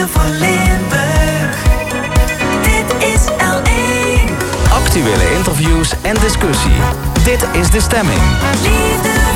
Liefde voor Limburg. Dit is L1. Actuele interviews en discussie. Dit is de stemming. Liefde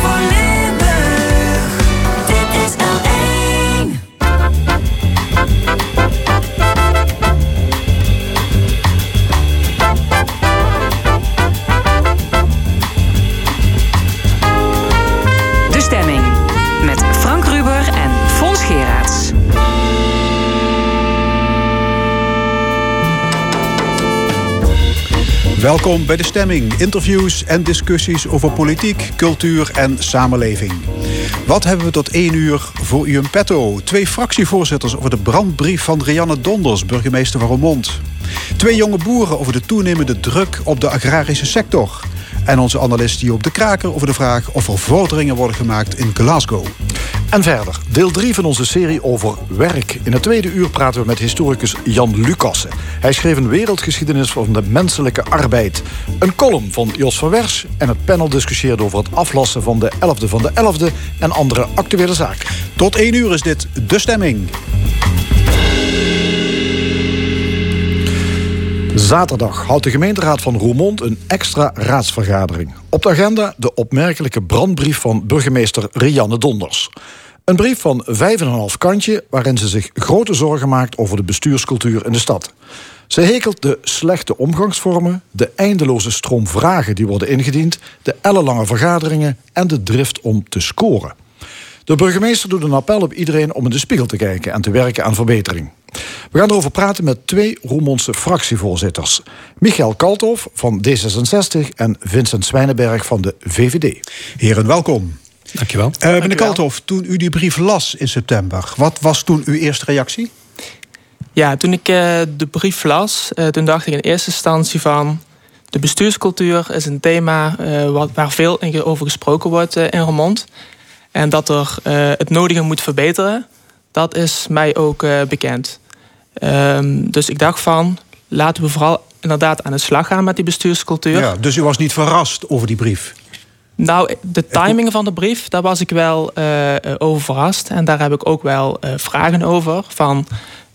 Welkom bij de stemming. Interviews en discussies over politiek, cultuur en samenleving. Wat hebben we tot één uur voor u in petto? Twee fractievoorzitters over de brandbrief van Rianne Donders, burgemeester van Roermond. Twee jonge boeren over de toenemende druk op de agrarische sector. En onze analist hier op de kraker over de vraag of er vorderingen worden gemaakt in Glasgow. En verder, deel 3 van onze serie over werk. In het tweede uur praten we met historicus Jan Lucassen. Hij schreef een wereldgeschiedenis van de menselijke arbeid. Een column van Jos van Wers en het panel discussieert over het aflassen van de 11e van de 11e en andere actuele zaken. Tot één uur is dit De Stemming. Zaterdag houdt de gemeenteraad van Roermond een extra raadsvergadering. Op de agenda de opmerkelijke brandbrief van burgemeester Rianne Donders. Een brief van 5,5 kantje waarin ze zich grote zorgen maakt over de bestuurscultuur in de stad. Ze hekelt de slechte omgangsvormen, de eindeloze stroom vragen die worden ingediend, de ellenlange vergaderingen en de drift om te scoren. De burgemeester doet een appel op iedereen om in de spiegel te kijken en te werken aan verbetering. We gaan erover praten met twee Roermondse fractievoorzitters. Michael Kalthoff van D66 en Vincent Zwijnenberg van de VVD. Heren, welkom. Dankjewel. Eh meneer Kalthoff, toen u die brief las in september, wat was toen uw eerste reactie? Ja, toen ik eh, de brief las, eh, toen dacht ik in eerste instantie van... de bestuurscultuur is een thema eh, wat, waar veel over gesproken wordt in Roermond. En dat er eh, het nodige moet verbeteren, dat is mij ook eh, bekend. Ehm, dus ik dacht van, laten we vooral inderdaad aan de slag gaan met die bestuurscultuur. Ja, dus u was niet verrast over die brief? Nou, de timing van de brief, daar was ik wel eh, eh, over verrast. En daar heb ik ook wel eh, vragen over. Van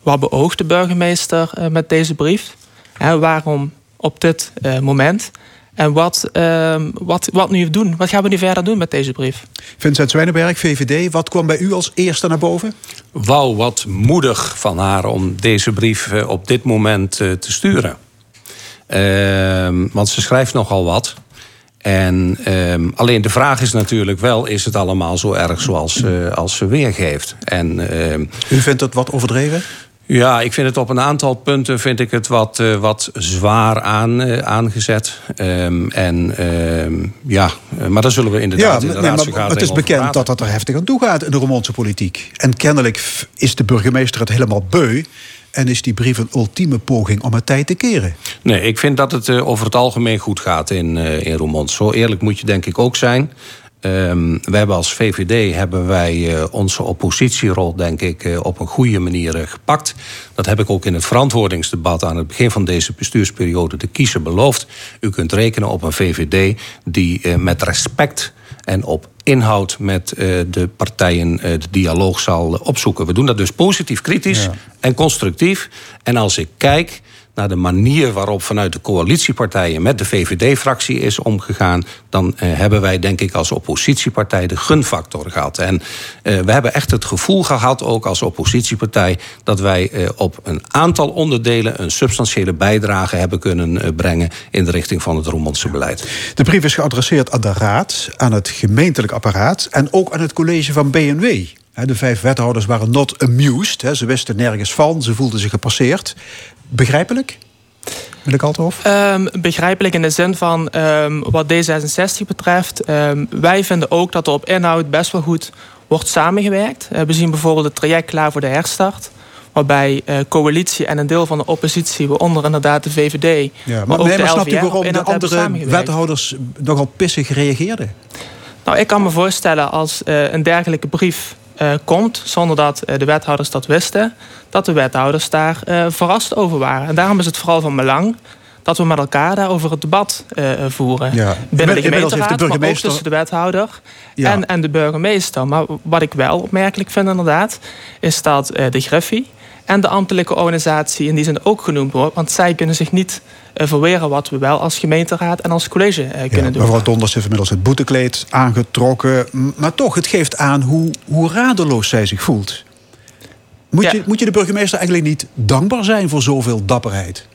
wat beoogt de burgemeester eh, met deze brief? En waarom op dit eh, moment? En wat, ehm, wat, wat nu doen? Wat gaan we nu verder doen met deze brief? Vincent Zwijnenberg, VVD, wat kwam bij u als eerste naar boven? Wauw, wat moedig van haar om deze brief eh, op dit moment eh, te sturen. Ehm, want ze schrijft nogal wat. En ehm, alleen de vraag is natuurlijk wel: is het allemaal zo erg zoals eh, als ze weergeeft? En ehm, U vindt het wat overdreven? ja, ik vind het op een aantal punten vind ik het wat, eh, wat zwaar aan, eh, aangezet. Ehm, en ja, maar daar zullen we inderdaad in de nee, maar raadsvergadering het is bekend dat het er heftig aan toe gaat in de Roermondse politiek. En kennelijk is de burgemeester het helemaal beu... en is die brief een ultieme poging om het tijd te keren. Nee, ik vind dat het eh, over het algemeen goed gaat in, eh in Roermond. Zo eerlijk moet je denk ik ook zijn. Ehm we hebben als VVD hebben wij eh, onze oppositierol denk ik op een goede manier gepakt. Dat heb ik ook in het verantwoordingsdebat aan het begin van deze bestuursperiode de kiezer beloofd. U kunt rekenen op een VVD die met respect en op inhoud met eh, de partijen eh, de dialoog zal eh, opzoeken. We doen dat dus positief, kritisch en constructief. En als ik kijk naar de manier waarop vanuit de coalitiepartijen met de VVD-fractie is omgegaan, dan eh, hebben wij, denk ik, als oppositiepartij de gunfactor gehad. En eh, we hebben echt het gevoel gehad, ook als oppositiepartij, dat wij eh, op een aantal onderdelen een substantiële bijdrage hebben kunnen eh, brengen in de richting van het Roermondse beleid. De brief is geadresseerd aan de raad, aan het gemeentelijk apparaat... en ook aan het college van BNW. De vijf wethouders waren not amused. Ze wisten nergens van, ze voelden zich gepasseerd. Begrijpelijk? Meneer Kalthoff? Ehm, begrijpelijk in de zin van ehm, wat D66 betreft. ehm, wij vinden ook dat er op inhoud best wel goed wordt samengewerkt. Eh, we zien bijvoorbeeld het traject klaar voor de herstart. Waarbij eh, coalitie en een deel van de oppositie, waaronder inderdaad de VVD. Ja, maar, ook nee, de maar snapt LVR, waarom de andere wethouders nogal pissig reageerden? Nou, ik kan me voorstellen als eh, een dergelijke brief eh, komt, zonder dat eh, de wethouders dat wisten, dat de wethouders daar eh, verrast over waren. En daarom is het vooral van belang dat we met elkaar daarover het debat voeren. Ja. Binnen de de gemeenteraad, maar ook burgemeester- tussen de wethouder Ja. en, en de burgemeester. Maar wat ik wel opmerkelijk vind inderdaad, is dat de Griffie en de ambtelijke organisatie in die zin ook genoemd wordt. Want zij kunnen zich niet eh, verweren wat we wel als gemeenteraad en als college eh, Ja, kunnen doen. mevrouw Donders heeft inmiddels het boetekleed aangetrokken. Maar toch, het geeft aan hoe, hoe radeloos zij zich voelt. Moet, Ja. je, moet je de burgemeester eigenlijk niet dankbaar zijn voor zoveel dapperheid?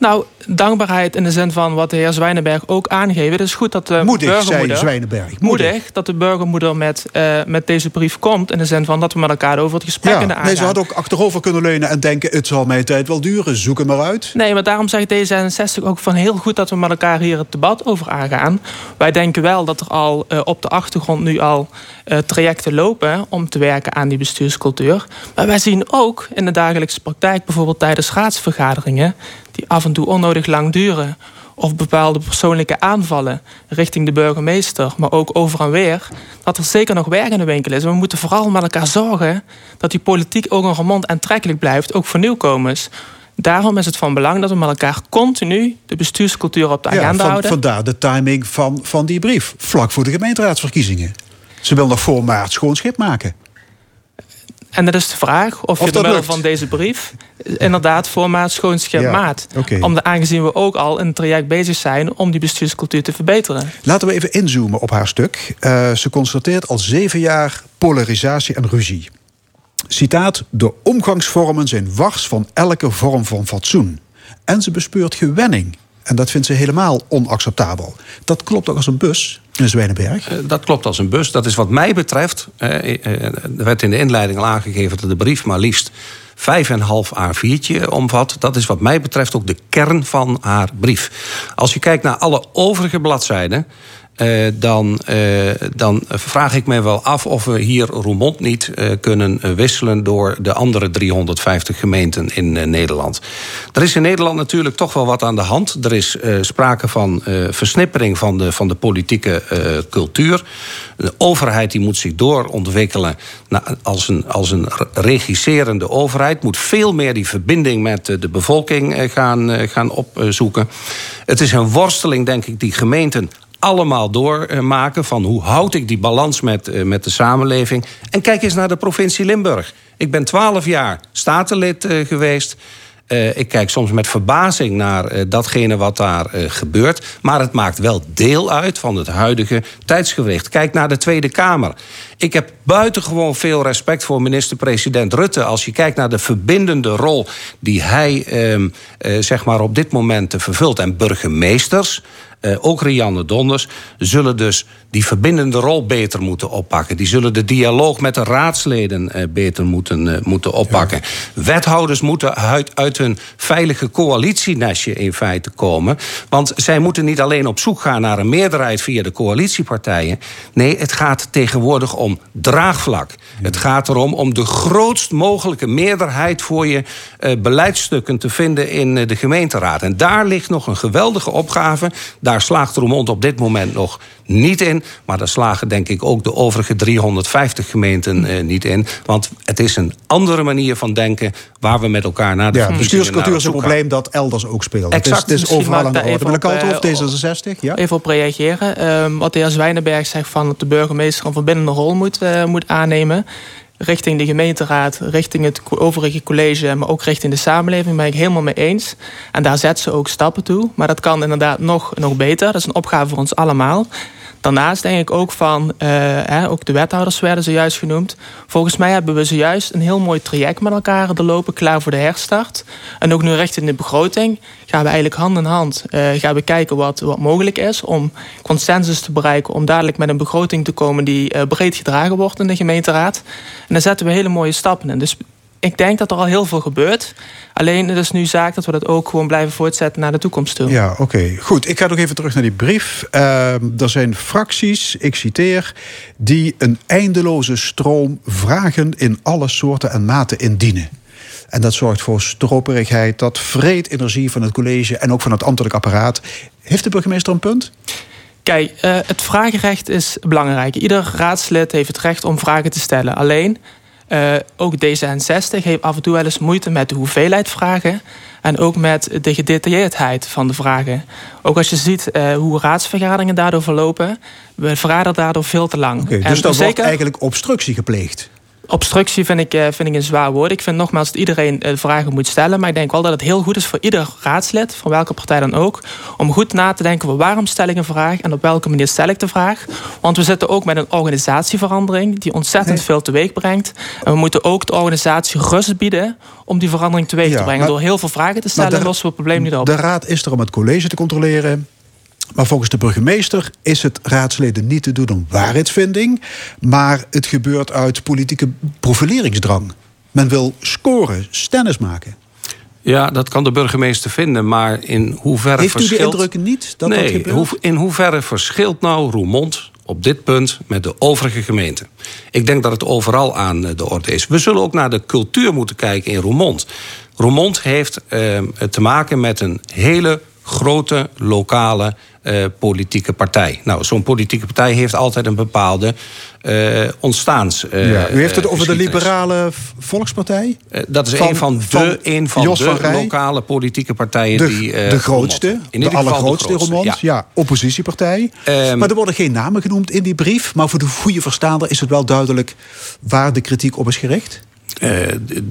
Nou, dankbaarheid in de zin van wat de heer Zwijnenberg ook aangeeft. Het is goed dat de Moedig, zei burgermoeder... Zwijnenberg. Moedig dat de burgermoeder met, eh, met deze brief komt. In de zin van dat we met elkaar over het gesprek Ja, kunnen aangaan. nee, ze had ook achterover kunnen leunen en denken... het zal mijn tijd wel duren, zoek hem maar uit. Nee, maar daarom zegt D66 ook van heel goed dat we met elkaar hier het debat over aangaan. Wij denken wel dat er al eh, op de achtergrond nu al eh, trajecten lopen om te werken aan die bestuurscultuur. Maar wij zien ook in de dagelijkse praktijk, bijvoorbeeld tijdens raadsvergaderingen, die af en toe onnodig lang duren. Of bepaalde persoonlijke aanvallen richting de burgemeester, maar ook over en weer. Dat er zeker nog werk in de winkel is. We moeten vooral met elkaar zorgen dat die politiek ook een remond aantrekkelijk blijft, ook voor nieuwkomers. Daarom is het van belang dat we met elkaar continu de bestuurscultuur op de Ja, agenda van, houden. vandaar de timing van, van die brief. Vlak voor de gemeenteraadsverkiezingen. Ze wil nog voor maart schoon schip maken. En dat is de vraag of, Of je door dat middel van deze brief inderdaad voor maat schoonschip Ja, maat. oké. Om de, aangezien we ook al in het traject bezig zijn om die bestuurscultuur te verbeteren. Laten we even inzoomen op haar stuk. Eh, ze constateert al zeven jaar polarisatie en ruzie. Citaat: De omgangsvormen zijn wars van elke vorm van fatsoen. En ze bespeurt gewenning. En dat vindt ze helemaal onacceptabel. Dat klopt ook als een bus, meneer Zwijnenberg. Eh, Dat klopt als een bus. Dat is wat mij betreft. eh, Er werd in de inleiding al aangegeven dat de brief maar liefst 5,5 A4'tje omvat. Dat is wat mij betreft ook de kern van haar brief. Als je kijkt naar alle overige bladzijden. Eh, dan, eh, dan vraag ik me wel af of we hier Roermond niet eh, kunnen wisselen door de andere 350 gemeenten in Nederland. Er is in Nederland natuurlijk toch wel wat aan de hand. Er is sprake van versnippering van de, van de politieke cultuur. De overheid die moet zich doorontwikkelen na- als, een, als een re- regisserende overheid. Moet veel meer die verbinding met de bevolking gaan, gaan opzoeken. Het is een worsteling, denk ik, die gemeenten allemaal doormaken. Van hoe houd ik die balans met, eh, met de samenleving. En kijk eens naar de provincie Limburg. Ik ben twaalf jaar statenlid eh, geweest. Eh, ik kijk soms met verbazing naar datgene wat daar gebeurt. Maar het maakt wel deel uit van het huidige tijdsgewicht. Kijk naar de Tweede Kamer. Ik heb buitengewoon veel respect voor minister-president Rutte. Als je kijkt naar de verbindende rol die hij ehm, eh, zeg maar op dit moment vervult. En burgemeesters. Eh, ook Rianne Donders, zullen dus die verbindende rol beter moeten oppakken. Die zullen de dialoog met de raadsleden eh, beter moeten, eh, moeten oppakken. Wethouders moeten uit, uit hun veilige coalitienestje in feite komen. Want zij moeten niet alleen op zoek gaan naar een meerderheid via de coalitiepartijen. Nee, het gaat tegenwoordig om draagvlak. Het gaat erom om de grootst mogelijke meerderheid voor je beleidsstukken te vinden in de gemeenteraad. En daar ligt nog een geweldige opgave. Daar slaagt Roermond op dit moment nog niet in. Maar daar slagen denk ik ook de overige 350 gemeenten eh, niet in. Want het is een andere manier van denken waar we met elkaar naar de Ja, bestuurscultuur naar is een probleem dat elders ook speelt. Het is, Exact. het is overal aan de ik orde. Meneer Kalthoff, eh, D66, ja? Even op reageren. Ehm, wat de heer Zwijnenberg zegt van dat de burgemeester een verbindende rol moet, eh, moet aannemen. Richting de gemeenteraad, richting het overige college, maar ook richting de samenleving ben ik helemaal mee eens. En daar zet ze ook stappen toe. Maar dat kan inderdaad nog, nog beter. Dat is een opgave voor ons allemaal. Daarnaast denk ik ook van, eh, ook de wethouders werden zojuist genoemd. Volgens mij hebben we zojuist een heel mooi traject met elkaar er lopen, klaar voor de herstart. En ook nu richting de begroting gaan we eigenlijk hand in hand eh, gaan we kijken wat, wat mogelijk is om consensus te bereiken, om dadelijk met een begroting te komen die eh, breed gedragen wordt in de gemeenteraad. En daar zetten we hele mooie stappen in. Dus ik denk dat er al heel veel gebeurt. Alleen het is nu zaak dat we dat ook gewoon blijven voortzetten naar de toekomst toe. Ja, oké. Goed, ik ga nog even terug naar die brief. Ehm, er zijn fracties, ik citeer, die een eindeloze stroom vragen in alle soorten en maten indienen. En dat zorgt voor stroperigheid, dat vreet energie van het college en ook van het ambtelijk apparaat. Heeft de burgemeester een punt? Kijk, eh, het vragenrecht is belangrijk. Ieder raadslid heeft het recht om vragen te stellen. Alleen, eh, ook D66 heeft af en toe wel eens moeite met de hoeveelheid vragen. En ook met de gedetailleerdheid van de vragen. Ook als je ziet eh, hoe raadsvergaderingen daardoor verlopen. We vergaderen daardoor veel te lang. En dus dan wordt zeker eigenlijk obstructie gepleegd. Obstructie vind ik, eh, vind ik een zwaar woord. Ik vind nogmaals dat iedereen eh, vragen moet stellen. Maar ik denk wel dat het heel goed is voor ieder raadslid, van welke partij dan ook, om goed na te denken over waarom stel ik een vraag en op welke manier stel ik de vraag. Want we zitten ook met een organisatieverandering die ontzettend veel teweeg brengt. En we moeten ook de organisatie rust bieden om die verandering teweeg Ja, te brengen. maar- Door heel veel vragen te stellen lossen we het probleem niet op. De raad is er om het college te controleren. Maar volgens de burgemeester is het raadsleden niet te doen om waarheidsvinding. Maar het gebeurt uit politieke profileringsdrang. Men wil scoren, stennis maken. Ja, dat kan de burgemeester vinden, maar in hoeverre Heeft u de verschilt... indruk niet dat dat nee, gebeurt? hoe- in hoeverre verschilt nou Roermond op dit punt met de overige gemeenten? Ik denk dat het overal aan eh, de orde is. We zullen ook naar de cultuur moeten kijken in Roermond. Roermond heeft eh, te maken met een hele grote lokale eh, politieke partij. Nou, zo'n politieke partij heeft altijd een bepaalde eh ontstaans. ja, u heeft het over de liberale Volkspartij? Dat is Van- een van de, van een van Jos de van lokale politieke partijen De, die. de grootste, in de ieder geval allergrootste. Ja. Ja. oppositiepartij. Ehm, maar er worden geen namen genoemd in die brief. Maar voor de goede verstaander is het wel duidelijk waar de kritiek op is gericht. Eh,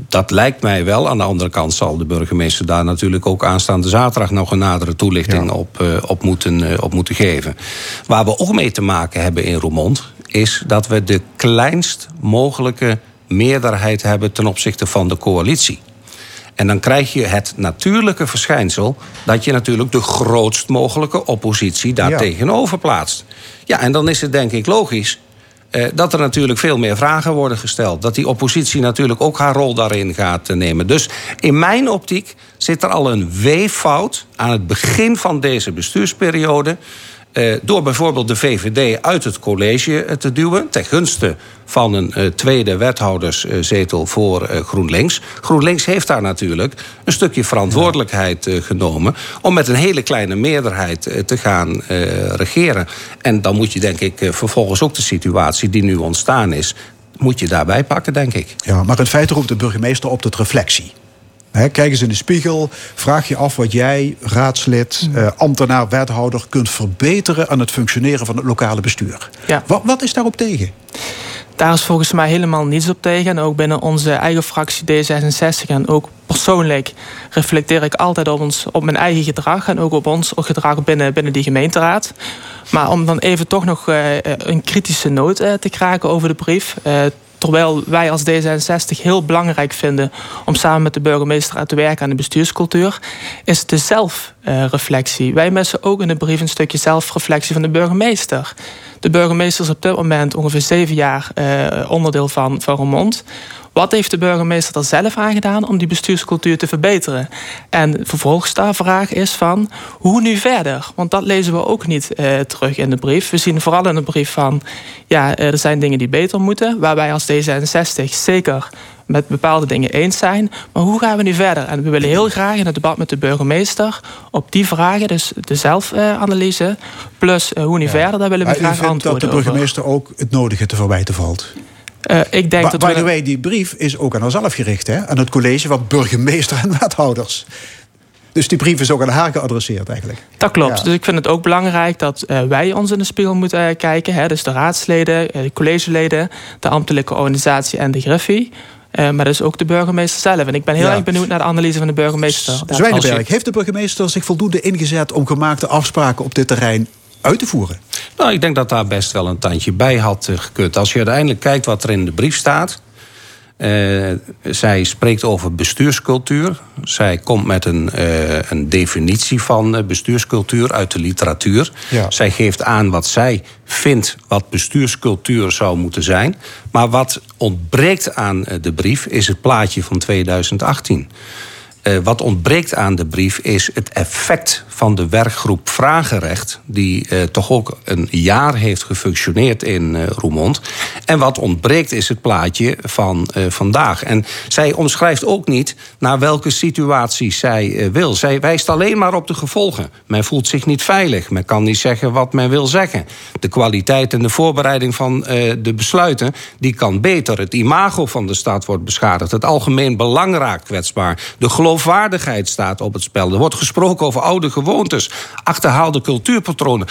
dat lijkt mij wel. Aan de andere kant zal de burgemeester daar natuurlijk ook aanstaande zaterdag nog een nadere toelichting Ja. op, eh, op, moeten, eh, op moeten geven. Waar we ook mee te maken hebben in Roermond, is dat we de kleinst mogelijke meerderheid hebben ten opzichte van de coalitie. En dan krijg je het natuurlijke verschijnsel dat je natuurlijk de grootst mogelijke oppositie daar tegenover plaatst. Ja, en dan is het denk ik logisch dat er natuurlijk veel meer vragen worden gesteld. Dat die oppositie natuurlijk ook haar rol daarin gaat eh, nemen. Dus in mijn optiek zit er al een weeffout aan het begin van deze bestuursperiode. Eh, door bijvoorbeeld de VVD uit het college eh, te duwen. ten gunste van een eh, tweede wethouderszetel voor GroenLinks. GroenLinks heeft daar natuurlijk een stukje verantwoordelijkheid genomen. om met een hele kleine meerderheid te gaan regeren. En dan moet je, denk ik, vervolgens ook de situatie die nu ontstaan is. moet je daarbij pakken, denk ik. Ja, maar in feite roept de burgemeester op tot reflectie. Kijk eens in de spiegel. Vraag je af wat jij, raadslid, eh, ambtenaar, wethouder... kunt verbeteren aan het functioneren van het lokale bestuur. Ja. Wat, wat is daarop tegen? Daar is volgens mij helemaal niets op tegen. En ook binnen onze eigen fractie D66 en ook persoonlijk reflecteer ik altijd op, ons, op mijn eigen gedrag en ook op ons gedrag binnen, binnen die gemeenteraad. Maar om dan even toch nog eh, een kritische noot eh, te kraken over de brief. Eh, Terwijl wij als D66 heel belangrijk vinden om samen met de burgemeester aan te werken aan de bestuurscultuur, is de zelfreflectie. Wij missen ook in de brief een stukje zelfreflectie van de burgemeester. De burgemeester is op dit moment ongeveer zeven jaar eh, onderdeel van, van Roermond. Wat heeft de burgemeester er zelf aan gedaan om die bestuurscultuur te verbeteren? En vervolgens de vraag is van, hoe nu verder? Want dat lezen we ook niet eh, terug in de brief. We zien vooral in de brief van, ja, eh, er zijn dingen die beter moeten. Waar wij als D66 zeker met bepaalde dingen eens zijn. Maar hoe gaan we nu verder? En we willen heel graag in het debat met de burgemeester op die vragen, dus de zelfanalyse, plus eh, hoe nu verder, daar willen we Maar u graag vindt dat de antwoorden over. burgemeester ook het nodige te verwijten valt? Eh, ik denk By, dat by the way, die brief is ook aan onszelf gericht. Hè? Aan het college van burgemeester en wethouders. Dus die brief is ook aan haar geadresseerd eigenlijk. Dat klopt. Ja. Dus ik vind het ook belangrijk dat eh, wij ons in de spiegel moeten eh, kijken. Hè? Dus de raadsleden, de collegeleden, de ambtelijke organisatie en de Griffie. Maar dus ook de burgemeester zelf. En ik ben heel Ja. erg benieuwd naar de analyse van de burgemeester. Zwijnenberg, heeft de burgemeester zich voldoende ingezet... om gemaakte afspraken op dit terrein uit te voeren? Nou, ik denk dat daar best wel een tandje bij had eh, gekund. Als je uiteindelijk kijkt wat er in de brief staat. eh, zij spreekt over bestuurscultuur. Zij komt met een, eh, een definitie van bestuurscultuur uit de literatuur. Ja. Zij geeft aan wat zij vindt wat bestuurscultuur zou moeten zijn. Maar wat ontbreekt aan de brief is het plaatje van 2018. Eh, wat ontbreekt aan de brief is het effect van de werkgroep Vragenrecht, die eh, toch ook een jaar heeft gefunctioneerd in eh Roermond. En wat ontbreekt is het plaatje van vandaag. En zij omschrijft ook niet naar welke situatie zij wil. Zij wijst alleen maar op de gevolgen. Men voelt zich niet veilig. Men kan niet zeggen wat men wil zeggen. De kwaliteit en de voorbereiding van de besluiten die kan beter. Het imago van de stad wordt beschadigd. Het algemeen belang raakt kwetsbaar. De geloofwaardigheid staat op het spel. Er wordt gesproken over oude gewoontes, achterhaalde cultuurpatronen.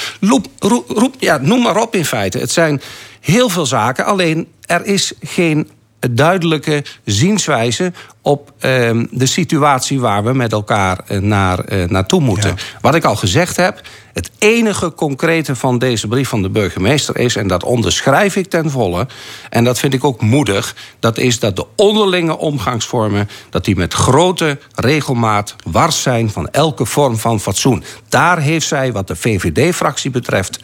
Roep, ja, noem maar op in feite. Het zijn heel veel zaken, alleen er is geen duidelijke zienswijze op ehm, de situatie waar we met elkaar eh, naar, eh, naartoe moeten. Wat ik al gezegd heb, het enige concrete van deze brief van de burgemeester is, en dat onderschrijf ik ten volle, en dat vind ik ook moedig, dat is dat de onderlinge omgangsvormen, dat die met grote regelmaat wars zijn van elke vorm van fatsoen. Daar heeft zij, wat de VVD-fractie betreft,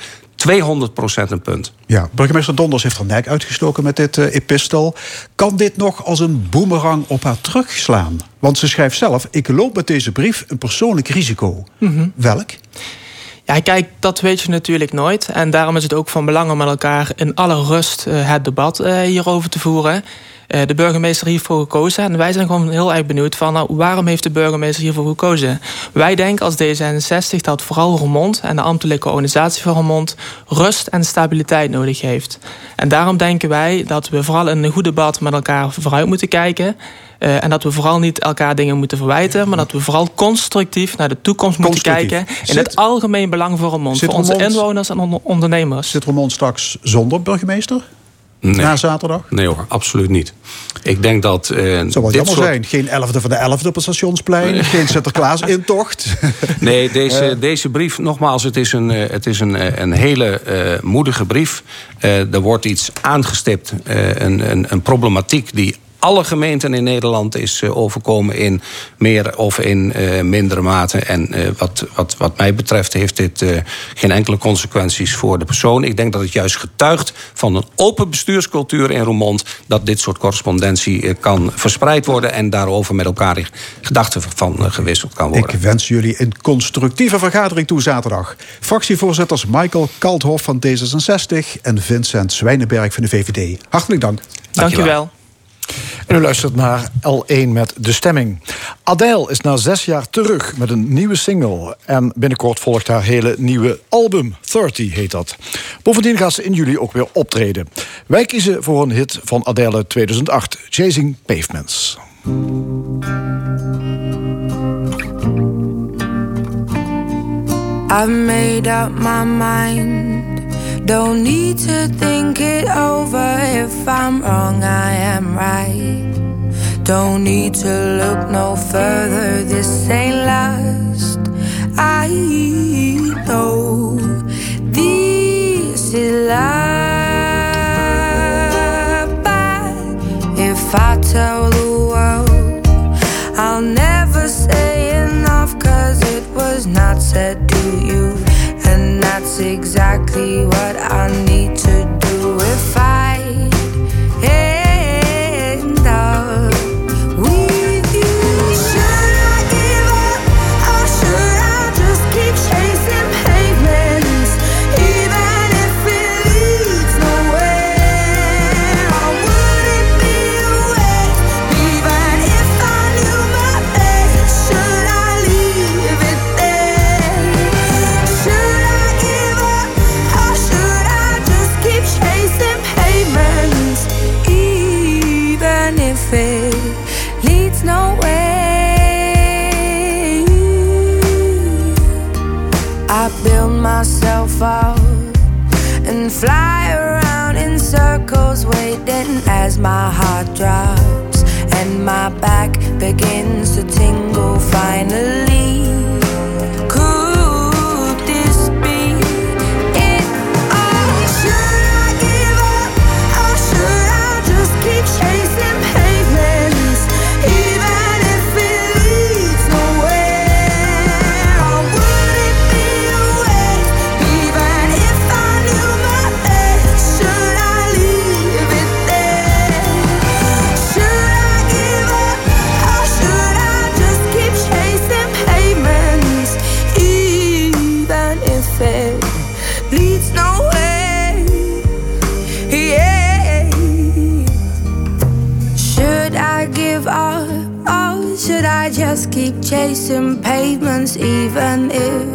200% een punt. Ja, burgemeester Donders heeft er nek uitgestoken met dit eh, epistel. Kan dit nog als een boemerang op haar terugslaan? Want ze schrijft zelf: Ik loop met deze brief een persoonlijk risico. Welk? Ja, kijk, dat weet je natuurlijk nooit. En daarom is het ook van belang om met elkaar in alle rust eh, het debat eh, hierover te voeren. Eh, de burgemeester hiervoor gekozen. En wij zijn gewoon heel erg benieuwd van nou, waarom heeft de burgemeester hiervoor gekozen? Wij denken als D66 dat vooral Roermond en de ambtelijke organisatie van Roermond rust en stabiliteit nodig heeft. En daarom denken wij dat we vooral in een goed debat met elkaar vooruit moeten kijken. Eh, en dat we vooral niet elkaar dingen moeten verwijten, maar dat we vooral constructief naar de toekomst moeten kijken. In Zit- het algemeen belang voor Roermond, Zit voor onze inwoners en on- ondernemers. Zit Roermond straks zonder burgemeester? Nee. Na zaterdag? Nee hoor, absoluut niet. Ik denk dat. eh, Zou wel jammer soort- zijn. Geen 11e van de 11e op het stationsplein. Geen Sinterklaas-intocht. Nee, deze, deze brief, nogmaals, het is een, eh, het is een, eh, een hele moedige brief. Er wordt iets aangestipt, een, een, een problematiek die alle gemeenten in Nederland is eh, overkomen in meer of in eh, mindere mate. En eh, wat, wat, wat mij betreft heeft dit eh, geen enkele consequenties voor de persoon. Ik denk dat het juist getuigt van een open bestuurscultuur in Roermond... dat dit soort correspondentie kan verspreid worden... en daarover met elkaar gedachten van gewisseld kan worden. Ik wens jullie een constructieve vergadering toe zaterdag. Fractievoorzitters Michael Kalthoff van D66 en Vincent Zwijnenberg van de VVD. Hartelijk dank. Dank je wel. En u luistert naar L1 met De Stemming. Adele is na zes jaar terug met een nieuwe single. En binnenkort volgt haar hele nieuwe album. 30 heet dat. Bovendien gaat ze in juli ook weer optreden. Wij kiezen voor een hit van Adele uit 2008. Chasing Pavements. I've made up my mind. Don't need to think it over. If I'm wrong, I am right. Don't need to look no further. This ain't last. I know this is love. But if I tell the world, I'll never say enough cause it was not said to you. And that's exactly what I need to do. If I my heart drops and my back begins to even if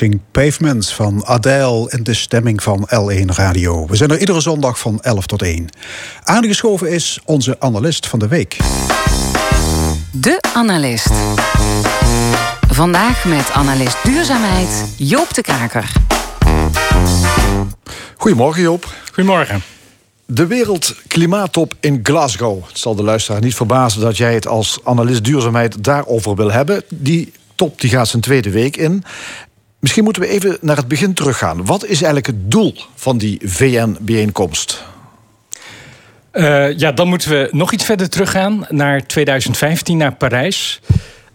Chasing Pavements van Adele in de stemming van L1 Radio. We zijn er iedere zondag van 11 tot 1. Aangeschoven is onze analist van de week. De Analist. Vandaag met analist duurzaamheid Joop de Kaker. Goedemorgen Joop. Goedemorgen. De Wereldklimaattop in Glasgow. Het zal de luisteraar niet verbazen dat jij het als analist duurzaamheid daarover wil hebben. Die top die gaat zijn tweede week in. Misschien moeten we even naar het begin teruggaan. Wat is eigenlijk het doel van die VN-bijeenkomst? Uh, ja, dan moeten we nog iets verder teruggaan naar 2015, naar Parijs.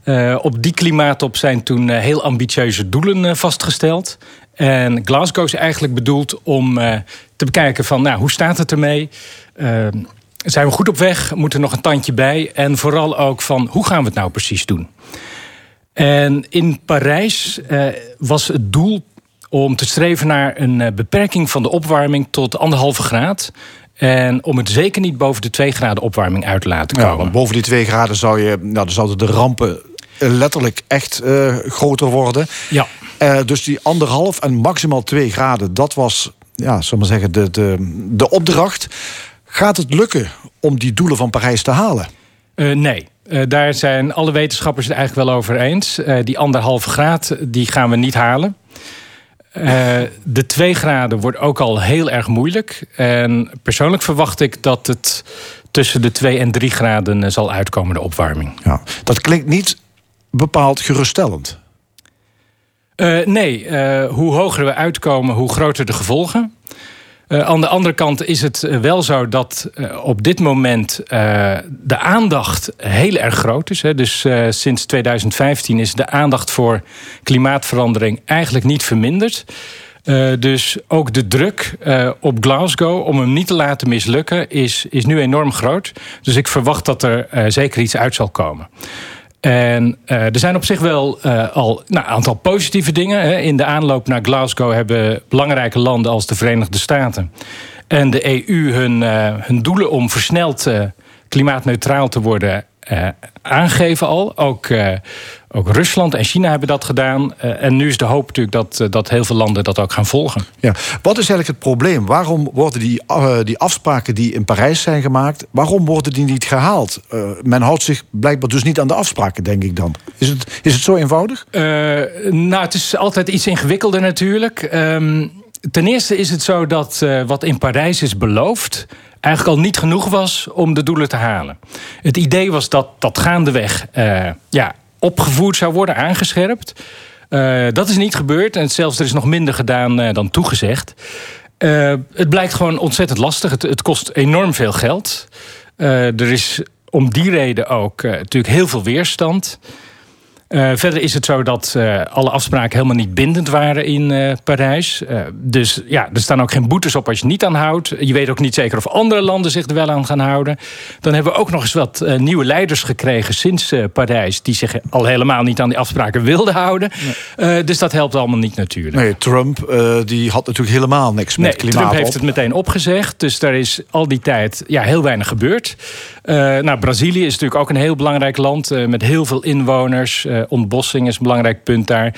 Uh, op die klimaattop zijn toen uh, heel ambitieuze doelen vastgesteld. En Glasgow is eigenlijk bedoeld om te bekijken van, nou, hoe staat het ermee? zijn we goed op weg? Moet er nog een tandje bij? En vooral ook van, hoe gaan we het nou precies doen? En in Parijs was het doel om te streven naar een beperking van de opwarming tot anderhalve graad. En om het zeker niet boven de 2 graden opwarming uit te laten komen. Ja, want boven die 2 graden zou je, nou, dan zouden de rampen letterlijk echt uh, groter worden. Ja. Dus die anderhalf en maximaal 2 graden, dat was, ja, zullen zeggen, de, de, de opdracht. Gaat het lukken om die doelen van Parijs te halen? Nee. Uh, daar zijn alle wetenschappers het eigenlijk wel over eens. Uh, die anderhalve graad die gaan we niet halen. Uh, de 2 graden wordt ook al heel erg moeilijk. En persoonlijk verwacht ik dat het tussen de 2 en 3 graden zal uitkomen, de opwarming. Ja, dat klinkt niet bepaald geruststellend. Nee, hoe hoger we uitkomen, hoe groter de gevolgen. Uh, aan de andere kant is het wel zo dat uh, op dit moment de aandacht heel erg groot is. Hè. Dus sinds 2015 is de aandacht voor klimaatverandering eigenlijk niet verminderd. dus ook de druk op Glasgow om hem niet te laten mislukken is, is nu enorm groot. Dus ik verwacht dat er zeker iets uit zal komen. En uh, er zijn op zich wel uh, al nou, een aantal positieve dingen. Hè. In de aanloop naar Glasgow hebben belangrijke landen als de Verenigde Staten en de EU hun, uh, hun doelen om versneld klimaatneutraal te worden aangegeven al. Ook, ook Rusland en China hebben dat gedaan. en nu is de hoop natuurlijk dat, dat heel veel landen dat ook gaan volgen. Ja. Wat is eigenlijk het probleem? Waarom worden die, die afspraken die in Parijs zijn gemaakt... waarom worden die niet gehaald? Men houdt zich blijkbaar dus niet aan de afspraken, denk ik dan. Is het, is het zo eenvoudig? Nou, het is altijd iets ingewikkelder natuurlijk. Um, ten eerste is het zo dat wat in Parijs is beloofd eigenlijk al niet genoeg was om de doelen te halen. Het idee was dat dat gaandeweg uh, ja, opgevoerd zou worden, aangescherpt. Uh, dat is niet gebeurd en zelfs er is nog minder gedaan uh, dan toegezegd. het blijkt gewoon ontzettend lastig. Het, het kost enorm veel geld. er is om die reden ook natuurlijk heel veel weerstand. Uh, verder is het zo dat uh, alle afspraken helemaal niet bindend waren in uh, Parijs. dus ja, er staan ook geen boetes op als je niet aanhoudt. Je weet ook niet zeker of andere landen zich er wel aan gaan houden. Dan hebben we ook nog eens wat nieuwe leiders gekregen sinds Parijs... die zich al helemaal niet aan die afspraken wilden houden. Nee. dus dat helpt allemaal niet natuurlijk. Nee, Trump die had natuurlijk helemaal niks met nee, klimaat Trump heeft het meteen opgezegd. Dus daar is al die tijd ja, heel weinig gebeurd. nou, Brazilië is natuurlijk ook een heel belangrijk land... met heel veel inwoners... Uh, ontbossing is een belangrijk punt daar.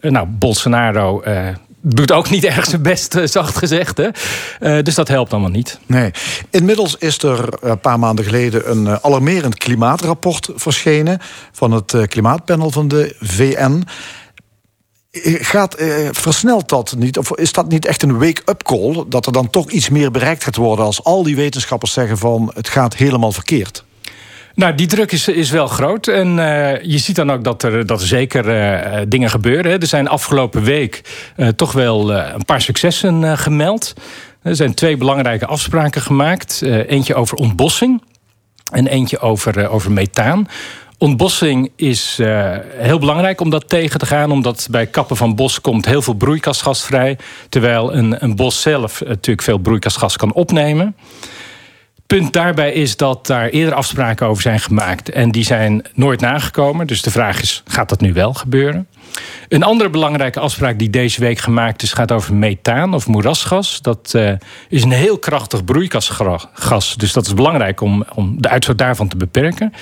Uh, nou, Bolsonaro uh, doet ook niet erg zijn best, zacht gezegd. Hè? dus dat helpt allemaal niet. Nee. Inmiddels is er een paar maanden geleden een alarmerend klimaatrapport verschenen... van het klimaatpanel van de VN... Gaat, eh, versnelt dat niet? Of is dat niet echt een wake-up call? Dat er dan toch iets meer bereikt gaat worden als al die wetenschappers zeggen van het gaat helemaal verkeerd? Nou, die druk is, is wel groot. En uh, je ziet dan ook dat er, dat er zeker uh, dingen gebeuren. Er zijn afgelopen week uh, toch wel een paar successen gemeld. Er zijn twee belangrijke afspraken gemaakt. eentje over ontbossing en eentje over, over methaan. Ontbossing is heel belangrijk om dat tegen te gaan, omdat bij kappen van bos komt heel veel broeikasgas vrij, terwijl een, een bos zelf natuurlijk veel broeikasgas kan opnemen. Punt daarbij is dat daar eerder afspraken over zijn gemaakt en die zijn nooit nagekomen. Dus de vraag is: gaat dat nu wel gebeuren? Een andere belangrijke afspraak die deze week gemaakt is, gaat over methaan of moerasgas. Dat uh, is een heel krachtig broeikasgas. Dus dat is belangrijk om, om de uitstoot daarvan te beperken.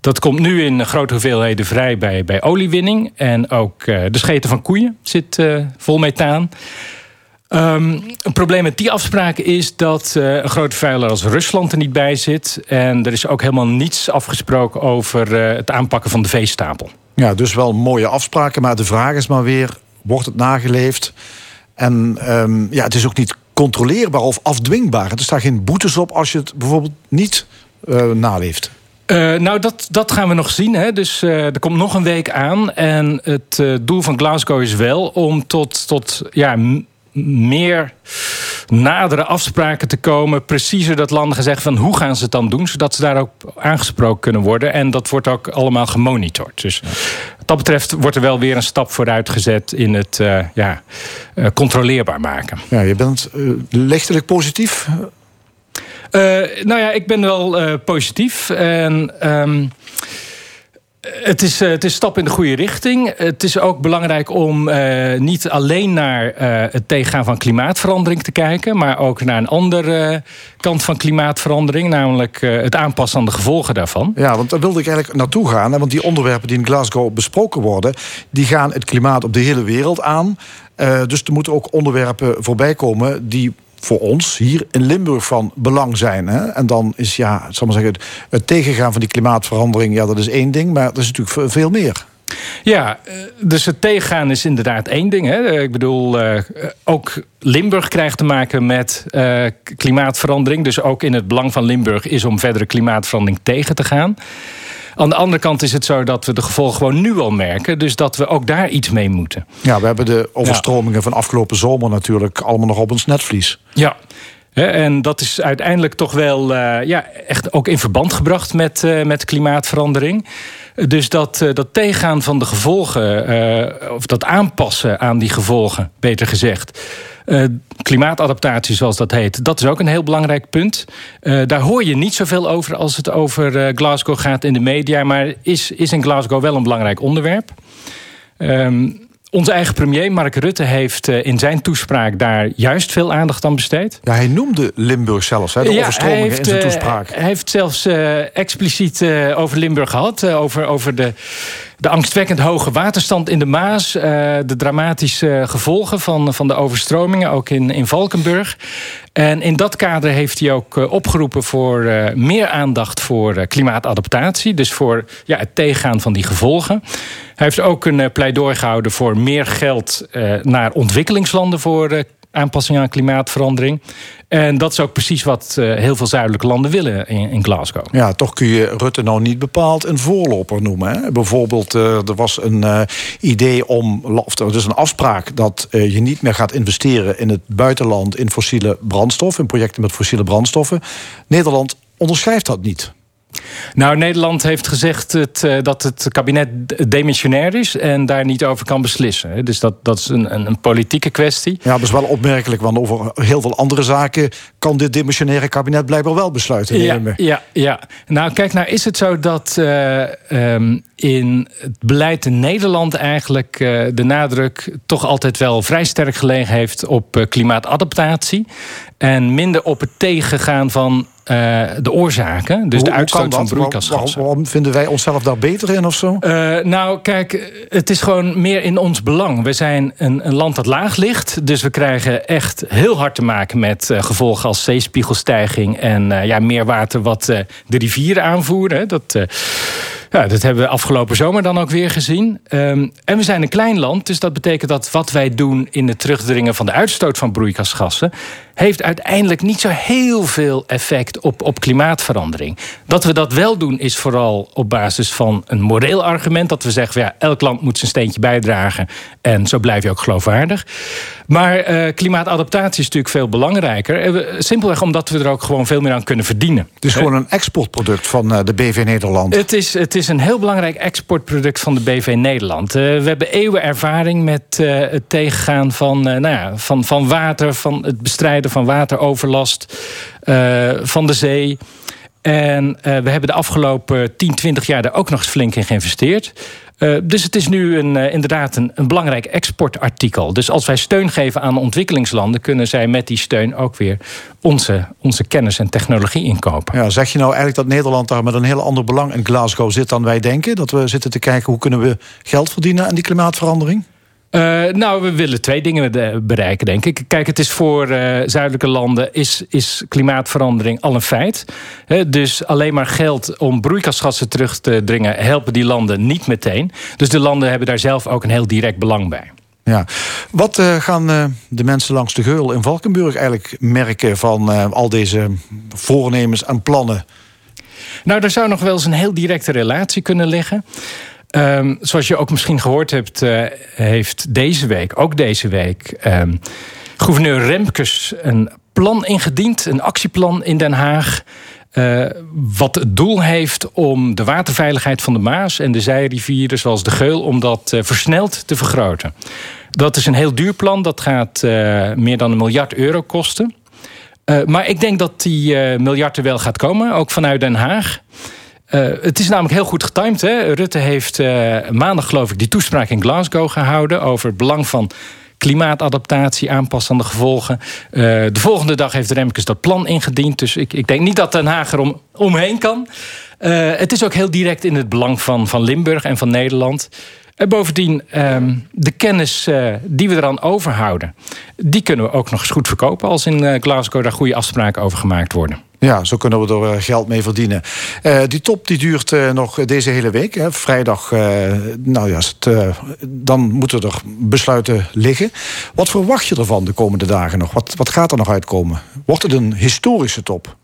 Dat komt nu in grote hoeveelheden vrij bij, bij oliewinning. En ook eh, de scheten van koeien zit eh, vol methaan. Ehm, een probleem met die afspraken is dat eh, een grote vuiler als Rusland er niet bij zit. En er is ook helemaal niets afgesproken over eh, het aanpakken van de veestapel. Ja, dus wel mooie afspraken, maar de vraag is maar weer: wordt het nageleefd? En ehm, ja, het is ook niet controleerbaar of afdwingbaar. Er staan geen boetes op als je het bijvoorbeeld niet eh, naleeft. Nou, dat, dat gaan we nog zien. Hè. Dus er komt nog een week aan. En het doel van Glasgow is wel om tot, tot ja, meer nadere afspraken te komen. Preciezer dat landen gezegd van hoe gaan ze het dan doen. Zodat ze daar ook aangesproken kunnen worden. En dat wordt ook allemaal gemonitord. Dus wat dat betreft wordt er wel weer een stap vooruit gezet in het eh, ja, eh, controleerbaar maken. Ja, je bent eh, lichtelijk positief. Nou ja, ik ben wel positief. En, ehm, het, is, eh, het is stap in de goede richting. Het is ook belangrijk om eh, niet alleen naar eh, het tegengaan van klimaatverandering te kijken, maar ook naar een andere kant van klimaatverandering, namelijk het aanpassen aan de gevolgen daarvan. Ja, want daar wilde ik eigenlijk naartoe gaan. Want die onderwerpen die in Glasgow besproken worden... die gaan het klimaat op de hele wereld aan. Dus er moeten ook onderwerpen voorbij komen... die voor ons hier in Limburg van belang zijn. Hè? En dan is, ja, zal maar zeggen... het, tegengaan van die klimaatverandering... ja, dat is één ding, maar er is natuurlijk ve- veel meer. Ja, eh, dus het tegengaan is inderdaad één ding. Hè. Eh, Ik bedoel, eh, ook Limburg krijgt te maken met klimaatverandering. Dus ook in het belang van Limburg is om verdere klimaatverandering tegen te gaan. Aan de andere kant is het zo dat we de gevolgen gewoon nu al merken. Dus dat we ook daar iets mee moeten. Ja, we hebben de overstromingen van afgelopen zomer natuurlijk... allemaal nog op ons netvlies. Ja. En dat is uiteindelijk toch wel eh, ja, echt ook in verband gebracht met, eh, met klimaatverandering. Dus dat, eh, dat tegengaan van de gevolgen, of dat aanpassen aan die gevolgen, beter gezegd. Eh, klimaatadaptatie, zoals dat heet, dat is ook een heel belangrijk punt. Eh, daar hoor je niet zoveel over als het over eh, Glasgow gaat in de media, maar is, is in Glasgow wel een belangrijk onderwerp. Ehm, onze eigen premier, Mark Rutte, heeft in zijn toespraak daar juist veel aandacht aan besteed. Ja, hij noemde Limburg zelfs, hè, de overstromingen in zijn toespraak. hij heeft zelfs expliciet over Limburg gehad. eh, over over de, de angstwekkend hoge waterstand in de Maas. eh, de dramatische gevolgen van, van de overstromingen, ook in, in Valkenburg. En in dat kader heeft hij ook eh, opgeroepen voor eh, meer aandacht voor klimaatadaptatie. Dus voor ja, het tegengaan van die gevolgen. Hij heeft ook een pleidooi gehouden voor meer geld naar ontwikkelingslanden voor aanpassing aan klimaatverandering. En dat is ook precies wat eh, heel veel zuidelijke landen willen in, Glasgow. Ja, toch kun je Rutte nou niet bepaald een voorloper noemen. Hè? Bijvoorbeeld, eh, er was een eh, idee om, of er is een afspraak dat je niet meer gaat investeren in het buitenland in fossiele brandstof, in projecten met fossiele brandstoffen. Nederland onderschrijft dat niet. Nou, Nederland heeft gezegd het, eh, dat het kabinet demissionair is en daar niet over kan beslissen. Dus dat, dat is een, een, een politieke kwestie. Ja, dat is wel opmerkelijk, want over heel veel andere zaken kan dit demissionaire kabinet blijkbaar wel besluiten Ja, nemen. ja, ja. Nou, kijk, nou is het zo dat eh, ehm, in het beleid in Nederland eigenlijk eh, de nadruk toch altijd wel vrij sterk gelegen heeft op klimaatadaptatie. En minder op het tegengaan van eh, de oorzaken. Dus Hoe- de uitstoot van? Waarom, broeikasgassen. waarom vinden wij onszelf daar beter in of zo? Eh, nou, kijk, het is gewoon meer in ons belang. We zijn een, een land dat laag ligt. Dus we krijgen echt heel hard te maken met eh, gevolgen als zeespiegelstijging en ja, meer water wat de rivieren aanvoeren. Dat, ja, dat hebben we afgelopen zomer dan ook weer gezien. Ehm, en we zijn een klein land, dus dat betekent dat wat wij doen in het terugdringen van de uitstoot van broeikasgassen, heeft uiteindelijk niet zo heel veel effect op, op klimaatverandering. Dat we dat wel doen is vooral op basis van een moreel argument. Dat we zeggen, ja, elk land moet zijn steentje bijdragen. En zo blijf je ook geloofwaardig. Maar eh, klimaatadaptatie is natuurlijk veel belangrijker. Eh, we- Simpelweg omdat we er ook gewoon veel meer aan kunnen verdienen. Het is gewoon een exportproduct van eh, de BV Nederland. Het is, het is een heel belangrijk exportproduct van de BV Nederland. Eh, we hebben eeuwen ervaring met eh, het tegengaan van, eh, nou ja, van, van water, van het bestrijden van wateroverlast, eh, van de zee. En eh, we hebben de afgelopen 10, 20 jaar daar ook nog eens flink in geïnvesteerd. Eh, dus het is nu een, inderdaad een, een belangrijk exportartikel. Dus als wij steun geven aan ontwikkelingslanden, kunnen zij met die steun ook weer onze, onze kennis en technologie inkopen. Ja, zeg je nou eigenlijk dat Nederland daar met een heel ander belang in Glasgow zit dan wij denken? Dat we zitten te kijken hoe kunnen we geld verdienen aan die klimaatverandering? Uh, nou, we willen twee dingen bereiken, denk ik. Kijk, het is voor uh, zuidelijke landen is, is klimaatverandering al een feit. He, dus alleen maar geld om broeikasgassen terug te dringen... helpen die landen niet meteen. Dus de landen hebben daar zelf ook een heel direct belang bij. Ja. Wat uh, gaan de mensen langs de geul in Valkenburg eigenlijk merken... van al deze voornemens en plannen? Nou, er zou nog wel eens een heel directe relatie kunnen liggen... Um, zoals je ook misschien gehoord hebt, uh, heeft deze week, ook deze week, um, gouverneur Remkes een plan ingediend, een actieplan in Den Haag. Uh, wat het doel heeft om de waterveiligheid van de Maas en de zijrivieren, zoals de Geul, om dat uh, versneld te vergroten. Dat is een heel duur plan, dat gaat meer dan een miljard euro kosten. maar ik denk dat die miljard er wel gaat komen, ook vanuit Den Haag. Uh, het is namelijk heel goed getimed. Hè? Rutte heeft uh, maandag, geloof ik, die toespraak in Glasgow gehouden over het belang van klimaatadaptatie, aanpassen aan de gevolgen. Uh, de volgende dag heeft Remkes dat plan ingediend. Dus ik, ik denk niet dat Den Haag er om, omheen kan. het is ook heel direct in het belang van, van Limburg en van Nederland. En bovendien, ehm, de kennis die we eraan overhouden... die kunnen we ook nog eens goed verkopen... als in Glasgow daar goede afspraken over gemaakt worden. Ja, zo kunnen we er geld mee verdienen. Uh, die top die duurt uh, nog deze hele week. Hè. Vrijdag, nou ja, het, dan moeten er besluiten liggen. Wat verwacht je ervan de komende dagen nog? Wat, wat gaat er nog uitkomen? Wordt het een historische top?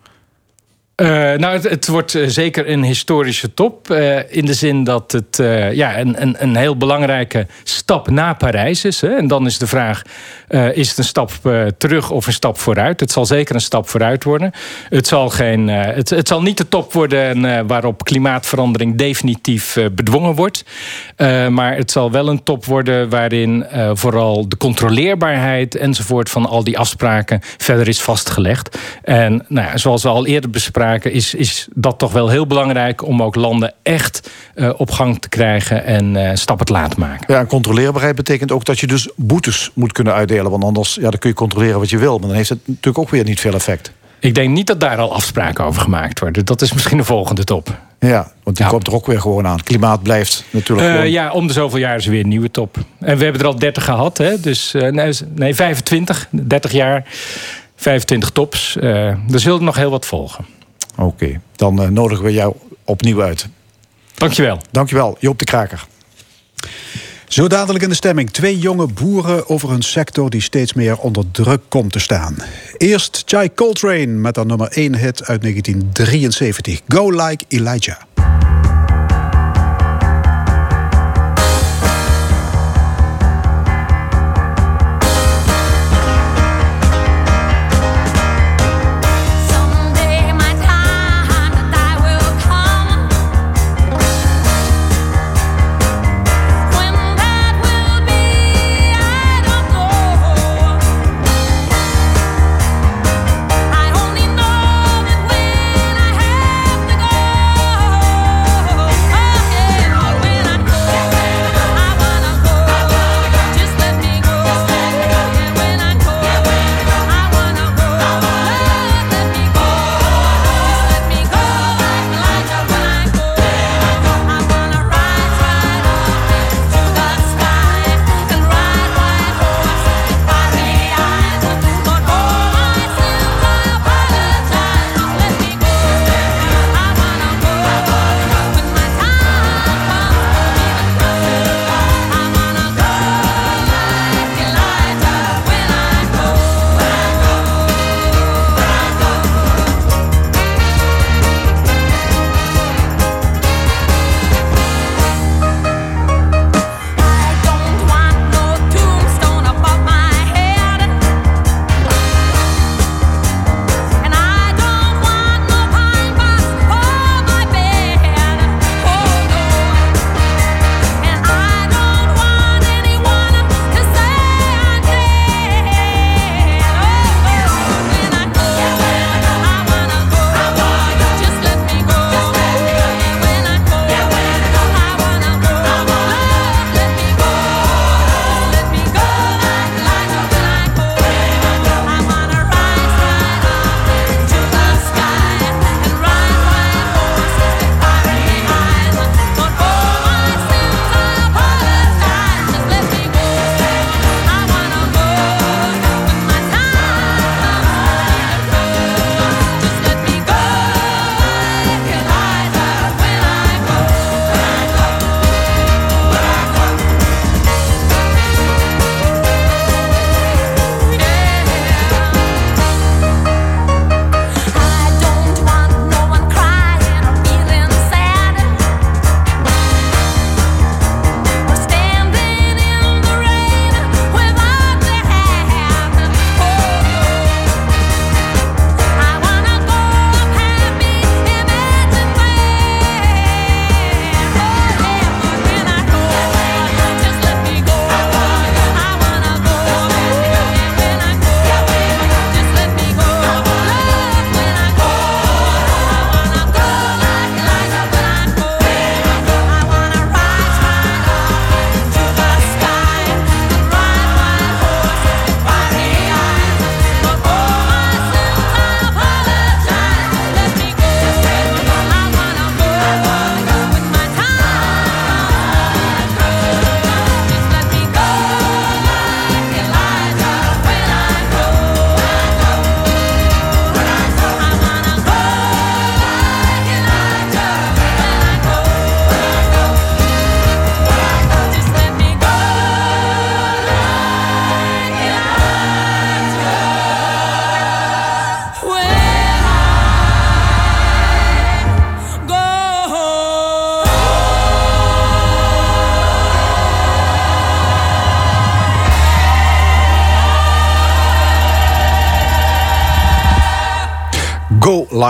Uh, nou, het, wordt zeker een historische top. Uh, in de zin dat het ja, een, een, een, heel belangrijke stap na Parijs is. Hè. En dan is de vraag: is het een stap terug of een stap vooruit? Het zal zeker een stap vooruit worden. Het zal, geen, het, het, zal niet de top worden waarop klimaatverandering definitief bedwongen wordt. maar het zal wel een top worden waarin vooral de controleerbaarheid enzovoort van al die afspraken verder is vastgelegd. En nou zoals we al eerder bespraken is, is dat toch wel heel belangrijk om ook landen echt uh, op gang te krijgen en uh, stappen te laten maken. Ja, en controleerbaarheid betekent ook dat je dus boetes moet kunnen uitdelen. Want anders ja, dan kun je controleren wat je wil. Maar dan heeft het natuurlijk ook weer niet veel effect. Ik denk niet dat daar al afspraken over gemaakt worden. Dat is misschien de volgende top. Ja, want die ja. komt er ook weer gewoon aan. Klimaat blijft natuurlijk. Uh, gewoon... Ja, om de zoveel jaar is er weer een nieuwe top. En we hebben er al 30 gehad, hè? Dus nee, nee, 25, 30 jaar. 25 tops. er zullen nog heel wat volgen. Oké, okay. dan uh, nodigen we jou opnieuw uit. Dankjewel. Dankjewel, Joop de Kraker. Zo dadelijk in de stemming. Twee jonge boeren over een sector die steeds meer onder druk komt te staan. Eerst Chai Coltrane met haar nummer 1 hit uit 1973. Go Like Elijah.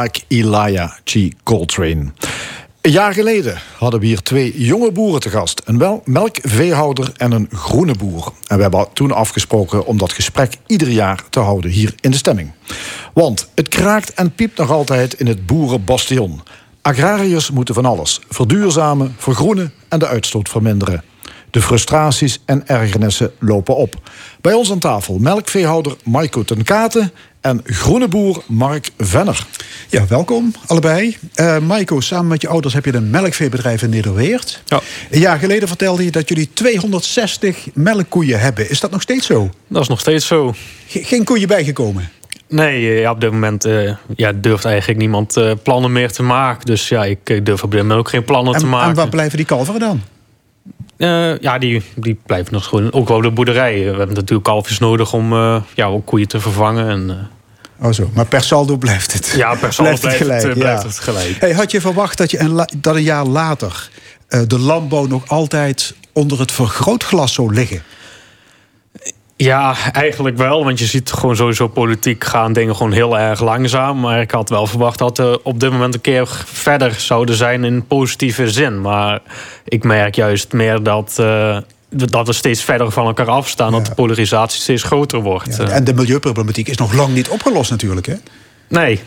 Like Elijah G. Coltrane. Een jaar geleden hadden we hier twee jonge boeren te gast. Een wel melkveehouder en een groene boer. En we hebben toen afgesproken om dat gesprek ieder jaar te houden hier in de stemming. Want het kraakt en piept nog altijd in het boerenbastion. Agrariërs moeten van alles. Verduurzamen, vergroenen en de uitstoot verminderen. De frustraties en ergernissen lopen op. Bij ons aan tafel melkveehouder Maiko ten Katen en groene boer Mark Venner. Ja, welkom allebei. Eh Maiko, samen met je ouders heb je een melkveebedrijf in Nederweert. Ja. Een jaar geleden vertelde je dat jullie 260 melkkoeien hebben. Is dat nog steeds zo? Dat is nog steeds zo. Ge- geen koeien bijgekomen? Nee, eh, ja, op dit moment eh, ja, durft eigenlijk niemand eh, plannen meer te maken. Dus ja, ik eh, durf op dit moment ook geen plannen te En, maken. en waar blijven die kalveren dan? Eh, ja, die, die blijven nog gewoon ook wel de boerderij. We hebben natuurlijk kalfjes nodig om eh, ja, ook koeien te vervangen. En, eh, Oh zo, maar per saldo blijft het. ja, per saldo blijft het gelijk. eh, blijft ja. het gelijk. Hey, had je verwacht dat, je een dat een jaar later eh, de landbouw nog altijd onder het vergrootglas zou liggen? Ja, eigenlijk wel. Want je ziet gewoon sowieso politiek gaan dingen gewoon heel erg langzaam. Maar ik had wel verwacht dat we op dit moment een keer verder zouden zijn in positieve zin. Maar ik merk juist meer dat, eh, dat we steeds verder van elkaar afstaan. Dat de polarisatie steeds groter wordt. Ja, Eh, en de milieuproblematiek is nog lang niet opgelost natuurlijk. Hè? nee,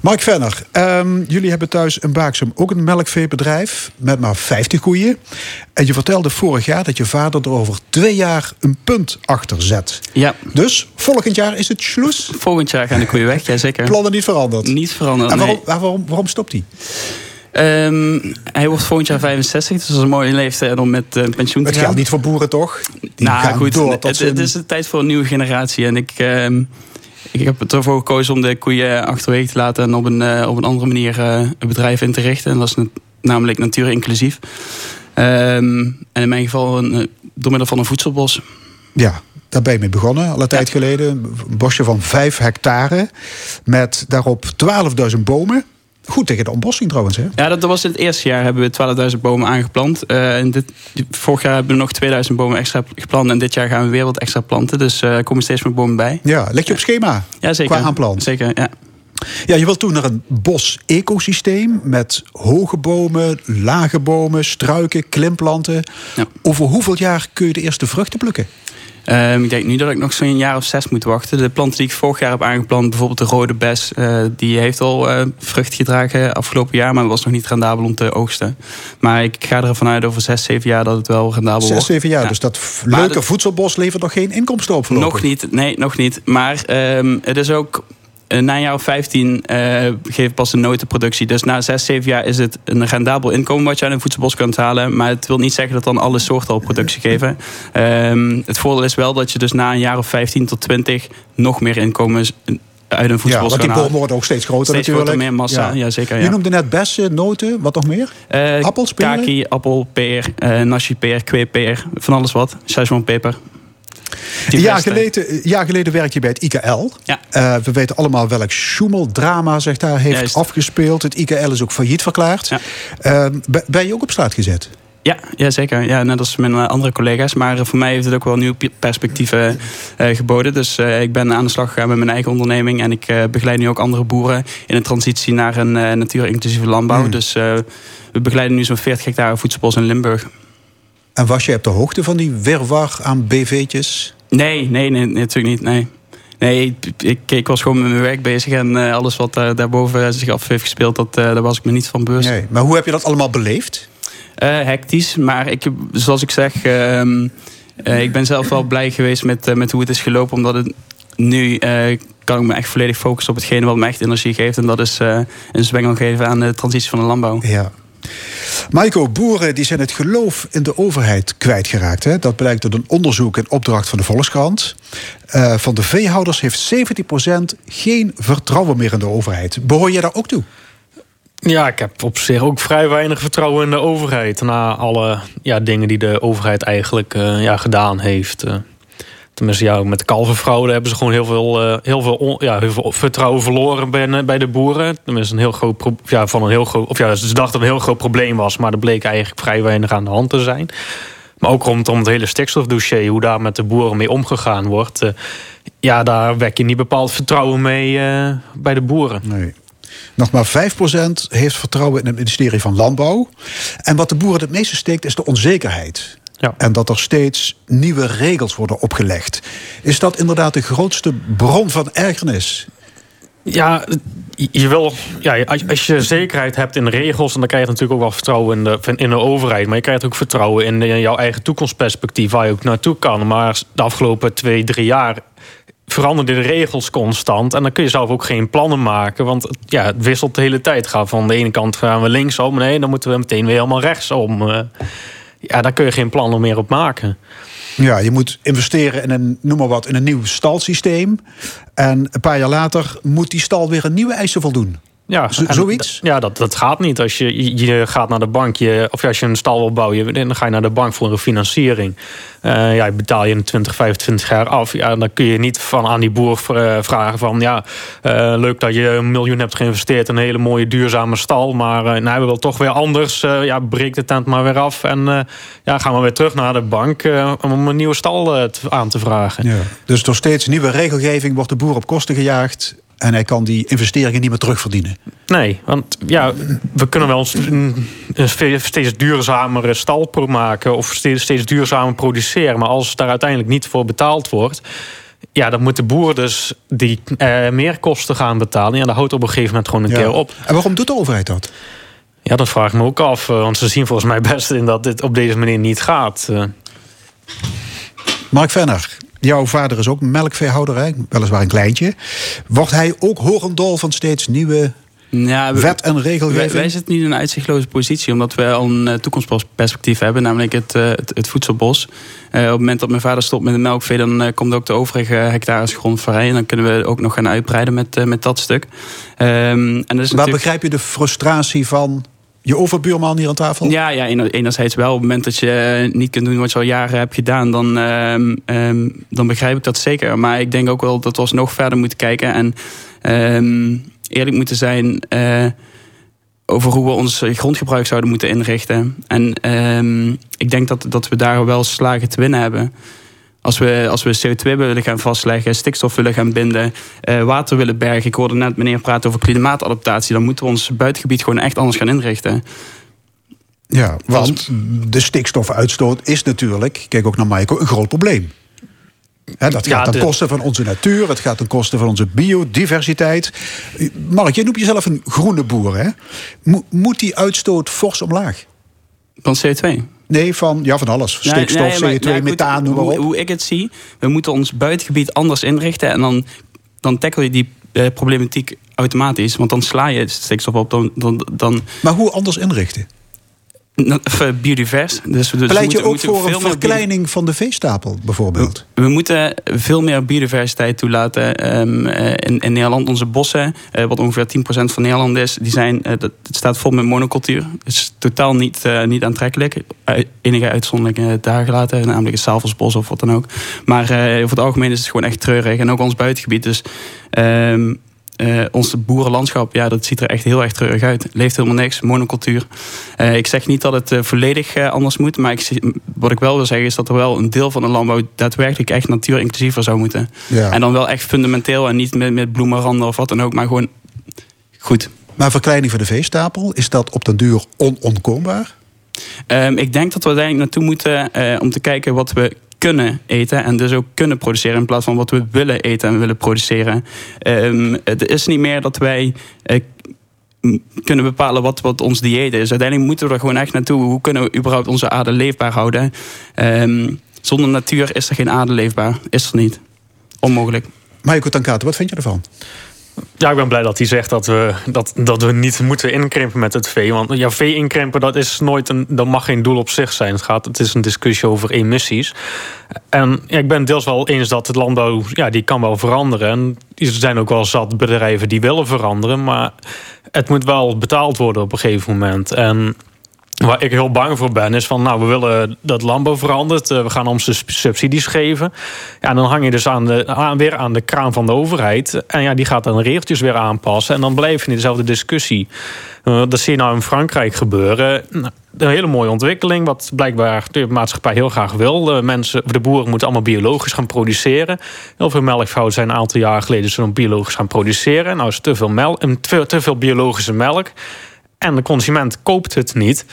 Mark Venner, ehm, jullie hebben thuis in Baaksum ook een melkveebedrijf met maar 50 koeien. En je vertelde vorig jaar dat je vader er over twee jaar een punt achter zet. Ja, Dus volgend jaar is het sloes. volgend jaar gaan de koeien weg, jazeker. Plannen niet veranderd. Niet veranderen, En waarom, nee. waarom, waarom stopt hij? Ehm, hij wordt volgend jaar 65, dus dat is een mooie leeftijd om met eh, pensioen te Het gaan. geldt niet voor boeren toch? Die nou goed, het, het is de tijd voor een nieuwe generatie. En ik, ehm, ik heb ervoor gekozen om de koeien achterwege te laten... en op een, eh, op een andere manier eh, een bedrijf in te richten. En dat is na- namelijk natuur inclusief. Ehm, en in mijn geval een, eh, door middel van een voedselbos. Ja, daar ben je mee begonnen, al een tijd geleden. Een bosje van 5 hectare. Met daarop 12.000 bomen. Goed tegen de ontbossing trouwens, hè? Ja, dat, was in het eerste jaar hebben we 12.000 bomen aangeplant. Eh, en dit, vorig jaar hebben we nog 2000 bomen extra geplant. En dit jaar gaan we weer wat extra planten. Dus eh, er komen steeds meer bomen bij. Ja, leg je op schema Ja, zeker. qua aanplant. Zeker, ja. Ja, je wilt toen naar een bos-ecosysteem met hoge bomen, lage bomen, struiken, klimplanten. Ja. Over hoeveel jaar kun je de eerste vruchten plukken? Ehm, ik denk nu dat ik nog zo'n jaar of zes moet wachten. De planten die ik vorig jaar heb aangeplant, bijvoorbeeld de rode bes, eh, die heeft al eh, vrucht gedragen afgelopen jaar, maar was nog niet rendabel om te oogsten. Maar ik ga ervan uit over zes, zeven jaar dat het wel rendabel wordt. Zes, zeven jaar. Ja. Dus dat leuke dat- voedselbos levert nog geen inkomsten op voorlopig. Nog niet, nee, nog niet. Maar ehm, het is ook. Eh, Na een jaar of 15 eh geeft pas een notenproductie. Dus na 6, 7 jaar is het een rendabel inkomen wat je aan een voedselbos kunt halen. Maar het wil niet zeggen dat dan alle soorten al productie geven. Ehm, het voordeel is wel dat je dus na een jaar of 15 tot 20 nog meer inkomen uit een Ja, voedselbos want die bomen worden ook steeds groter Steeds natuurlijk. groter, meer massa. Ja, zeker, ja. Je noemde net bessen, noten, wat nog meer? Eh, Appels, peren? Kaki, appel, peer, eh nasi peer, kweepeer, van alles wat. Szechuanpeper. Een jaar geleden, een jaar geleden werkte je bij het IKL. Ja. Eh, we weten allemaal welk Sjoemeldrama zich daar heeft Juist. afgespeeld. Het IKL is ook failliet verklaard. Ja. Eh, ben- je ook op straat gezet? Ja, ja, zeker. Ja, net als mijn eh, andere collega's. Maar eh, voor mij heeft het ook wel nieuwe perspectieven geboden. Dus ik ben aan de slag gegaan met mijn eigen onderneming. En ik begeleid nu ook andere boeren in een transitie naar een natuur-inclusieve landbouw. Hmm. Dus we begeleiden nu zo'n 40 hectare voedselbos in Limburg. En was je op de hoogte van die wirwar aan BV'tjes? Nee, nee, nee, natuurlijk niet. Nee. Nee, ik, ik, ik was gewoon met mijn werk bezig en eh, alles wat eh, daarboven zich af heeft gespeeld, dat, eh, daar was ik me niet van bewust. Nee. Maar hoe heb je dat allemaal beleefd? Hectisch, maar ik, zoals ik zeg, ehm, eh, ik ben zelf wel blij geweest met, met hoe het is gelopen. Omdat het nu kan ik me echt volledig focussen op hetgene wat me echt energie geeft. En dat is een zwengel geven aan de transitie van de landbouw. Ja. Maiko, boeren die zijn het geloof in de overheid kwijtgeraakt. Hè? Dat blijkt uit een onderzoek in opdracht van de Volkskrant. Eh, van de veehouders heeft 70% geen vertrouwen meer in de overheid. Behoor je daar ook toe? Ja, ik heb op zich ook vrij weinig vertrouwen in de overheid. Na alle ja, dingen die de overheid eigenlijk eh, ja, gedaan heeft. eh. Tenminste, ja, met de hebben ze gewoon heel veel, eh, heel veel, ja, vertrouwen verloren bij, de boeren. Tenminste, een heel groot, ja, van een heel groot, of ja, ze dachten dat het een heel groot probleem was, maar er bleek eigenlijk vrij weinig aan de hand te zijn. Maar ook rondom het hele stikstofdossier, hoe daar met de boeren mee omgegaan wordt. eh, ja, daar wek je niet bepaald vertrouwen mee eh, bij de boeren. Nee. Nog maar 5% heeft vertrouwen in het ministerie van Landbouw. En wat de boeren het meeste steekt is de onzekerheid. Ja. En dat er steeds nieuwe regels worden opgelegd. Is dat inderdaad de grootste bron van ergernis? Ja, je wil, ja, als, je zekerheid hebt in de regels, dan krijg je natuurlijk ook wel vertrouwen in de, in de overheid. Maar je krijgt ook vertrouwen in, in jouw eigen toekomstperspectief, waar je ook naartoe kan. Maar de afgelopen twee, drie jaar veranderden de regels constant. En dan kun je zelf ook geen plannen maken. Want ja, het wisselt de hele tijd. Gaat van de ene kant gaan we linksom. Nee, dan moeten we meteen weer helemaal rechtsom. Ja, daar kun je geen plannen meer op maken. Ja, je moet investeren in een, noem maar wat, in een nieuw stalsysteem. En een paar jaar later moet die stal weer een nieuwe eisen voldoen. Ja, Z- zoiets? Ja, dat, dat gaat niet. Als je, je- gaat naar de bank, je, of als je een stal wil bouwen, dan ga je naar de bank voor een financiering. Eh, ja, betaal je in 20, 25 jaar af. Ja, dan kun je niet van aan die boer eh, vragen van... ja, eh, leuk dat je een miljoen hebt geïnvesteerd in een hele mooie duurzame stal... maar eh, nou, we willen toch weer anders. Ja, breek de tent maar weer af en ja, gaan we weer terug naar de bank... om een nieuwe stal aan te vragen. Ja. Dus door steeds nieuwe regelgeving wordt de boer op kosten gejaagd. En hij kan die investeringen niet meer terugverdienen. Nee, want ja, we kunnen wel een, een steeds duurzamere stal maken of steeds, steeds duurzamer produceren. Maar als daar uiteindelijk niet voor betaald wordt, ja, dan moet de boer dus die eh, meerkosten gaan betalen. Ja, dat houdt op een gegeven moment gewoon een Ja. keer op. En waarom doet de overheid dat? Ja, dat vraag ik me ook af. eh, Want ze zien volgens mij best in dat dit op deze manier niet gaat. eh. Mark Venner, jouw vader is ook melkveehouder, hè? weliswaar een kleintje. Wordt hij ook horendol van steeds nieuwe Ja, we- wet en Wij, regelgeving? wij zitten niet in een uitzichtloze positie, omdat we al een eh, toekomstperspectief hebben, namelijk het, eh, het, het voedselbos. Eh, op het moment dat mijn vader stopt met de melkvee, dan komt ook de overige hectares grond vrij. En dan kunnen we ook nog gaan uitbreiden met, met dat stuk. Ehm, en dat is Waar natuurlijk... begrijp je de frustratie van je overbuurman hier aan tafel? Ja, ja ener- enerzijds wel. Op het moment dat je eh, niet kunt doen wat je al jaren hebt gedaan, dan, ehm, ehm, dan begrijp ik dat zeker. Maar ik denk ook wel dat we nog verder moeten kijken en ehm, eerlijk moeten zijn eh, over hoe we ons grondgebruik zouden moeten inrichten. En ik denk dat, dat we daar wel slagen te winnen hebben. Als we, als we CO2 willen gaan vastleggen, stikstof willen gaan binden, eh, water willen bergen. Ik hoorde net meneer praten over klimaatadaptatie. Dan moeten we ons buitengebied gewoon echt anders gaan inrichten. Ja, want de stikstofuitstoot is natuurlijk, kijk ook naar Michael, een groot probleem. Dat Ja, gaat ten koste van onze natuur, het gaat ten koste van onze biodiversiteit. Mark, jij noemt jezelf een groene boer. Hè? Mo- moet die uitstoot fors omlaag? Van CO2. Nee, van, ja, van alles. Stikstof, nee, maar- CO2, nou, goed, methaan, noem maar hoe, op. hoe ik het zie, we moeten ons buitengebied anders inrichten. En dan, dan tackle je die eh, problematiek automatisch. Want dan sla je stikstof op. Dan, dan, dan Maar hoe anders inrichten? Nou, biodivers. Dus, dus Pleit je moeten- ook moeten voor een verkleining van de veestapel, bijvoorbeeld? We moeten veel meer biodiversiteit toelaten ehm, eh, in, in Nederland. Onze bossen, eh, wat ongeveer 10% van Nederland is, die zijn, eh, dat, het staat vol met monocultuur. Het is totaal niet, niet aantrekkelijk. Enige uitzonderingen daar gelaten, namelijk het Savelsbos of wat dan ook. Maar over het algemeen is het gewoon echt treurig. En ook ons buitengebied. Dus ehm, eh, ons boerenlandschap, ja, dat ziet er echt heel erg treurig uit. Leeft helemaal niks, monocultuur. Eh, ik zeg niet dat het eh, volledig anders moet. Maar ik, wat ik wel wil zeggen is dat er wel een deel van de landbouw daadwerkelijk echt natuurinclusiever zou moeten. Ja. En dan wel echt fundamenteel en niet met, met bloemenranden of wat dan ook. Maar gewoon goed. Maar verkleining van de veestapel, is dat op den duur onontkoombaar? Ehm, ik denk dat we uiteindelijk naartoe moeten om te kijken wat we kunnen eten. En dus ook kunnen produceren in plaats van wat we willen eten en willen produceren. Ehm, het is niet meer dat wij eh, kunnen bepalen wat, wat ons dieet is. Uiteindelijk moeten we er gewoon echt naartoe. Hoe kunnen we überhaupt onze aarde leefbaar houden? Ehm, zonder natuur is er geen aarde leefbaar. Is er niet. Onmogelijk. Michael Tankate, wat vind je ervan? Ja, ik ben blij dat hij zegt dat we, dat, dat we niet moeten inkrimpen met het vee. Want ja, vee inkrimpen, dat, is nooit een, dat mag geen doel op zich zijn. Het, gaat, het is een discussie over emissies. En ja, ik ben deels wel eens dat het landbouw, ja, die kan wel veranderen. En er zijn ook wel zat bedrijven die willen veranderen. Maar het moet wel betaald worden op een gegeven moment. En Waar ik heel bang voor ben, is van nou, we willen dat landbouw verandert. eh, We gaan ons subsidies geven. Ja, dan hang je dus aan de, aan, weer aan de kraan van de overheid. En ja, die gaat dan regeltjes weer aanpassen. En dan blijf je in dezelfde discussie. Eh, dat zie je nou in Frankrijk gebeuren. Nou, een hele mooie ontwikkeling, wat blijkbaar de maatschappij heel graag wil. De, mensen, de boeren moeten allemaal biologisch gaan produceren. Heel veel melkvrouwen zijn een aantal jaar geleden zo biologisch gaan produceren. Nou is te veel, melk, te veel biologische melk. En de consument koopt het niet.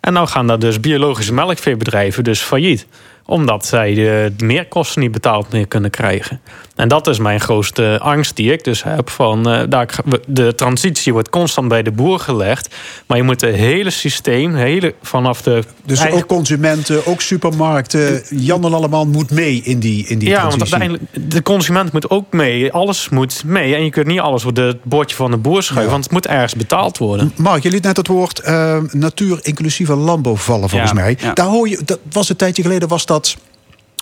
En nou gaan daar dus biologische melkveebedrijven dus failliet. Omdat zij de meerkosten niet betaald meer kunnen krijgen. En dat is mijn grootste angst die ik dus heb. Van, eh, daar, de transitie wordt constant bij de boer gelegd. Maar je moet het hele systeem, hele, vanaf de... Dus eigen- ook consumenten, ook supermarkten. Jan en allemaal moet mee in die, in die ja, want uiteindelijk, de consument moet ook mee. Alles moet mee. En je kunt niet alles op het bordje van de boer schuiven. Want het moet ergens betaald worden. Mark, je liet net het woord eh, natuur-inclusieve landbouw vallen, volgens Ja, mij. ja. Daar hoor je, dat was een tijdje geleden, was dat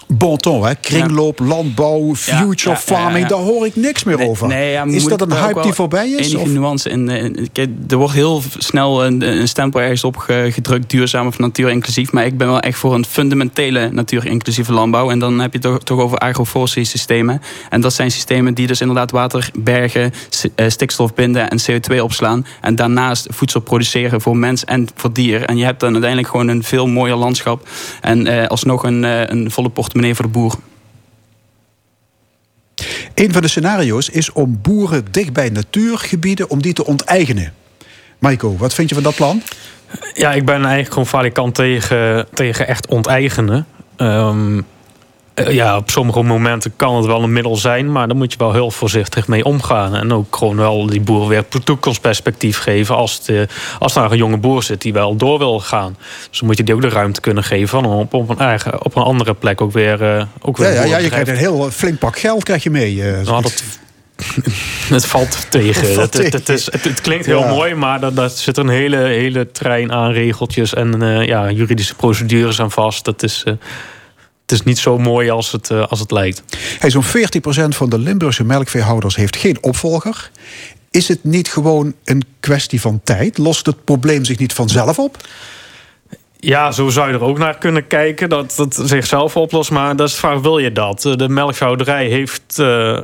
bon ton, hè? Kringloop, landbouw, future ja, farming. Daar hoor ik niks meer over. Nee, is dat een hype die voorbij is? Enige Of? nuance in. eh, er wordt heel snel een, een stempel ergens op ge- gedrukt, duurzaam of natuurinclusief. Maar ik ben wel echt voor een fundamentele natuurinclusieve landbouw. En dan heb je het toch, toch over agroforestry systemen. En dat zijn systemen die dus inderdaad water bergen, eh, stikstof binden en CO2 opslaan. En daarnaast voedsel produceren voor mens en voor dier. En je hebt dan uiteindelijk gewoon een veel mooier landschap. En eh, alsnog een, eh, een volle portemonnee voor de boer. Een van de scenario's is om boeren dicht bij natuurgebieden om die te onteigenen. Maiko, wat vind je van dat plan? Ja, ik ben eigenlijk gewoon valikant tegen, tegen echt onteigenen. Ehm, eh, ja, op sommige momenten kan het wel een middel zijn, maar daar moet je wel heel voorzichtig mee omgaan. En ook gewoon wel die boeren weer toekomstperspectief geven als, de, als daar een jonge boer zit die wel door wil gaan. Dus dan moet je die ook de ruimte kunnen geven om op, op, een, eigen, op een andere plek ook weer. eh, ook weer Ja, ja, ja, je krijgt een heel flink pak geld krijg je mee. eh. nou, dat, het valt tegen. Het is, het, klinkt heel Ja. mooi, maar daar, daar zit een hele, hele trein aan regeltjes en eh, ja, juridische procedures aan vast. Dat is, eh, het is niet zo mooi als het, eh, als het lijkt. Hey, Zo'n 40% van de Limburgse melkveehouders heeft geen opvolger. Is het niet gewoon een kwestie van tijd? Lost het probleem zich niet vanzelf op? Ja, zo zou je er ook naar kunnen kijken. Dat het zichzelf oplost. Maar dat is de vraag, wil je dat? De melkvouderij heeft, eh,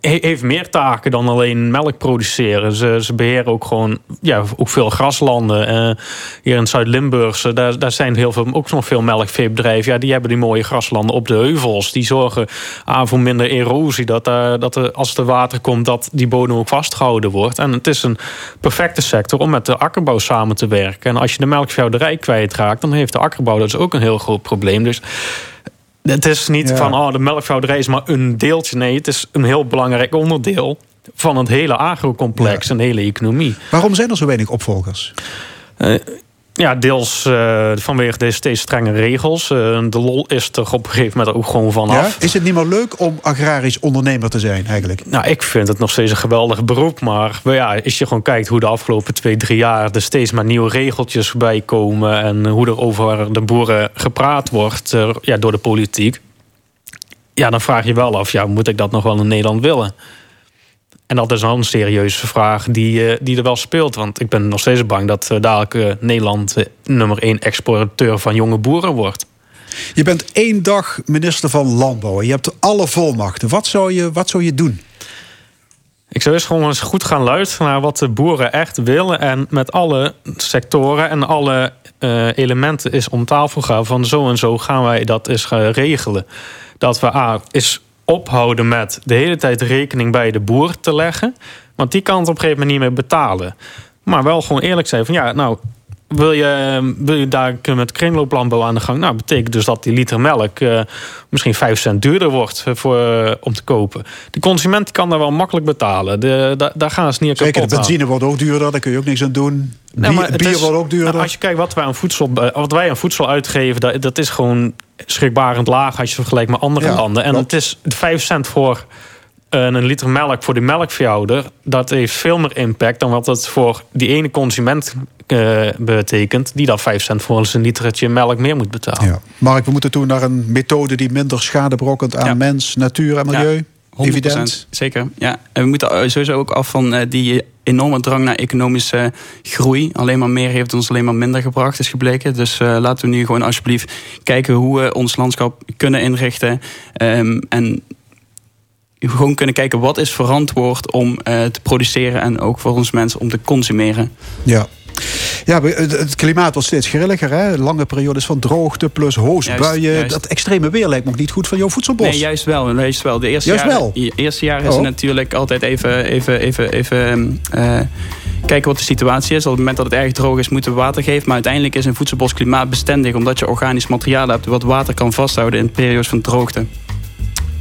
heeft meer taken dan alleen melk produceren. Ze, ze beheren ook gewoon ja, ook veel graslanden. Eh, hier in Zuid-Limburg, eh, daar, daar zijn heel veel, ook nog veel melkveebedrijven. Ja, die hebben die mooie graslanden op de heuvels. Die zorgen aan voor minder erosie. Dat, daar dat als er water komt, dat die bodem ook vastgehouden wordt. En het is een perfecte sector om met de akkerbouw samen te werken. En als je de melkveehouderij kwijtraakt, dan heeft de akkerbouw dus ook een heel groot probleem. Dus het is niet Ja. van, oh, de melkveehouderij is maar een deeltje. Nee, het is een heel belangrijk onderdeel van het hele agrocomplex en de hele economie. Waarom zijn er zo weinig opvolgers? Eh, ja, deels eh, vanwege deze steeds strenge regels. Eh, de lol is er op een gegeven moment ook gewoon Ja? vanaf. Is het niet meer leuk om agrarisch ondernemer te zijn eigenlijk? Nou, ik vind het nog steeds een geweldig beroep. Maar maar ja, als je gewoon kijkt hoe de afgelopen twee, drie jaar... er steeds maar nieuwe regeltjes bij komen... en hoe er over de boeren gepraat wordt eh, ja, door de politiek... ja, dan vraag je wel af, ja, moet ik dat nog wel in Nederland willen? En dat is een serieuze vraag die, eh, die er wel speelt. Want ik ben nog steeds bang dat eh, dadelijk Nederland... eh, nummer één exporteur van jonge boeren wordt. Je bent één dag minister van Landbouw. en Je hebt alle volmachten. Wat zou je, wat zou je doen? Ik zou eens gewoon eens goed gaan luisteren naar wat de boeren echt willen. En met alle sectoren en alle elementen is om tafel gaan. Van zo en zo gaan wij dat eens gaan regelen. Dat we A, is ophouden met de hele tijd rekening bij de boer te leggen. Want die kan het op een gegeven moment niet meer betalen. Maar wel gewoon eerlijk zijn van ja, nou... Wil je, wil je daar met kringlooplandbouw aan de gang? Nou, betekent dus dat die liter melk eh, misschien 5 cent duurder wordt eh, voor, eh, om te kopen. De consument kan daar wel makkelijk betalen. De, da- daar gaan ze niet Zeker, de aan. benzine wordt ook duurder. Daar kun je ook niks aan doen. Nee, bier maar het bier is- wordt ook duurder. nou, als je kijkt wat wij aan voedsel, wat wij aan voedsel uitgeven, dat, dat is gewoon schrikbarend laag als je vergelijkt met andere Ja, landen. En het is 5 cent voor eh, een liter melk voor die melkveehouder. Dat heeft veel meer impact dan wat het voor die ene consument eh, betekent, die dan 5 cent voor zijn literetje melk meer moet betalen. Ja. Mark, we moeten toe naar een methode die minder schade berokkent aan Ja. mens, natuur en milieu. Evident. Zeker, ja. En we moeten eh, sowieso ook af van eh, die enorme drang naar economische groei. Alleen maar meer heeft ons alleen maar minder gebracht, is gebleken. Dus eh, laten we nu gewoon alsjeblieft kijken hoe we ons landschap kunnen inrichten. Ehm, en gewoon kunnen kijken wat is verantwoord om te produceren en ook voor ons mensen om te consumeren. Ja. Ja, het klimaat wordt steeds grilliger. Hè? Lange periodes van droogte plus hoosbuien. Juist, juist. Dat extreme weer lijkt me ook niet goed voor jouw voedselbos. Nee, juist wel. Juist wel. De eerste Juist jaren, wel? eerste jaren is Oh. het natuurlijk altijd even, even, even, even eh, kijken wat de situatie is. Op het moment dat het erg droog is, moeten we water geven. Maar uiteindelijk is een voedselbos klimaatbestendig, omdat je organisch materiaal hebt wat water kan vasthouden in periodes van droogte.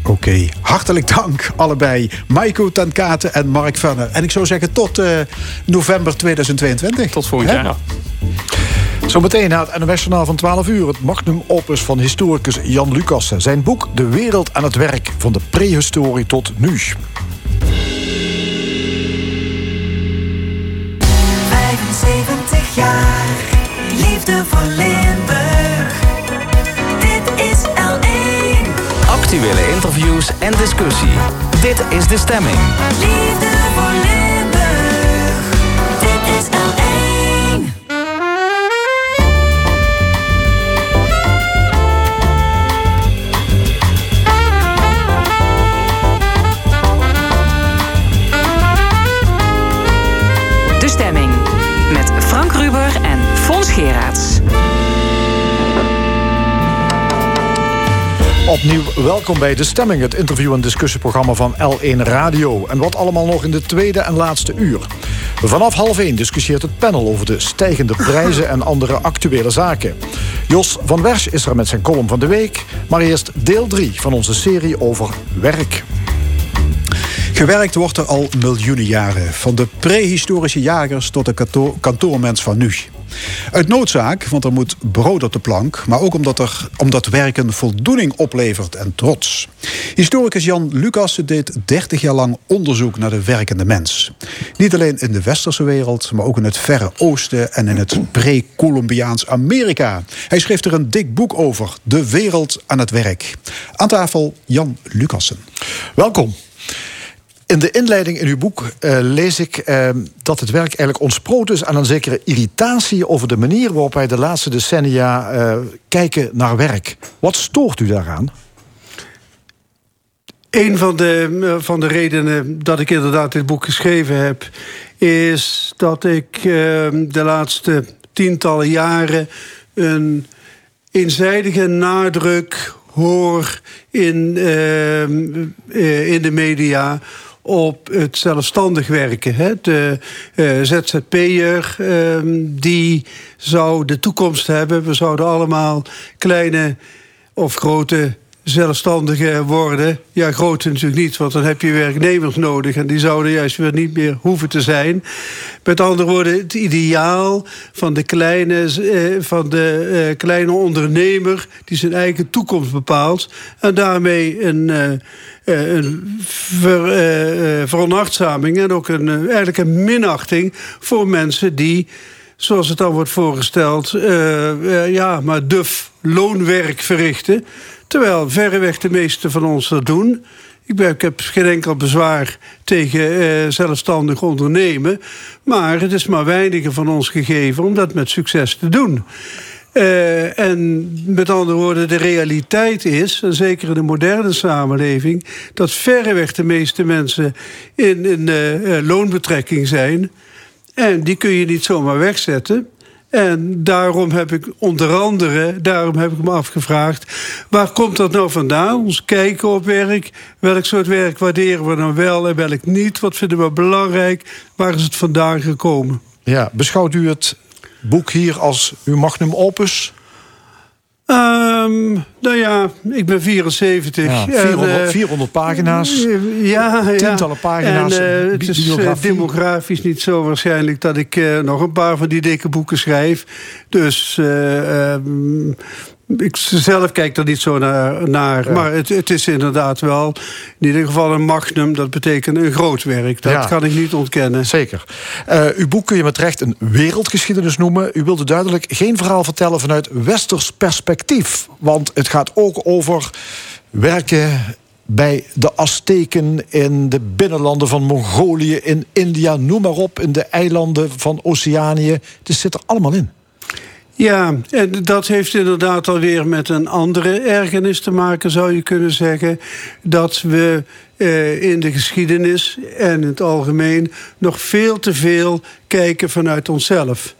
Oké, hartelijk dank allebei. Maiko ten Katen en Mark Venner. En ik zou zeggen tot eh, november 2022. Tot volgend jaar. Zometeen na het NOS-journaal van 12 uur... het magnum opus van historicus Jan Lucassen. Zijn boek De Wereld aan het Werk, van de prehistorie tot nu. 75 jaar, liefde voor Limburg. Actuele interviews en discussie. Dit is de stemming. Liefde voor Limburg. Dit is L1. De stemming. Met Frank Ruber en Fons Geraerts. Opnieuw welkom bij De Stemming, het interview- en discussieprogramma van L1 Radio. En wat allemaal nog in de tweede en laatste uur. Vanaf half 1 discussieert het panel over de stijgende prijzen en andere actuele zaken. Jos van Wersch is er met zijn column van de week. Maar eerst deel 3 van onze serie over werk. Gewerkt wordt er al miljoenen jaren. Van de prehistorische jagers tot de kantoor- kantoormens van nu. Uit noodzaak, want er moet brood op de plank... maar ook omdat, er, omdat werken voldoening oplevert en trots. Historicus Jan Lucassen deed 30 jaar lang onderzoek naar de werkende mens. Niet alleen in de westerse wereld, maar ook in het Verre Oosten... en in het pre-Columbiaans Amerika. Hij schreef er een dik boek over, De Wereld aan het Werk. Aan tafel Jan Lucassen. Welkom. In de inleiding in uw boek eh, lees ik eh, dat het werk eigenlijk ontsproot is aan een zekere irritatie over de manier waarop wij de laatste decennia eh, kijken naar werk. Wat stoort u daaraan? Een van de, eh, van de redenen dat ik inderdaad dit boek geschreven heb, is dat ik eh, de laatste tientallen jaren een eenzijdige nadruk hoor in, eh, eh, in de media op het zelfstandig werken. Hè. De eh, ZZP'er eh, die zou de toekomst hebben. We zouden allemaal kleine of grote zelfstandigen worden. Ja, grote natuurlijk niet, want dan heb je werknemers nodig... en die zouden juist weer niet meer hoeven te zijn. Met andere woorden, het ideaal van de kleine, eh, van de, eh, kleine ondernemer... die zijn eigen toekomst bepaalt... en daarmee een, eh, een ver, veronachtzaming... en ook een, eigenlijk een minachting voor mensen die zoals het dan wordt voorgesteld, ja, maar duf loonwerk verrichten. Terwijl verreweg de meeste van ons dat doen. Ik, ben, ik heb geen enkel bezwaar tegen eh, zelfstandig ondernemen. Maar het is maar weinigen van ons gegeven om dat met succes te doen. Eh, en met andere woorden, de realiteit is, zeker in de moderne samenleving, dat verreweg de meeste mensen in, in eh, eh, loonbetrekking zijn. En die kun je niet zomaar wegzetten. En daarom heb ik onder andere, daarom heb ik me afgevraagd... waar komt dat nou vandaan? Ons kijken op werk. Welk soort werk waarderen we nou wel en welk niet? Wat vinden we belangrijk? Waar is het vandaan gekomen? Ja, beschouwt u het boek hier als uw magnum opus? Ehm, nou ja, ik ben 74. Ja, En, 400, eh, 400 pagina's. Ja, ja. Tientallen pagina's, En, eh, het is eh, demografisch niet zo waarschijnlijk dat ik eh, nog een paar van die dikke boeken schrijf. Dus eh, ehm, ik zelf kijk er niet zo naar. naar. Maar het, het is inderdaad wel in ieder geval een magnum. Dat betekent een groot werk. Dat Ja. kan ik niet ontkennen. Zeker. Eh, uw boek kun je met recht een wereldgeschiedenis noemen. U wilde duidelijk geen verhaal vertellen vanuit westers perspectief. Want het gaat ook over werken bij de Azteken in de binnenlanden van Mongolië, in India, noem maar op, in de eilanden van Oceanië. Het zit er allemaal in. Ja, en dat heeft inderdaad alweer met een andere ergernis te maken, zou je kunnen zeggen. Dat we eh, in de geschiedenis en in het algemeen nog veel te veel kijken vanuit onszelf.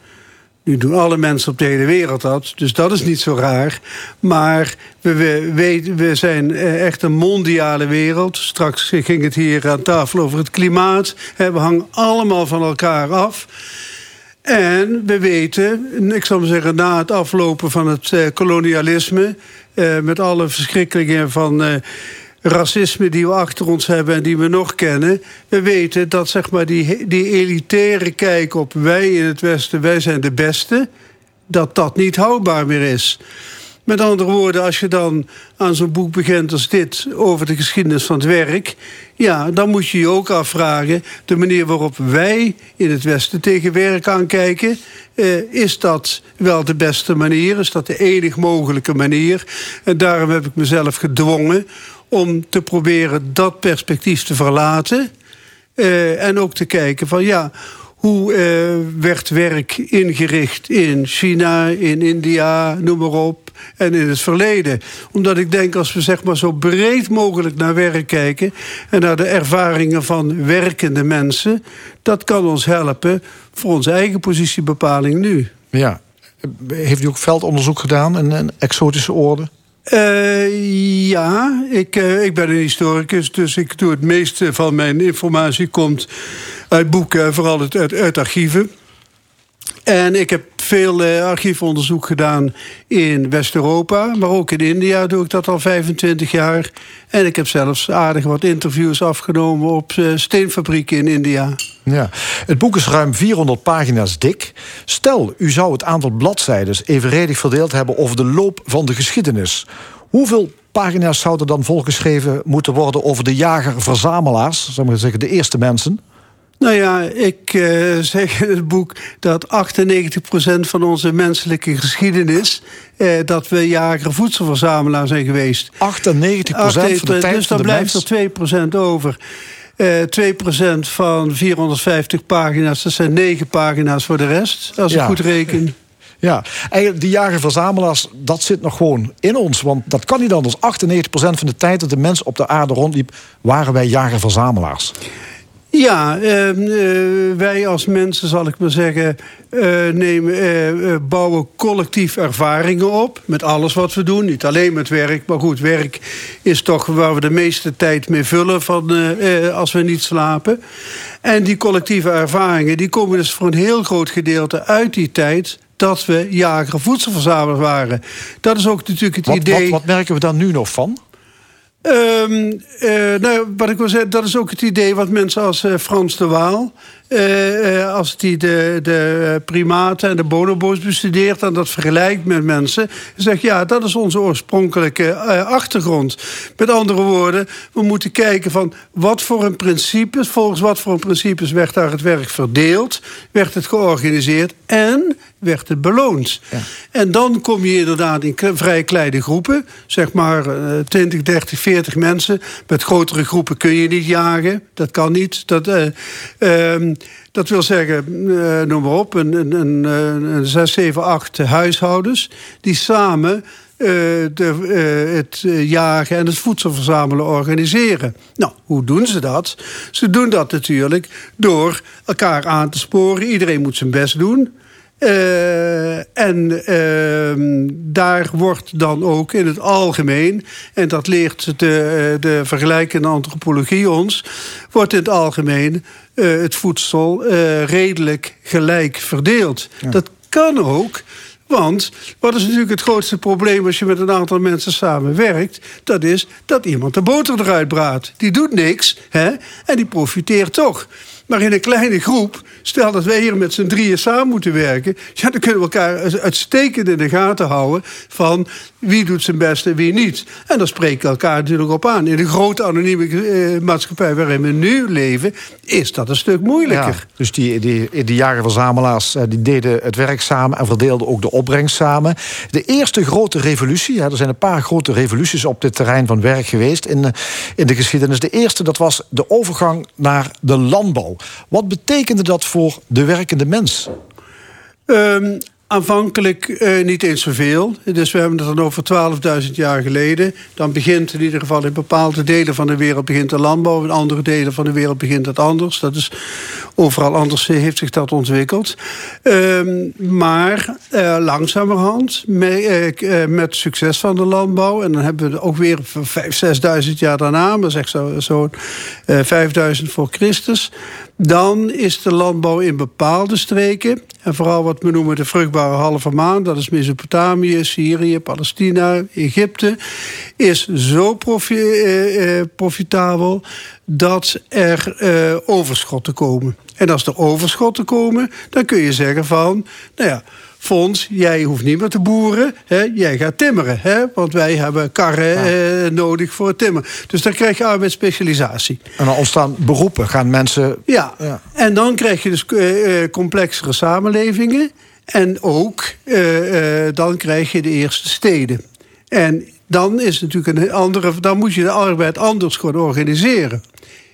Nu doen alle mensen op de hele wereld dat, dus dat is niet zo raar. Maar we, we, we zijn eh, echt een mondiale wereld. Straks ging het hier aan tafel over het klimaat. We hangen allemaal van elkaar af. En we weten, ik zal maar zeggen, na het aflopen van het eh, kolonialisme, eh, met alle verschrikkelingen van eh, racisme die we achter ons hebben en die we nog kennen, we weten dat zeg maar, die, die elitaire kijk op wij in het Westen, wij zijn de beste, dat dat niet houdbaar meer is. Met andere woorden, als je dan aan zo'n boek begint als dit over de geschiedenis van het werk, ja, dan moet je je ook afvragen: de manier waarop wij in het Westen tegen werk aankijken, eh, is dat wel de beste manier? Is dat de enig mogelijke manier? En daarom heb ik mezelf gedwongen om te proberen dat perspectief te verlaten. Eh, en ook te kijken van ja, hoe eh, werd werk ingericht in China, in India, noem maar op, en in het verleden. Omdat ik denk als we zeg maar zo breed mogelijk naar werk kijken en naar de ervaringen van werkende mensen, dat kan ons helpen voor onze eigen positiebepaling nu. Ja. Heeft u ook veldonderzoek gedaan in een exotische orde? Eh, ja, ik, eh, ik ben een historicus, dus ik doe het meeste van mijn informatie komt uit boeken, en vooral uit, uit archieven. En ik heb veel eh, archiefonderzoek gedaan in West-Europa, maar ook in India doe ik dat al 25 jaar. En ik heb zelfs aardig wat interviews afgenomen op eh, steenfabrieken in India. Ja. Het boek is ruim 400 pagina's dik. Stel, u zou het aantal bladzijden evenredig verdeeld hebben over de loop van de geschiedenis. Hoeveel pagina's zouden dan volgeschreven moeten worden over de jager-verzamelaars, ik maar zeggen, de eerste mensen? Nou ja, ik eh, zeg in het boek dat 98% van onze menselijke geschiedenis... Eh, dat we jager voedselverzamelaar zijn geweest. 98% van de tijd Dus dan blijft er 2% over. Eh 2% van 450 pagina's, dat zijn 9 pagina's voor de rest, als Ja. ik goed reken. Ja, eigenlijk die jager-verzamelaars, dat zit nog gewoon in ons. Want dat kan niet anders. 98% van de tijd dat de mens op de aarde rondliep... waren wij jager-verzamelaars. Ja, ehm, eh, wij als mensen, zal ik maar zeggen, eh, nemen, eh, bouwen collectief ervaringen op. Met alles wat we doen. Niet alleen met werk, maar goed, werk is toch waar we de meeste tijd mee vullen van, als we niet slapen. En die collectieve ervaringen die komen dus voor een heel groot gedeelte uit die tijd dat we jager voedselverzamelaars waren. Dat is ook natuurlijk het Wat, idee. wat, wat merken we daar nu nog van? Ehm, eh, nou, wat ik wil zeggen, dat is ook het idee wat mensen als eh, Frans de Waal... eh, eh, als die de, de primaten en de bonobo's bestudeert... en dat vergelijkt met mensen, zegt ja, dat is onze oorspronkelijke eh, achtergrond. Met andere woorden, we moeten kijken van wat voor een principes... volgens wat voor een principes werd daar het werk verdeeld... werd het georganiseerd en werd het beloond. En dan kom je inderdaad in vrij kleine groepen. Zeg maar eh, 20, 30, 40 mensen. Met grotere groepen kun je niet jagen. Dat kan niet. Dat, eh, ehm, dat wil zeggen, eh, noem maar op, een, een, een, eh, een 6, 7, 8 huishoudens... die samen eh, de, het jagen en het voedsel verzamelen organiseren. Nou, hoe doen ze dat? Ze doen dat natuurlijk door elkaar aan te sporen. Iedereen moet zijn best doen. Eh, en ehm, daar wordt dan ook in het algemeen, en dat leert de, eh, de vergelijkende antropologie ons, wordt in het algemeen eh, het voedsel redelijk gelijk verdeeld. Dat kan ook. Want wat is natuurlijk het grootste probleem als je met een aantal mensen samenwerkt? Dat is dat iemand de boter eruit braadt. Die doet niks hè, en die profiteert toch. Maar in een kleine groep, stel dat wij hier met z'n drieën samen moeten werken... Ja, dan kunnen we elkaar uitstekend in de gaten houden... van wie doet zijn best en wie niet. En dan spreken we elkaar natuurlijk op aan. In de grote anonieme eh, maatschappij waarin we nu leven... is dat een stuk moeilijker. Ja, dus die, die, die jagerverzamelaars eh, die deden het werk samen... en verdeelden ook de opbrengst samen. De eerste grote revolutie, hè, er zijn een paar grote revoluties... op dit terrein van werk geweest in, eh, in de geschiedenis. De eerste, dat was de overgang naar de landbouw. Wat betekende dat voor de werkende mens? Ehm, aanvankelijk eh, niet eens zoveel. Dus we hebben het dan over 12.000 jaar geleden. Dan begint in ieder geval in bepaalde delen van de wereld begint de landbouw. In andere delen van de wereld begint het anders. Dat is overal anders heeft zich dat ontwikkeld. Ehm, maar eh, langzamerhand, met, eh, met succes van de landbouw... en dan hebben we ook weer 5.000, 6.000 jaar daarna... maar zeg zo, zo eh, 5.000 voor Christus... dan is de landbouw in bepaalde streken... en vooral wat we noemen de vruchtbare halve maan... dat is Mesopotamië, Syrië, Palestina, Egypte... is zo eh, eh, profitabel dat er eh, overschotten komen. En als er overschotten komen, dan kun je zeggen van... nou ja, Fons, jij hoeft niet meer te boeren, hè? jij gaat timmeren. Hè? Want wij hebben karren eh, nodig voor het timmeren. Dus dan krijg je arbeidsspecialisatie. En dan ontstaan beroepen, gaan mensen... Ja, en dan krijg je dus eh, eh, complexere samenlevingen. En ook, eh, dan krijg je de eerste steden. En dan is het natuurlijk een andere... dan moet je de arbeid anders gaan organiseren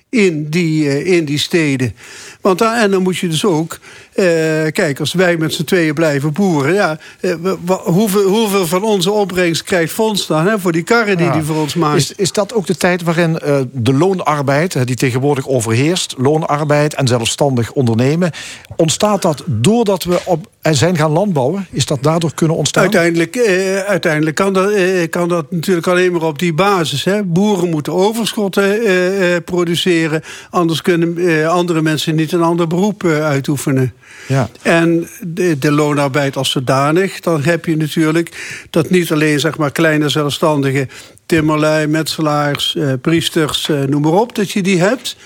in die, in die steden. Want dan, en dan moet je dus ook... eh, kijk, als wij met z'n tweeën blijven boeren... Ja, eh, hoeveel, hoeveel van onze opbrengst krijgt Fonds dan... Hè, voor die karren die Ja. die voor ons maakt? Is, is dat ook de tijd waarin eh, de loonarbeid, die tegenwoordig overheerst, loonarbeid en zelfstandig ondernemen, ontstaat dat doordat we op, en zijn gaan landbouwen? Is dat daardoor kunnen ontstaan? Uiteindelijk, uiteindelijk kan, dat, kan dat natuurlijk alleen maar op die basis. Hè. Boeren moeten overschotten produceren. Anders kunnen andere mensen niet een ander beroep uitoefenen. Ja. En de, de loonarbeid als zodanig, dan heb je natuurlijk dat niet alleen zeg maar, kleine zelfstandigen, timmerlui, metselaars, eh, priesters, eh, noem maar op, dat je die hebt.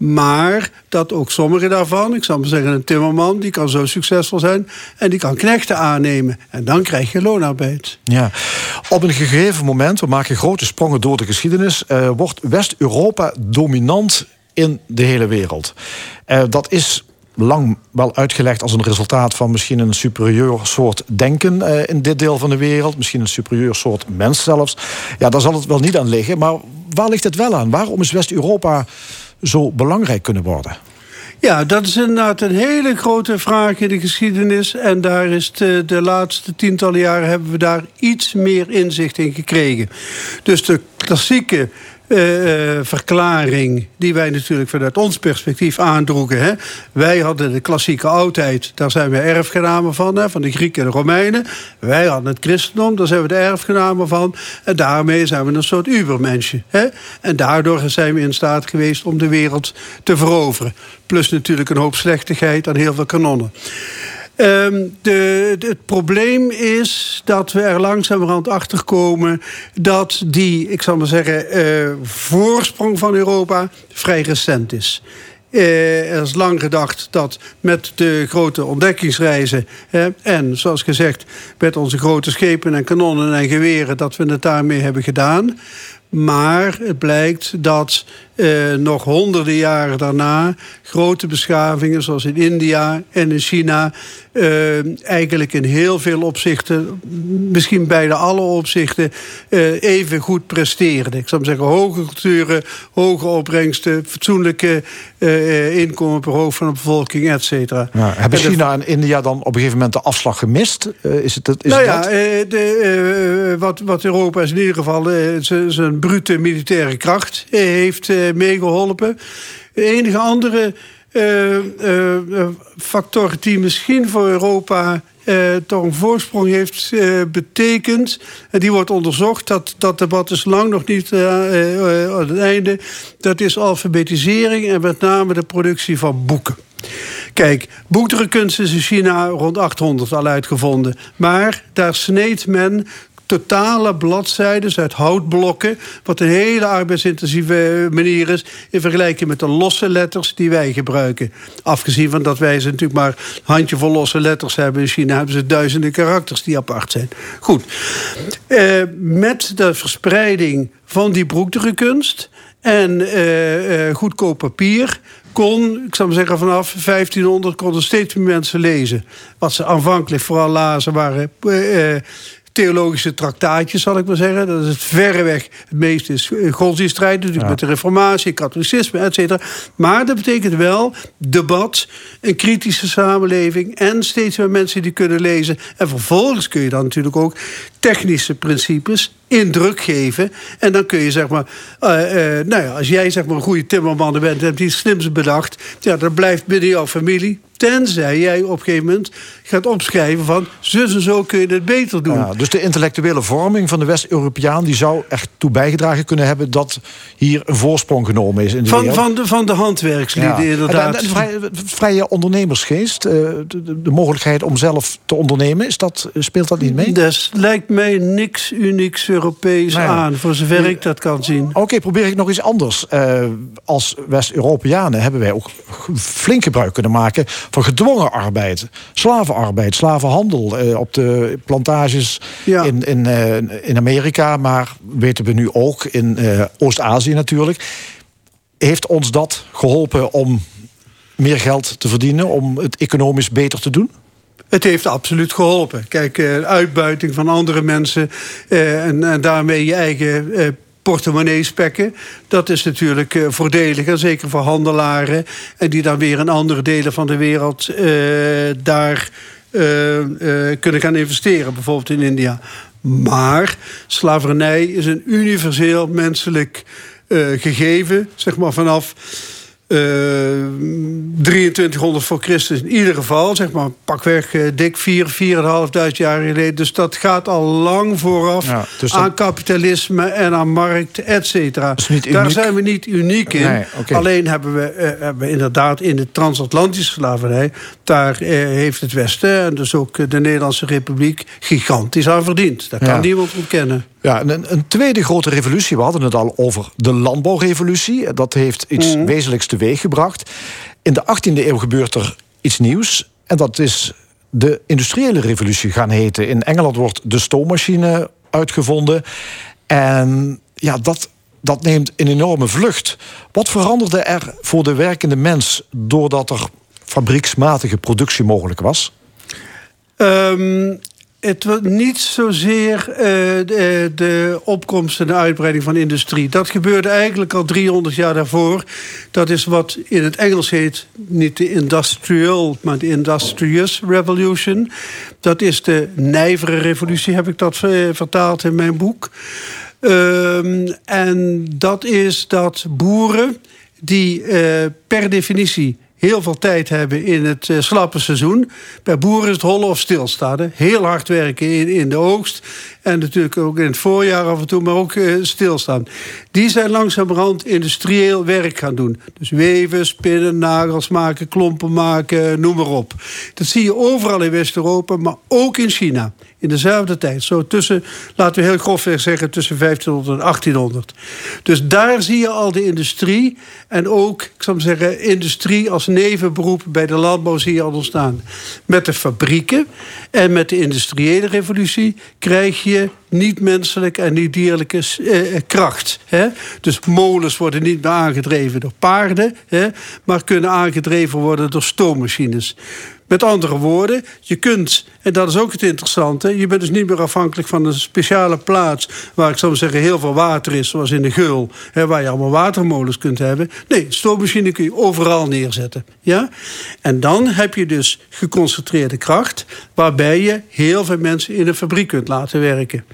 Maar dat ook sommige daarvan, ik zal maar zeggen een timmerman, die kan zo succesvol zijn en die kan knechten aannemen. En dan krijg je loonarbeid. Ja. Op een gegeven moment, we maken grote sprongen door de geschiedenis, eh, wordt West-Europa dominant in de hele wereld. Eh, dat is lang wel uitgelegd als een resultaat van misschien een superieur soort denken eh, in dit deel van de wereld. Misschien een superieur soort mens zelfs. Ja, daar zal het wel niet aan liggen. Maar waar ligt het wel aan? Waarom is West-Europa zo belangrijk kunnen worden? Ja, dat is inderdaad een hele grote vraag in de geschiedenis. En daar is de, de laatste tientallen jaren hebben we daar iets meer inzicht in gekregen. Dus de klassieke eh, eh, verklaring die wij natuurlijk vanuit ons perspectief aandroegen. Hè. Wij hadden de klassieke oudheid, daar zijn we erfgenamen van, hè, van de Grieken en de Romeinen. Wij hadden het christendom, daar zijn we de erfgenamen van. En daarmee zijn we een soort ubermensje. Hè. En daardoor zijn we in staat geweest om de wereld te veroveren. Plus natuurlijk een hoop slechtigheid en heel veel kanonnen. Ehm, de, het probleem is dat we er langzamerhand achter komen dat die, ik zal maar zeggen, eh, voorsprong van Europa vrij recent is. Eh, er is lang gedacht dat met de grote ontdekkingsreizen en zoals gezegd met onze grote schepen en kanonnen en geweren dat we het daarmee hebben gedaan. Maar het blijkt dat eh, nog honderden jaren daarna grote beschavingen, zoals in India en in China, eh, eigenlijk in heel veel opzichten, misschien bijna alle opzichten, eh, even goed presteerden. Ik zou maar zeggen, hoge culturen, hoge opbrengsten, fatsoenlijke inkomen per hoofd van de bevolking, et cetera. Ja, hebben En de- China en India dan op een gegeven moment de afslag gemist? Eh, is het, is nou het ja, eh, de, wat, wat Europa is in ieder geval zijn brute militaire kracht heeft meegeholpen. De enige andere eh, eh, eh, factor die misschien voor Europa eh, toch een voorsprong heeft eh, betekend. En die wordt onderzocht. Dat, dat debat is lang nog niet eh, eh, eh, aan het einde. Dat is alfabetisering en met name de productie van boeken. Kijk, boekdrukkunst is in China rond 800 al uitgevonden. Maar daar sneed men totale bladzijden uit houtblokken. Wat een hele arbeidsintensieve manier is. In vergelijking met de losse letters die wij gebruiken. Afgezien van dat wij ze natuurlijk maar een handjevol losse letters hebben. In China hebben ze duizenden karakters die apart zijn. Goed. Eh, met de verspreiding van die broekdrukkunst en eh, eh, goedkoop papier kon, ik zou maar zeggen, vanaf 1500 konden steeds meer mensen lezen. Wat ze aanvankelijk vooral lazen waren eh, eh, theologische traktaatjes, zal ik maar zeggen. Dat is het verreweg het meeste is godsdienststrijd, natuurlijk met de reformatie, katholicisme, et cetera. Maar dat betekent wel debat, een kritische samenleving en steeds meer mensen die kunnen lezen. En vervolgens kun je dan natuurlijk ook technische principes in druk geven. En dan kun je zeg maar, eh, eh, nou ja, als jij zeg maar een goede timmerman bent en hebt iets slims bedacht, ja, dat blijft binnen jouw familie. Tenzij jij op een gegeven moment gaat opschrijven van zus en zo kun je het beter doen. Ja, dus de intellectuele vorming van de West-Europeaan... die zou echt toe bijgedragen kunnen hebben... dat hier een voorsprong genomen is in de Van, wereld. van, de, van de handwerkslieden Ja. inderdaad. En vrije, vrije ondernemersgeest, eh, de, de- de mogelijkheid om zelf te ondernemen... Is dat, speelt dat niet mee? Dus lijkt mij niks unieks Europees Nee. aan, voor zover ik dat kan zien. Oké, probeer ik nog iets anders. Eh, als West-Europeanen hebben wij ook flink gebruik kunnen maken van gedwongen arbeid. Slavenarbeid, slavenhandel eh, op de plantages Ja. in, in, eh, in Amerika, maar weten we nu ook in eh, Oost-Azië natuurlijk. Heeft ons dat geholpen om meer geld te verdienen, om het economisch beter te doen? Het heeft absoluut geholpen. Kijk, eh, uitbuiting van andere mensen eh, en, en daarmee je eigen eh, portemonnee spekken. Dat is natuurlijk voordelig, en zeker voor handelaren. En die dan weer in andere delen van de wereld daar kunnen gaan investeren, bijvoorbeeld in India. Maar slavernij is een universeel menselijk gegeven, zeg maar vanaf. Eh 2300 voor Christus in ieder geval, zeg maar pakweg eh, dik 4, 4.500 jaar geleden. Dus dat gaat al lang vooraf Ja, dus dat- aan kapitalisme en aan markt, et cetera. Daar zijn we niet uniek in. Nee. Alleen hebben we, eh, hebben we inderdaad in de transatlantische slavernij... daar eh, heeft het Westen en dus ook eh, de Nederlandse Republiek... gigantisch aan verdiend. Dat kan Ja. niemand ontkennen. Ja, en een, een tweede grote revolutie, we hadden het al over de landbouwrevolutie. Dat heeft iets Mhm. wezenlijks teweeg gebracht. In de 18e eeuw gebeurt er iets nieuws. En dat is de industriële revolutie gaan heten. In Engeland wordt de stoommachine uitgevonden. En ja, dat, dat neemt een enorme vlucht. Wat veranderde er voor de werkende mens doordat er fabrieksmatige productie mogelijk was? Ehm, het was niet zozeer eh, de, de opkomst en de uitbreiding van industrie. Dat gebeurde eigenlijk al 300 jaar daarvoor. Dat is wat in het Engels heet, niet de industrial, maar de industrious revolution. Dat is de nijvere revolutie, heb ik dat eh, vertaald in mijn boek. Ehm, en dat is dat boeren die eh, per definitie heel veel tijd hebben in het eh, slappe seizoen. Bij boeren is het hollen of stilstaan. Heel hard werken in, in de oogst. En natuurlijk ook in het voorjaar af en toe, maar ook eh, stilstaan. Die zijn langzamerhand industrieel werk gaan doen. Dus weven, spinnen, nagels maken, klompen maken, noem maar op. Dat zie je overal in West-Europa, maar ook in China. In dezelfde tijd. Zo tussen, laten we heel grofweg zeggen, tussen 1500 en 1800. Dus daar zie je al de industrie. En ook, ik zou zeggen, industrie als nevenberoep bij de landbouw zie je al ontstaan. Met de fabrieken en met de industriële revolutie krijg je niet-menselijk en niet-dierlijke eh, eh, kracht. Hè? Dus molens worden niet meer aangedreven door paarden, hè? maar kunnen aangedreven worden door stoommachines. Met andere woorden, je kunt, en dat is ook het interessante... je bent dus niet meer afhankelijk van een speciale plaats... waar ik zou zeggen heel veel water is, zoals in de Geul... Hè, waar je allemaal watermolens kunt hebben. Nee, stoommachine kun je overal neerzetten. Ja? En dan heb je dus geconcentreerde kracht... waarbij je heel veel mensen in een fabriek kunt laten werken.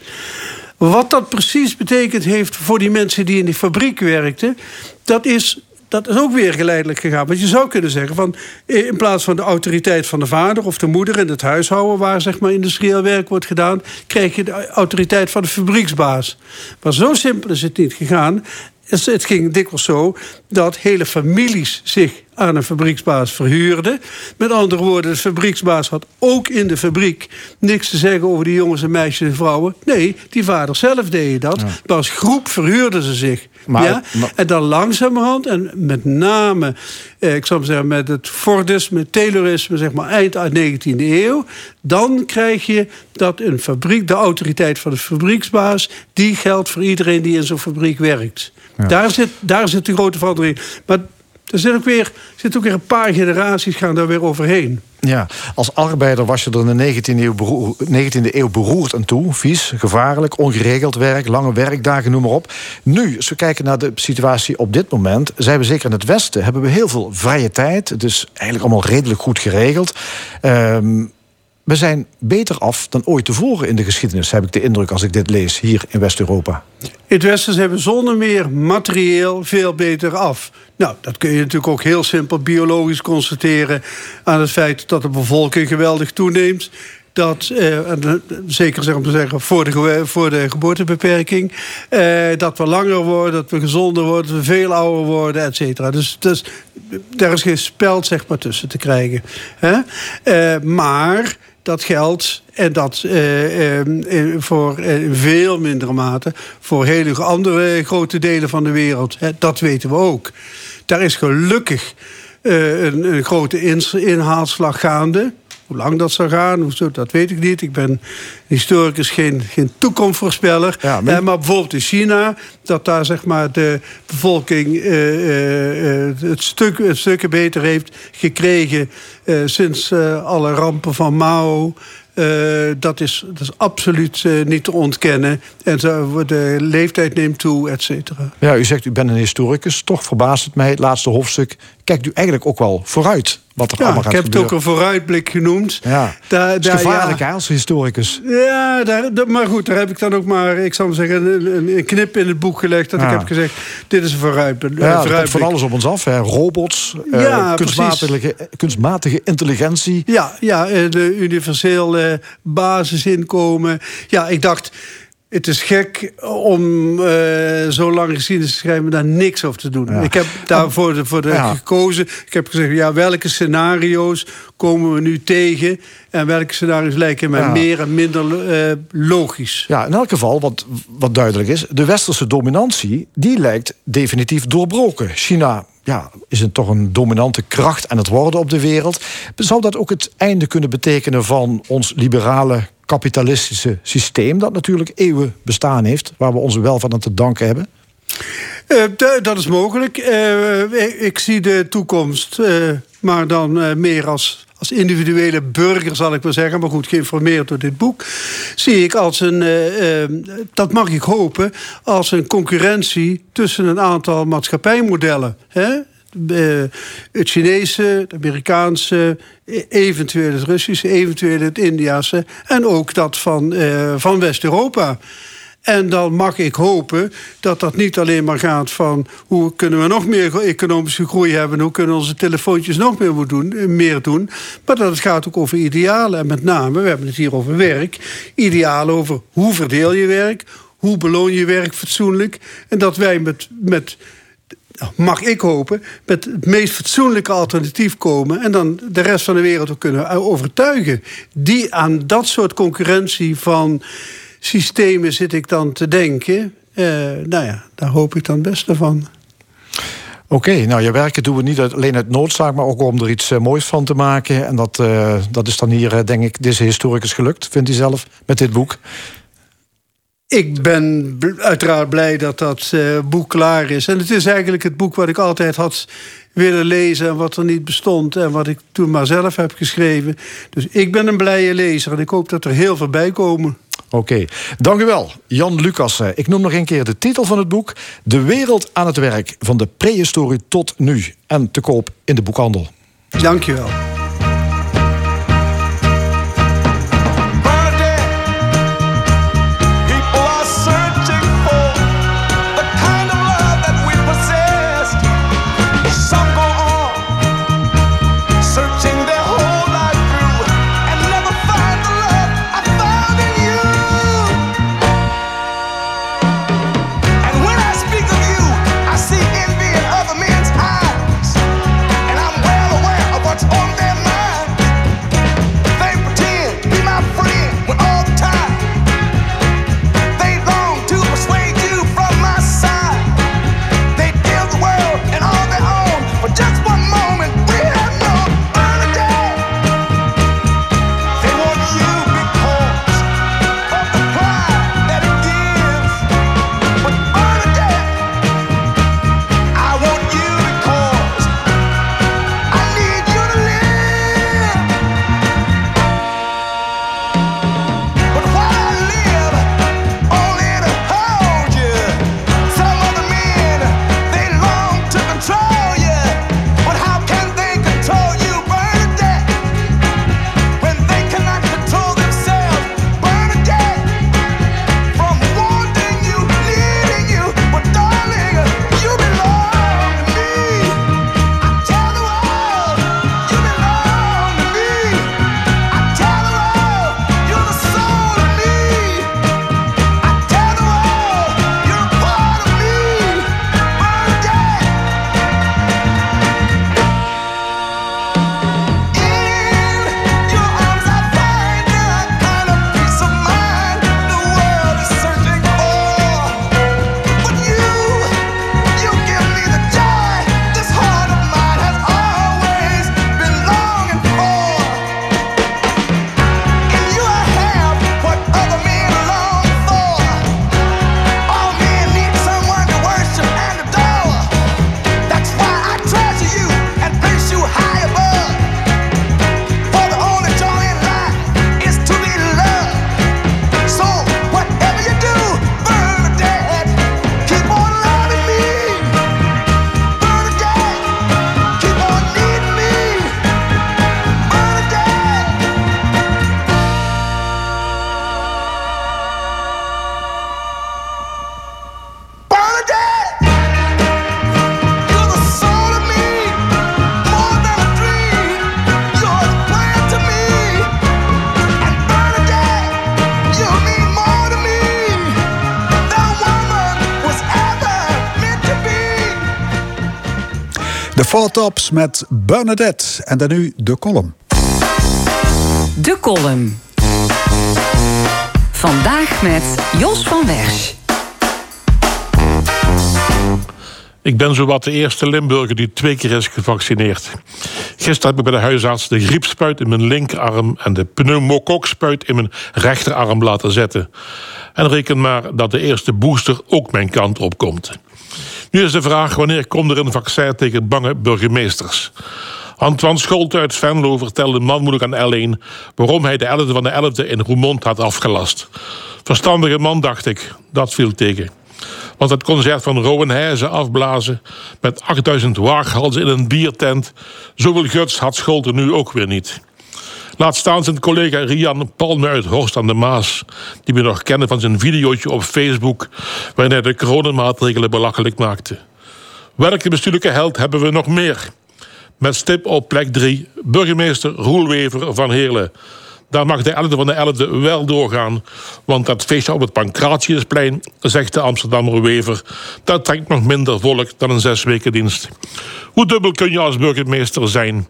Wat dat precies betekend heeft voor die mensen die in die fabriek werkten... dat is dat is ook weer geleidelijk gegaan. Want je zou kunnen zeggen van eh, in plaats van de autoriteit van de vader of de moeder in het huishouden waar zeg maar industrieel werk wordt gedaan, krijg je de autoriteit van de fabrieksbaas. Maar zo simpel is het niet gegaan. Het het ging dikwijls zo dat hele families zich aan een fabrieksbaas verhuurden. Met andere woorden, de fabrieksbaas had ook in de fabriek niks te zeggen over die jongens en meisjes en vrouwen. Nee, die vaders zelf deden dat. Maar als groep verhuurden ze zich. Maar- ja? maar- En dan langzamerhand, en met name, eh, ik zou maar zeggen, met het Fordisme, Taylorisme, zeg maar eind uit 19e eeuw, dan krijg je dat een fabriek, de autoriteit van de fabrieksbaas, die geldt voor iedereen die in zo'n fabriek werkt. Daar, zit, daar zit de grote verandering. Maar er zit ook weer, zit ook weer een paar generaties gaan daar weer overheen. Ja, als arbeider was je er in de 19e eeuw, beroer- 19e eeuw beroerd aan toe. Vies, gevaarlijk, ongeregeld werk, lange werkdagen, noem maar op. Nu, als we kijken naar de situatie op dit moment... zijn we zeker in het Westen, hebben we heel veel vrije tijd. Het is eigenlijk allemaal redelijk goed geregeld. Ehm, we zijn beter af dan ooit tevoren in de geschiedenis... heb ik de indruk als ik dit lees hier in West-Europa. In het Westen zijn we zonder meer materieel veel beter af. Nou, dat kun je natuurlijk ook heel simpel biologisch constateren... aan het feit dat de bevolking geweldig toeneemt. Dat, eh, eh, zeker zeg maar te zeggen, voor de, voor de geboortebeperking... eh, dat we langer worden, dat we gezonder worden... dat we veel ouder worden, et cetera. Dus, dus daar is geen speld zeg maar, tussen te krijgen. Eh, maar dat geldt, en dat eh, voor eh, veel mindere mate... voor hele andere grote delen van de wereld. Hè, dat weten we ook. Daar is gelukkig een, een grote inhaalslag gaande. Hoe lang dat zal gaan, dat weet ik niet. Ik ben historicus, geen, geen toekomstvoorspeller. Ja, maar- Eh, maar bijvoorbeeld in China, dat daar zeg maar de bevolking eh, eh, het, stuk, het stukken beter heeft gekregen sinds alle rampen van Mao. Dat, is, dat is absoluut niet te ontkennen. En zo, de leeftijd neemt toe, et cetera. Ja, u zegt u bent een historicus. Toch verbaast het mij, het laatste hoofdstuk. Kijkt u eigenlijk ook wel vooruit wat er Ja, allemaal ik gaat heb het ook gebeuren? een vooruitblik genoemd. Ja, Daar, is daar- gevaarlijk ja. als historicus. Ja, daar, maar goed, daar heb ik dan ook maar, ik zal maar zeggen, een, een- knip in het boek gelegd. Dat Ja. ik heb gezegd, dit is een vooruitblik. Ja, er komt van alles op ons af. Hè. Robots, eh, kunstmatige, kunstmatige intelligentie. Ja, ja eh, de universeel eh, basisinkomen. Ja, ik dacht, het is gek om eh, zo lang geschiedenis te schrijven... en daar niks over te doen. Ja. Ik heb daarvoor de, voor de Ja. gekozen. Ik heb gezegd, ja, welke scenario's komen we nu tegen... en welke scenario's lijken mij Ja. meer en minder eh, logisch. Ja, in elk geval, wat, wat duidelijk is... de westerse dominantie, die lijkt definitief doorbroken. China ja, is een, toch een dominante kracht aan het worden op de wereld. Zou dat ook het einde kunnen betekenen van ons liberale kapitalistische systeem... dat natuurlijk eeuwen bestaan heeft, waar we ons wel van aan te danken hebben? Eh, dat is mogelijk. Eh, ik, zie de toekomst, eh, maar dan meer als, als individuele burger, zal ik maar zeggen. Maar goed, geïnformeerd door dit boek. Zie ik als een, dat mag ik hopen, als een concurrentie tussen een aantal maatschappijmodellen. Hè? Het Chinese, het Amerikaanse, e- eventueel het Russische, eventueel het Indiase en ook dat van, eh, van West-Europa. En dan mag ik hopen dat dat niet alleen maar gaat van hoe kunnen we nog meer economische groei hebben, hoe kunnen onze telefoontjes nog meer doen, eh, meer doen, maar dat het gaat ook over idealen. En met name, we hebben het hier over werk, idealen over hoe verdeel je werk, hoe beloon je werk fatsoenlijk. En dat wij met, met mag ik hopen, met het meest fatsoenlijke alternatief komen... en dan de rest van de wereld kunnen overtuigen. Die aan dat soort concurrentie van systemen zit ik dan te denken. Eh, nou ja, daar hoop ik dan het beste van. Oké, nou je werken doen we niet alleen uit noodzaak... maar ook om er iets eh, moois van te maken. En dat, eh, dat is dan hier, denk ik, deze historicus gelukt, vindt hij zelf, met dit boek. Ik ben uiteraard blij dat dat eh, boek klaar is. En het is eigenlijk het boek wat ik altijd had willen lezen... en wat er niet bestond en wat ik toen maar zelf heb geschreven. Dus ik ben een blije lezer en ik hoop dat er heel veel bij komen. Oké, dank u wel, Jan Lucas. Eh, Ik noem nog een keer de titel van het boek... De wereld aan het werk, van de prehistorie tot nu. En te koop in de boekhandel. Dank je wel. Four Tops met Bernadette. En dan nu de column. De column. Vandaag met Jos van Wersch. Ik ben zowat de eerste Limburger die twee keer is gevaccineerd. Gisteren heb ik bij de huisarts de griepspuit in mijn linkerarm... en de pneumokokspuit in mijn rechterarm laten zetten. En reken maar dat de eerste booster ook mijn kant op komt. Nu is de vraag wanneer komt er een vaccin tegen bange burgemeesters... Antoine Scholte uit Venlo vertelde manmoedig aan L1... waarom hij de 11e van de 11e in Roermond had afgelast. Verstandige man, dacht ik. Dat viel tegen. Want het concert van Rowenhuizen afblazen... met 8000 waaghalzen in een biertent... zoveel guts had Scholte nu ook weer niet. Laat staan zijn collega Rian Palme uit Horst aan de Maas... die we nog kennen van zijn videootje op Facebook... waarin hij de coronamaatregelen belachelijk maakte. Welke bestuurlijke held hebben we nog meer? Met stip op plek 3, burgemeester Roelwever van Heerlen. Daar mag de 11e van de 11e wel doorgaan. Want dat feestje op het Pancratiusplein, zegt de Amsterdammer Wever... dat trekt nog minder volk dan een zes weken dienst. Hoe dubbel kun je als burgemeester zijn?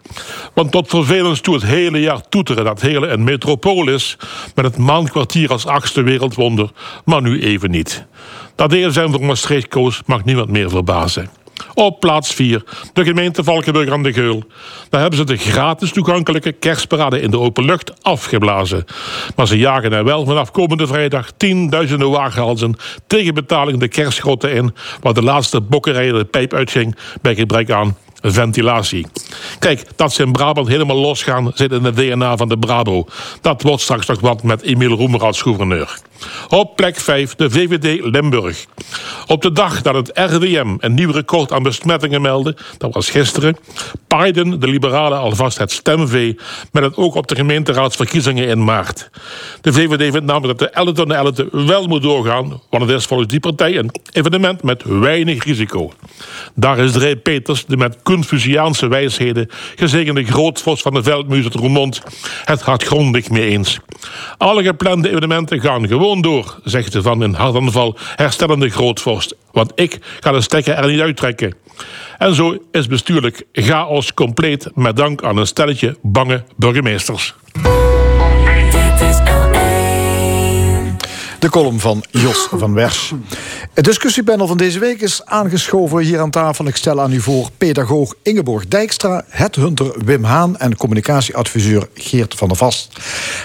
Want tot vervelens toe het hele jaar toeteren dat Heerlen een metropool is... met het maandkwartier als achtste wereldwonder, maar nu even niet. Dat ESM voor Maastricht koos mag niemand meer verbazen. Op plaats 4, de gemeente Valkenburg aan de Geul. Daar hebben ze de gratis toegankelijke kerstparade in de open lucht afgeblazen. Maar ze jagen er wel vanaf komende vrijdag tienduizenden wagenhalzen tegen betaling de kerstgrotten in, waar de laatste bokkerij de pijp uitging bij gebrek aan ventilatie. Kijk, dat ze in Brabant helemaal losgaan zit in het DNA van de Brabo. Dat wordt straks nog wat met Emiel Roemer als gouverneur. Op plek 5 de VVD Limburg. Op de dag dat het RWM een nieuw record aan besmettingen meldde, dat was gisteren, paaiden de liberalen alvast het stemvee met het oog op de gemeenteraadsverkiezingen in maart. De VVD vindt namelijk dat de 11 van de 11 wel moet doorgaan, want het is volgens die partij een evenement met weinig risico. Daar is Dree Peters, de met Confuciaanse wijsheden gezegende grootvos van de Veldmuis uit Roermond, het hardgrondig mee eens. Alle geplande evenementen gaan gewoon door, zegt de van in hartaanval herstellende grootvorst. Want ik ga de stekker er niet uittrekken. En zo is bestuurlijk chaos compleet met dank aan een stelletje bange burgemeesters. De column van Jos van Wers. Het discussiepanel van deze week is aangeschoven hier aan tafel. Ik stel aan u voor pedagoog Ingeborg Dijkstra, headhunter Wim Haan en communicatieadviseur Geert van der Vast.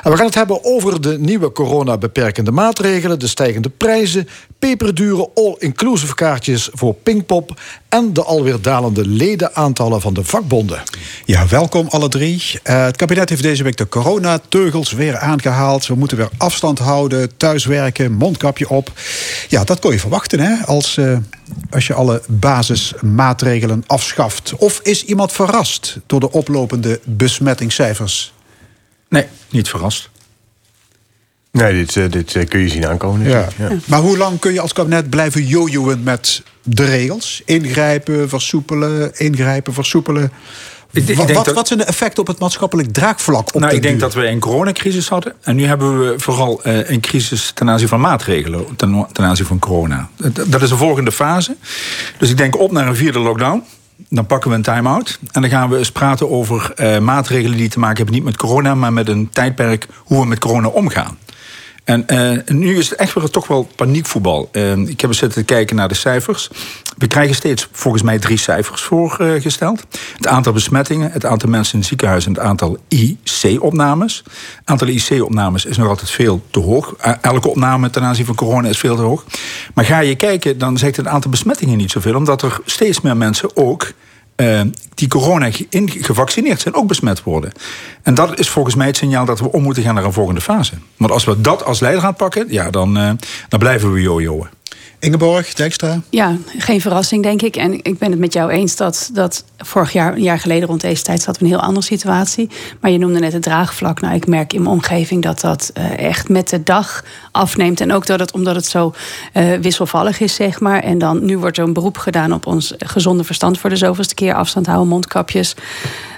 En we gaan het hebben over de nieuwe corona-beperkende maatregelen, de stijgende prijzen, peperdure all-inclusive kaartjes voor Pinkpop en de alweer dalende ledenaantallen van de vakbonden. Ja, welkom alle drie. Eh, het kabinet heeft deze week de coronateugels weer aangehaald. We moeten weer afstand houden, thuiswerken, mondkapje op. Ja, dat kon je verwachten hè, als, eh, als je alle basismaatregelen afschaft. Of is iemand verrast door de oplopende besmettingscijfers? Nee, niet verrast. Nee, dit, eh, dit kun je zien aankomen. Ja. Maar hoe lang kun je als kabinet blijven jojoen met de regels? Ingrijpen, versoepelen, ingrijpen, versoepelen. Ik- ik wat, dat- wat zijn de effecten op het maatschappelijk draagvlak? Op nou, ik denk duur? dat we een coronacrisis hadden. En nu hebben we vooral eh, een crisis ten aanzien van maatregelen. Ten, ten aanzien van corona. Dat, dat is de volgende fase. Dus ik denk op naar een vierde lockdown. Dan pakken we een time-out. En dan gaan we eens praten over eh, maatregelen die te maken hebben niet met corona, maar met een tijdperk hoe we met corona omgaan. En eh, nu is het echt weer toch wel paniekvoetbal. Eh, ik heb eens zitten kijken naar de cijfers. We krijgen steeds volgens mij drie cijfers voorgesteld. het aantal besmettingen, het aantal mensen in het ziekenhuis... en het aantal IC-opnames. Het aantal IC-opnames is nog altijd veel te hoog. Eh, Elke opname ten aanzien van corona is veel te hoog. Maar ga je kijken, dan zegt het aantal besmettingen niet zoveel... omdat er steeds meer mensen ook eh, die corona ge- in- gevaccineerd zijn, ook besmet worden. En dat is volgens mij het signaal dat we om moeten gaan naar een volgende fase. Want als we dat als leidraad pakken, ja, dan, eh, dan blijven we jojoen. Ingeborg, Dijkstra? Ja, geen verrassing denk ik. En ik ben het met jou eens dat, dat vorig jaar, een jaar geleden rond deze tijd zaten we een heel andere situatie. Maar je noemde net het draagvlak. Nou, ik merk in mijn omgeving dat dat eh, echt met de dag afneemt. En ook dat het, omdat het zo eh, wisselvallig is, zeg maar. En dan nu wordt er een beroep gedaan op ons gezonde verstand voor de zoveelste keer. Afstand houden, mondkapjes.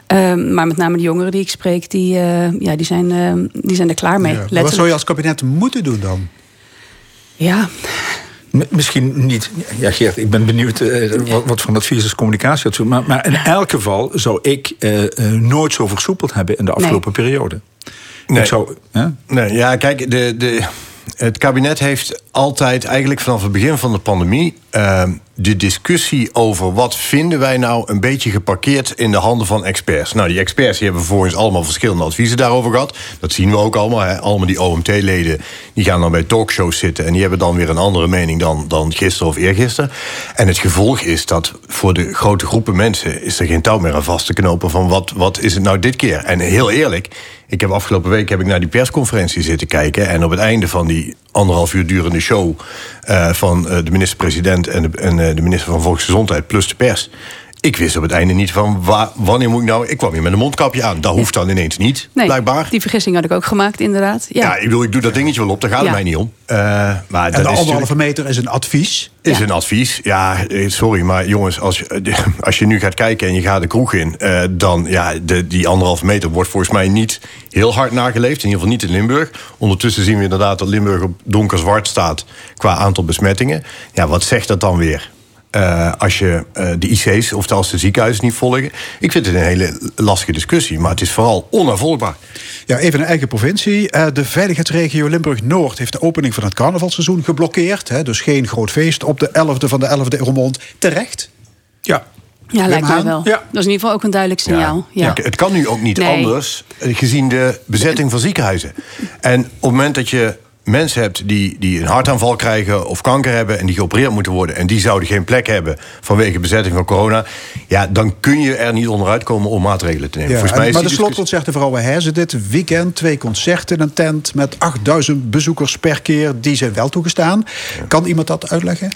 Ehm, maar met name de jongeren die ik spreek, die, eh, ja, die, zijn, die zijn er klaar mee. Ja. Wat zou je als kabinet moeten doen dan? Ja, Misschien niet. Ja, Geert, ik ben benieuwd eh, wat, wat voor advies is communicatieadvies. Maar, maar in elk geval zou ik eh, eh, nooit zo versoepeld hebben in de afgelopen periode. Nee. Ik zou, hè? Nee, ja, kijk, de, de, het kabinet heeft altijd, eigenlijk vanaf het begin van de pandemie, ehm, de discussie over wat vinden wij nou een beetje geparkeerd in de handen van experts. Nou, die experts die hebben vervolgens allemaal verschillende adviezen daarover gehad. Dat zien we ook allemaal. Hè. Allemaal die OMT-leden die gaan dan bij talkshows zitten en die hebben dan weer een andere mening dan, dan gisteren of eergisteren. En het gevolg is dat voor de grote groepen mensen is er geen touw meer aan vast te knopen van wat, wat is het nou dit keer. En heel eerlijk, ik heb afgelopen week heb ik naar die persconferentie zitten kijken. En op het einde van die anderhalf uur durende show eh, van eh, de minister-president en, de, en eh, de minister van Volksgezondheid plus de pers. Ik wist op het einde niet van wa- wanneer moet ik nou. Ik kwam hier met een mondkapje aan. Dat hoeft dan ineens niet, Nee, blijkbaar. die vergissing had ik ook gemaakt, inderdaad. Ja. Ja, ik bedoel, ik doe dat dingetje wel op, daar gaat het mij niet om. Eh, maar En dat de is anderhalve meter is een advies. is een advies. Ja, eh, sorry, maar jongens, als je, als je nu gaat kijken en je gaat de kroeg in, eh, dan ja, de, die anderhalve meter wordt volgens mij niet heel hard nageleefd. In ieder geval niet in Limburg. Ondertussen zien we inderdaad dat Limburg op donker-zwart staat qua aantal besmettingen. Ja, wat zegt dat dan weer? Eh, als je eh, de IC's of als de ziekenhuizen niet volgen. Ik vind het een hele lastige discussie, maar het is vooral onafvolgbaar. Ja, even een eigen provincie. Eh, de veiligheidsregio Limburg-Noord heeft de opening van het carnavalseizoen geblokkeerd. Hè, dus geen groot feest op de 11e van de 11e in Roermond. Terecht? Ja. Ja, lijkt mij wel. Dat is in ieder geval ook een duidelijk signaal. Ja. Ja, het kan nu ook niet Nee. anders, gezien de bezetting van ziekenhuizen. En op het moment dat je mensen hebt die, die een hartaanval krijgen of kanker hebben en die geopereerd moeten worden en die zouden geen plek hebben vanwege bezetting van corona, ja, dan kun je er niet onderuit komen om maatregelen te nemen. Ja, Volgens mij en- maar de slotconcerten Vrouwen Herzen dit weekend. Twee concerten in een tent met 8000 bezoekers per keer. Die zijn wel toegestaan. Kan iemand dat uitleggen?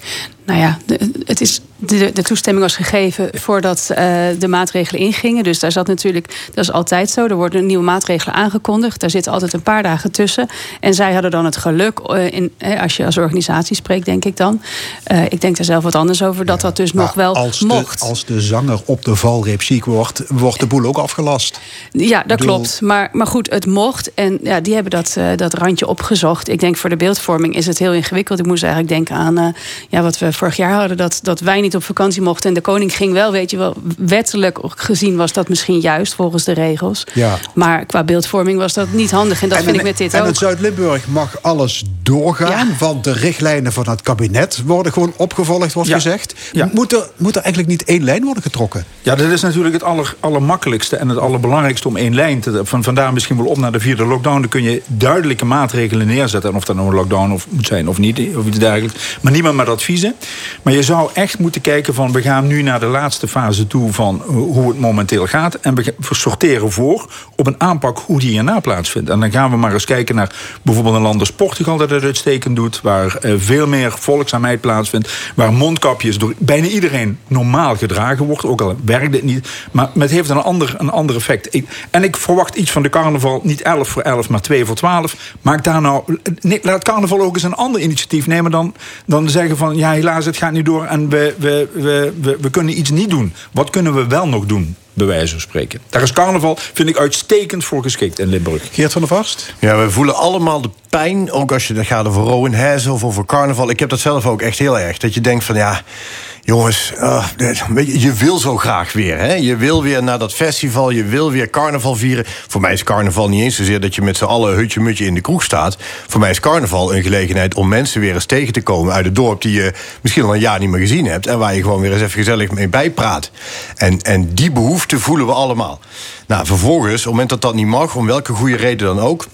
Nou ja, de, het is, de, de toestemming was gegeven voordat eh, de maatregelen ingingen. Dus daar zat natuurlijk, dat is altijd zo. Er worden nieuwe maatregelen aangekondigd. Daar zitten altijd een paar dagen tussen. En zij hadden dan het geluk, eh, in, eh, als je als organisatie spreekt, denk ik dan. Eh, ik denk daar zelf wat anders over, dat dat dus nog wel als mocht. De, als de zanger op de valreep ziek wordt, wordt de boel ook afgelast. Ja, dat klopt. Maar, maar goed, het mocht. En ja, die hebben dat, dat randje opgezocht. Ik denk voor de beeldvorming is het heel ingewikkeld. Ik moest eigenlijk denken aan ja, wat we vorig jaar hadden. Dat, dat wij niet op vakantie mochten. En de koning ging wel, weet je wel. Wettelijk gezien was dat misschien juist volgens de regels. Ja. Maar qua beeldvorming was dat niet handig. En dat vind ik met dit en ook. in Zuid-Limburg mag alles doorgaan. Want de richtlijnen van het kabinet worden gewoon opgevolgd, wordt Ja. gezegd. Ja. Moet, er, moet er eigenlijk niet één lijn worden getrokken? Ja, dat is natuurlijk het aller, allermakkelijkste en het allerbelangrijkste om één lijn te... Van, vandaar misschien wel op naar de vierde lockdown. Dan kun je duidelijke maatregelen neerzetten. En of dat nou een lockdown of moet zijn of niet, of iets dergelijks. Maar niemand met adviezen. Maar je zou echt moeten kijken van... we gaan nu naar de laatste fase toe van hoe het momenteel gaat. En we sorteren voor op een aanpak hoe die hierna plaatsvindt. En dan gaan we maar eens kijken naar bijvoorbeeld een land als Portugal... dat het uitstekend doet, waar eh, veel meer volkzaamheid plaatsvindt... waar mondkapjes door bijna iedereen normaal gedragen wordt. Ook al werkt het niet. Maar het heeft een ander, een ander effect. En ik verwacht iets van de carnaval. Niet 11 voor 11, maar 2 voor 12. Maak daar nou... Nee, laat carnaval ook eens een ander initiatief nemen dan, dan zeggen van... ja, helaas, het gaat niet door en we, we, we, we, we kunnen iets niet doen. Wat kunnen we wel nog doen? Bij wijze van spreken. Daar is carnaval, vind ik, uitstekend voor geschikt in Limburg. Geert van der Vast? Ja, we voelen allemaal de pijn. Ook als je dat gaat over Rowan of over carnaval. Ik heb dat zelf ook echt heel erg. Dat je denkt van ja. Jongens, weet je, je wil zo graag weer. Hè? Je wil weer naar dat festival, je wil weer carnaval vieren. Voor mij is carnaval niet eens zozeer dat je met z'n allen hutje-mutje in de kroeg staat. Voor mij is carnaval een gelegenheid om mensen weer eens tegen te komen uit het dorp die je misschien al een jaar niet meer gezien hebt. En waar je gewoon weer eens even gezellig mee bijpraat. En, en die behoefte voelen we allemaal. Nou, vervolgens, op het moment dat dat niet mag, om welke goede reden dan ook.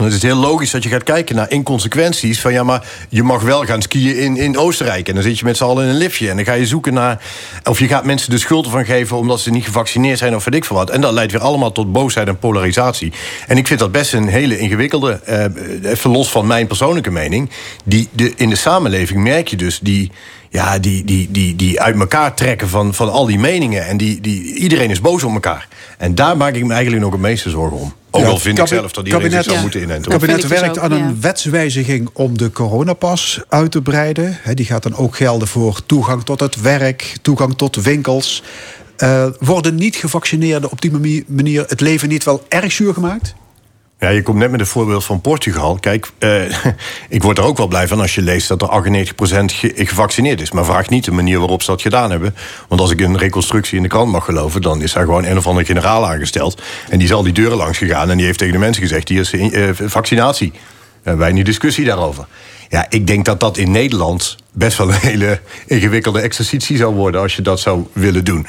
Is het heel logisch dat je gaat kijken naar inconsequenties. Van ja, maar je mag wel gaan skiën in, in Oostenrijk. En dan zit je met z'n allen in een liftje. En dan ga je zoeken naar. Of je gaat mensen de schuld ervan geven omdat ze niet gevaccineerd zijn of weet ik veel wat. En dat leidt weer allemaal tot boosheid en polarisatie. En ik vind dat best een hele ingewikkelde. eh, even los van mijn persoonlijke mening. Die, de, in de samenleving merk je dus die. Ja, die, die, die, die uit elkaar trekken van, van al die meningen. En die, die, iedereen is boos op elkaar. En daar maak ik me eigenlijk nog het meeste zorgen om. Ook Ja, al vind ik zelf dat iedereen zich zou moeten inenten. Het kabinet dus werkt ook, aan een wetswijziging om de coronapas uit te breiden. Hè, die gaat dan ook gelden voor toegang tot het werk, toegang tot winkels. Eh, worden niet gevaccineerden op die manie- manier het leven niet wel erg zuur gemaakt? Ja, je komt net met een voorbeeld van Portugal. Kijk, eh, ik word er ook wel blij van als je leest dat er 98% ge- gevaccineerd is. Maar vraag niet de manier waarop ze dat gedaan hebben. Want als ik een reconstructie in de krant mag geloven, dan is daar gewoon een of andere generaal aangesteld. En die is al die deuren langs gegaan en die heeft tegen de mensen gezegd: hier is eh, vaccinatie. En wij nu discussie daarover. Ja, ik denk dat dat in Nederland best wel een hele ingewikkelde exercitie zou worden als je dat zou willen doen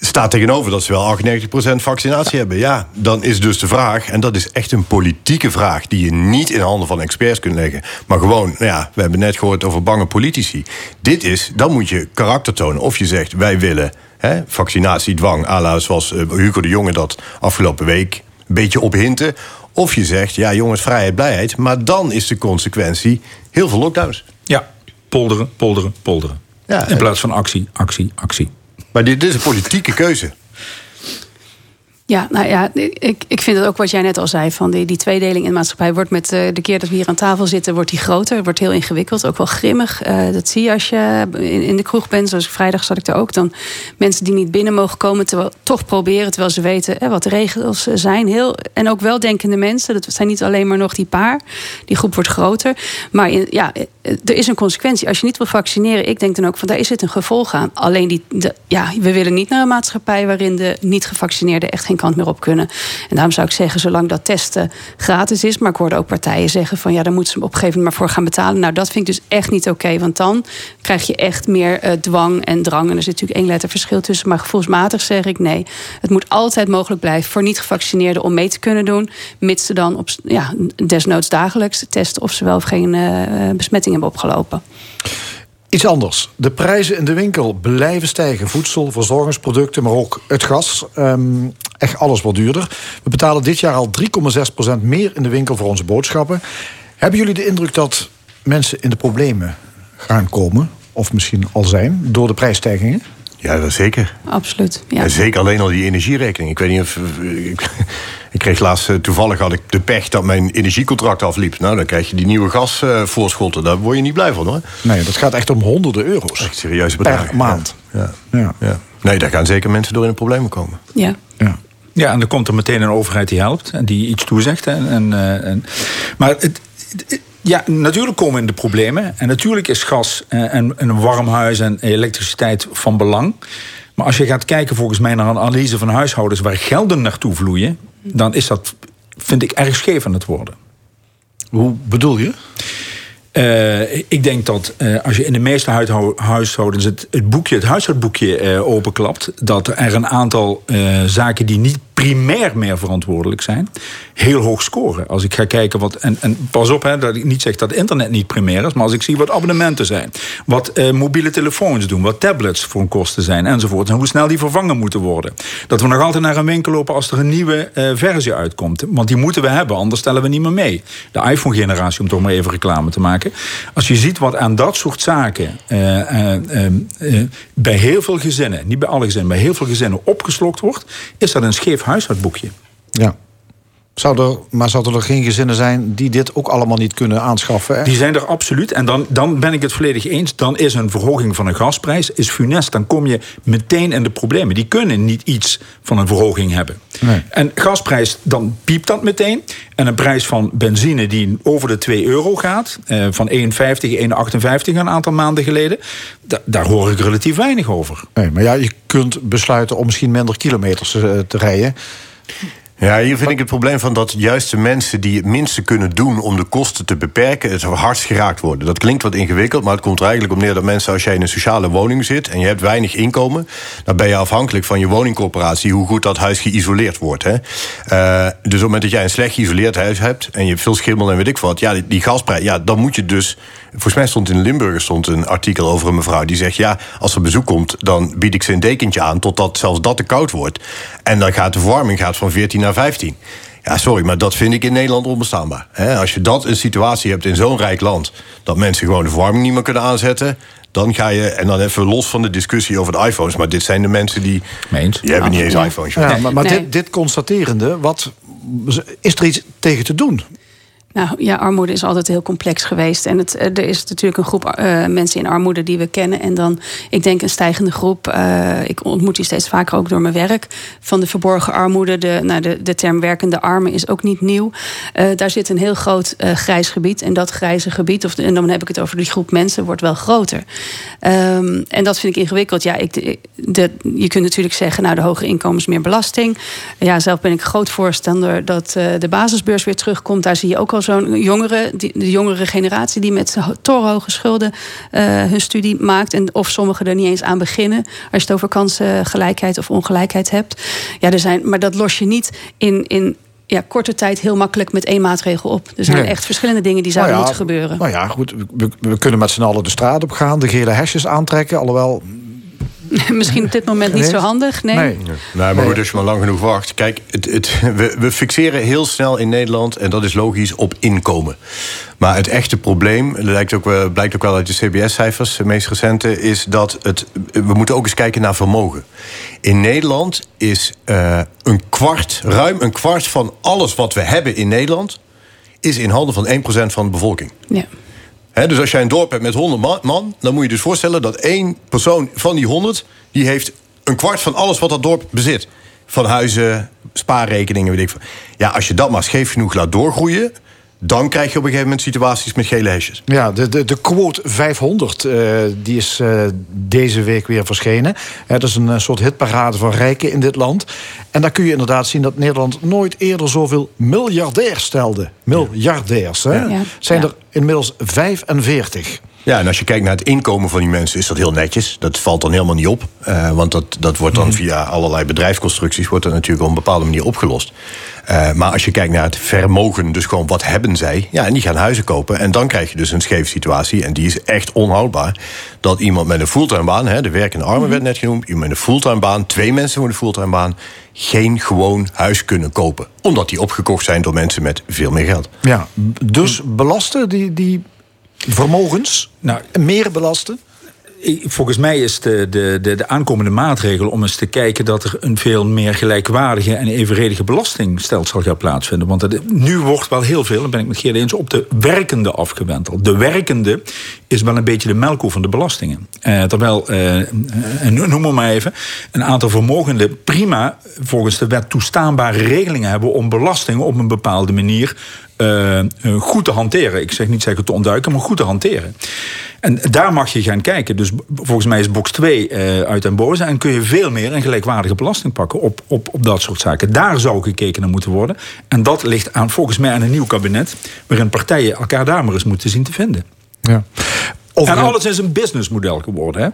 staat tegenover dat ze wel 98% vaccinatie hebben. Ja, dan is dus de vraag, en dat is echt een politieke vraag... die je niet in handen van experts kunt leggen. Maar gewoon, nou ja, we hebben net gehoord over bange politici. Dit is, dan moet je karakter tonen. Of je zegt, wij willen hè, vaccinatiedwang... à la zoals eh, Hugo de Jonge dat afgelopen week een beetje ophinten... Of je zegt, ja jongens, vrijheid, blijheid. Maar dan is de consequentie heel veel lockdowns. Ja, polderen, polderen, polderen. Ja, in plaats van actie, actie, actie. Maar dit is een politieke keuze. Ja, nou ja, ik, ik vind het ook wat jij net al zei. Van die, die tweedeling in de maatschappij wordt met eh, de keer dat we hier aan tafel zitten, wordt die groter. Wordt heel ingewikkeld, ook wel grimmig. Eh, dat zie je als je in, in de kroeg bent. Zoals vrijdag zat ik er ook. Dan mensen die niet binnen mogen komen, terwijl toch proberen, terwijl ze weten eh, wat de regels zijn. Heel, en ook weldenkende mensen. Dat zijn niet alleen maar nog die paar. Die groep wordt groter. Maar ja, er is een consequentie. Als je niet wil vaccineren, ik denk dan ook van daar is het een gevolg aan. Alleen die, ja, we willen niet naar een maatschappij waarin de niet gevaccineerden echt geen kant meer op kunnen. En daarom zou ik zeggen, zolang dat testen gratis is, maar ik hoorde ook partijen zeggen van ja, daar moeten ze op een gegeven moment maar voor gaan betalen. Nou, dat vind ik dus echt niet oké, want dan krijg je echt meer eh, dwang en drang. En er zit natuurlijk één letter verschil tussen. Maar gevoelsmatig zeg ik nee. Het moet altijd mogelijk blijven voor niet gevaccineerden om mee te kunnen doen, mits ze dan op ja, desnoods dagelijks testen of ze wel of geen eh, besmetting hebben opgelopen. Iets anders. De prijzen in de winkel blijven stijgen. Voedsel, verzorgingsproducten, maar ook het gas. Ehm, echt alles wat duurder. We betalen dit jaar al 3,6% meer in de winkel voor onze boodschappen. Hebben jullie de indruk dat mensen in de problemen gaan komen? Of misschien al zijn, door de prijsstijgingen? Ja, dat zeker. Absoluut. Ja. En zeker alleen al die energierekening. Ik weet niet of. Ik, ik kreeg laatst, eh, toevallig had ik de pech dat mijn energiecontract afliep. Nou, dan krijg je die nieuwe gasvoorschotten. Daar word je niet blij van hoor. Nee, dat gaat echt om honderden euro's. Echt serieuze Per bedragen. maand. Ja. Ja. Ja. Nee, daar gaan zeker mensen door in de problemen komen. Ja. Ja, en dan komt er meteen een overheid die helpt en die iets toezegt. hè, En, eh, en, maar het, het- ja, natuurlijk komen we in de problemen. En natuurlijk is gas eh, en, en een warm huis en elektriciteit van belang. Maar als je gaat kijken volgens mij naar een analyse van huishoudens waar gelden naartoe vloeien, dan is dat, vind ik, erg scheef aan het worden. Hoe bedoel je? Eh, ik denk dat als je in de meeste huishoudens het, het boekje, het huishoudboekje openklapt, dat er een aantal zaken die niet primair meer verantwoordelijk zijn, heel hoog scoren. Als ik ga kijken wat. En, en pas op, hè, dat ik niet zeg dat internet niet primair is, maar als ik zie wat abonnementen zijn, wat eh, mobiele telefoons doen, wat tablets voor een kosten zijn enzovoort, en hoe snel die vervangen moeten worden. Dat we nog altijd naar een winkel lopen als er een nieuwe eh, versie uitkomt. Want die moeten we hebben, anders stellen we niet meer mee. De iPhone-generatie, om toch maar even reclame te maken. Als je ziet wat aan dat soort zaken eh, eh, eh, eh, bij heel veel gezinnen, niet bij alle gezinnen, bij heel veel gezinnen opgeslokt wordt, is dat een scheef huishoudboekje. Ja. Zou er, maar zouden er geen gezinnen zijn die dit ook allemaal niet kunnen aanschaffen? Hè? Die zijn er absoluut. En dan, dan ben ik het volledig eens. Dan is een verhoging van een gasprijs is funest. Dan kom je meteen in de problemen. Die kunnen niet iets van een verhoging hebben. Nee. En gasprijs, dan piept dat meteen. En een prijs van benzine die over de 2 euro gaat... Eh, van 1,50, 1,58 een aantal maanden geleden... da- daar hoor ik relatief weinig over. Nee, maar ja, je kunt besluiten om misschien minder kilometers eh, te rijden. Ja, hier vind ik het probleem van dat juist de mensen die het minste kunnen doen om de kosten te beperken, het hardst geraakt worden. Dat klinkt wat ingewikkeld, maar het komt er eigenlijk op neer dat mensen, als jij in een sociale woning zit en je hebt weinig inkomen, dan ben je afhankelijk van je woningcorporatie hoe goed dat huis geïsoleerd wordt. Hè? Eh, dus op het moment dat jij een slecht geïsoleerd huis hebt en je hebt veel schimmel en weet ik wat, ja, die, die gasprijs, ja, dan moet je dus. Volgens mij stond in de Limburger stond een artikel over een mevrouw die zegt: ja, als er bezoek komt, dan bied ik ze een dekentje aan totdat zelfs dat te koud wordt. En dan gaat de verwarming gaat van 14 naar 15. Ja, sorry, maar dat vind ik in Nederland onbestaanbaar. Hè, als je dat een situatie hebt in zo'n rijk land... dat mensen gewoon de verwarming niet meer kunnen aanzetten... dan ga je, en dan even los van de discussie over de iPhones... maar dit zijn de mensen die... Die hebben niet eens iPhones. joh. Ja, maar maar dit, dit constaterende, wat, is er iets tegen te doen? Nou ja, armoede is altijd heel complex geweest. En het, eh, er is natuurlijk een groep eh, mensen in armoede die we kennen. En dan, ik denk, een stijgende groep. eh, ik ontmoet die steeds vaker ook door mijn werk. Van de verborgen armoede. De, nou, de, de term werkende armen is ook niet nieuw. Daar zit een heel groot grijs gebied. En dat grijze gebied, of, en dan heb ik het over die groep mensen, wordt wel groter. Ehm, en dat vind ik ingewikkeld. Ja, ik, de, je kunt natuurlijk zeggen, nou, de hoge inkomens meer belasting. Ja, zelf ben ik groot voorstander dat de basisbeurs weer terugkomt. Daar zie je ook al zo'n jongere, die, de jongere generatie die met ho- torenhoge schulden eh, hun studie maakt. En of sommigen er niet eens aan beginnen. Als je het over kansengelijkheid of ongelijkheid hebt. Ja, er zijn, maar dat los je niet in. in ja, korte tijd heel makkelijk met één maatregel op. Er zijn Nee. echt verschillende dingen die zouden Nou ja, moeten gebeuren. Nou ja, goed. We, we kunnen met z'n allen de straat op gaan, de gele hesjes aantrekken. Alhoewel. Misschien op dit moment niet zo handig. Nee. Nee, maar goed, als je maar lang genoeg wacht. Kijk, het, het, we, we fixeren heel snel in Nederland, en dat is logisch, op inkomen. Maar het echte probleem, dat lijkt ook, wel- blijkt ook wel uit de CBS-cijfers, de meest recente, is dat het, we moeten ook eens kijken naar vermogen. In Nederland is eh, een kwart, ruim een kwart van alles wat we hebben in Nederland, is in handen van 1% van de bevolking. Ja. Dus als jij een dorp hebt met 100 man, man, dan moet je dus voorstellen dat één persoon van die 100, die heeft een kwart van alles wat dat dorp bezit. Van huizen, spaarrekeningen, weet ik veel. Ja, als je dat maar scheef genoeg laat doorgroeien, dan krijg je op een gegeven moment situaties met gele hesjes. Ja, de, de, de quote 500 eh, die is eh, deze week weer verschenen. Hè, dat is een eh, soort hitparade van rijken in dit land. En daar kun je inderdaad zien dat Nederland nooit eerder zoveel miljardairs stelde. Miljardairs, hè? Ja. Zijn Ja. er inmiddels 45. Ja, en als je kijkt naar het inkomen van die mensen, is dat heel netjes. Dat valt dan helemaal niet op. Eh, want dat, dat wordt dan via allerlei bedrijfsconstructies... wordt dat natuurlijk op een bepaalde manier opgelost. Eh, maar als je kijkt naar het vermogen, dus gewoon wat hebben zij... ja, en die gaan huizen kopen. En dan krijg je dus een scheef situatie. En die is echt onhoudbaar. Dat iemand met een fulltime baan... Hè, de werkende armen werd net genoemd... iemand met een fulltime baan, twee mensen met een fulltime baan... geen gewoon huis kunnen kopen. Omdat die opgekocht zijn door mensen met veel meer geld. Ja, dus belasten die, die vermogens? Nou, meer belasten? Volgens mij is de, de, de, de aankomende maatregel om eens te kijken dat er een veel meer gelijkwaardige en evenredige belastingstelsel gaat plaatsvinden. Want het, nu wordt wel heel veel, dan ben ik met Geert eens, op de werkende afgewenteld. De werkende is wel een beetje de melkkoe van de belastingen. Eh, terwijl, eh, eh, noem maar, maar even, een aantal vermogenden prima volgens de wet toestaanbare regelingen hebben om belastingen op een bepaalde manier eh, eh, goed te hanteren. Ik zeg niet zeggen te ontduiken, maar goed te hanteren. En daar mag je gaan kijken. Dus volgens mij is box 2 eh, uit en boze. En kun je veel meer een gelijkwaardige belasting pakken op, op, op dat soort zaken. Daar zou gekeken naar moeten worden. En dat ligt aan, volgens mij aan een nieuw kabinet. Waarin partijen elkaar daar maar eens moeten zien te vinden. Ja. en alles is een businessmodel geworden. Hè?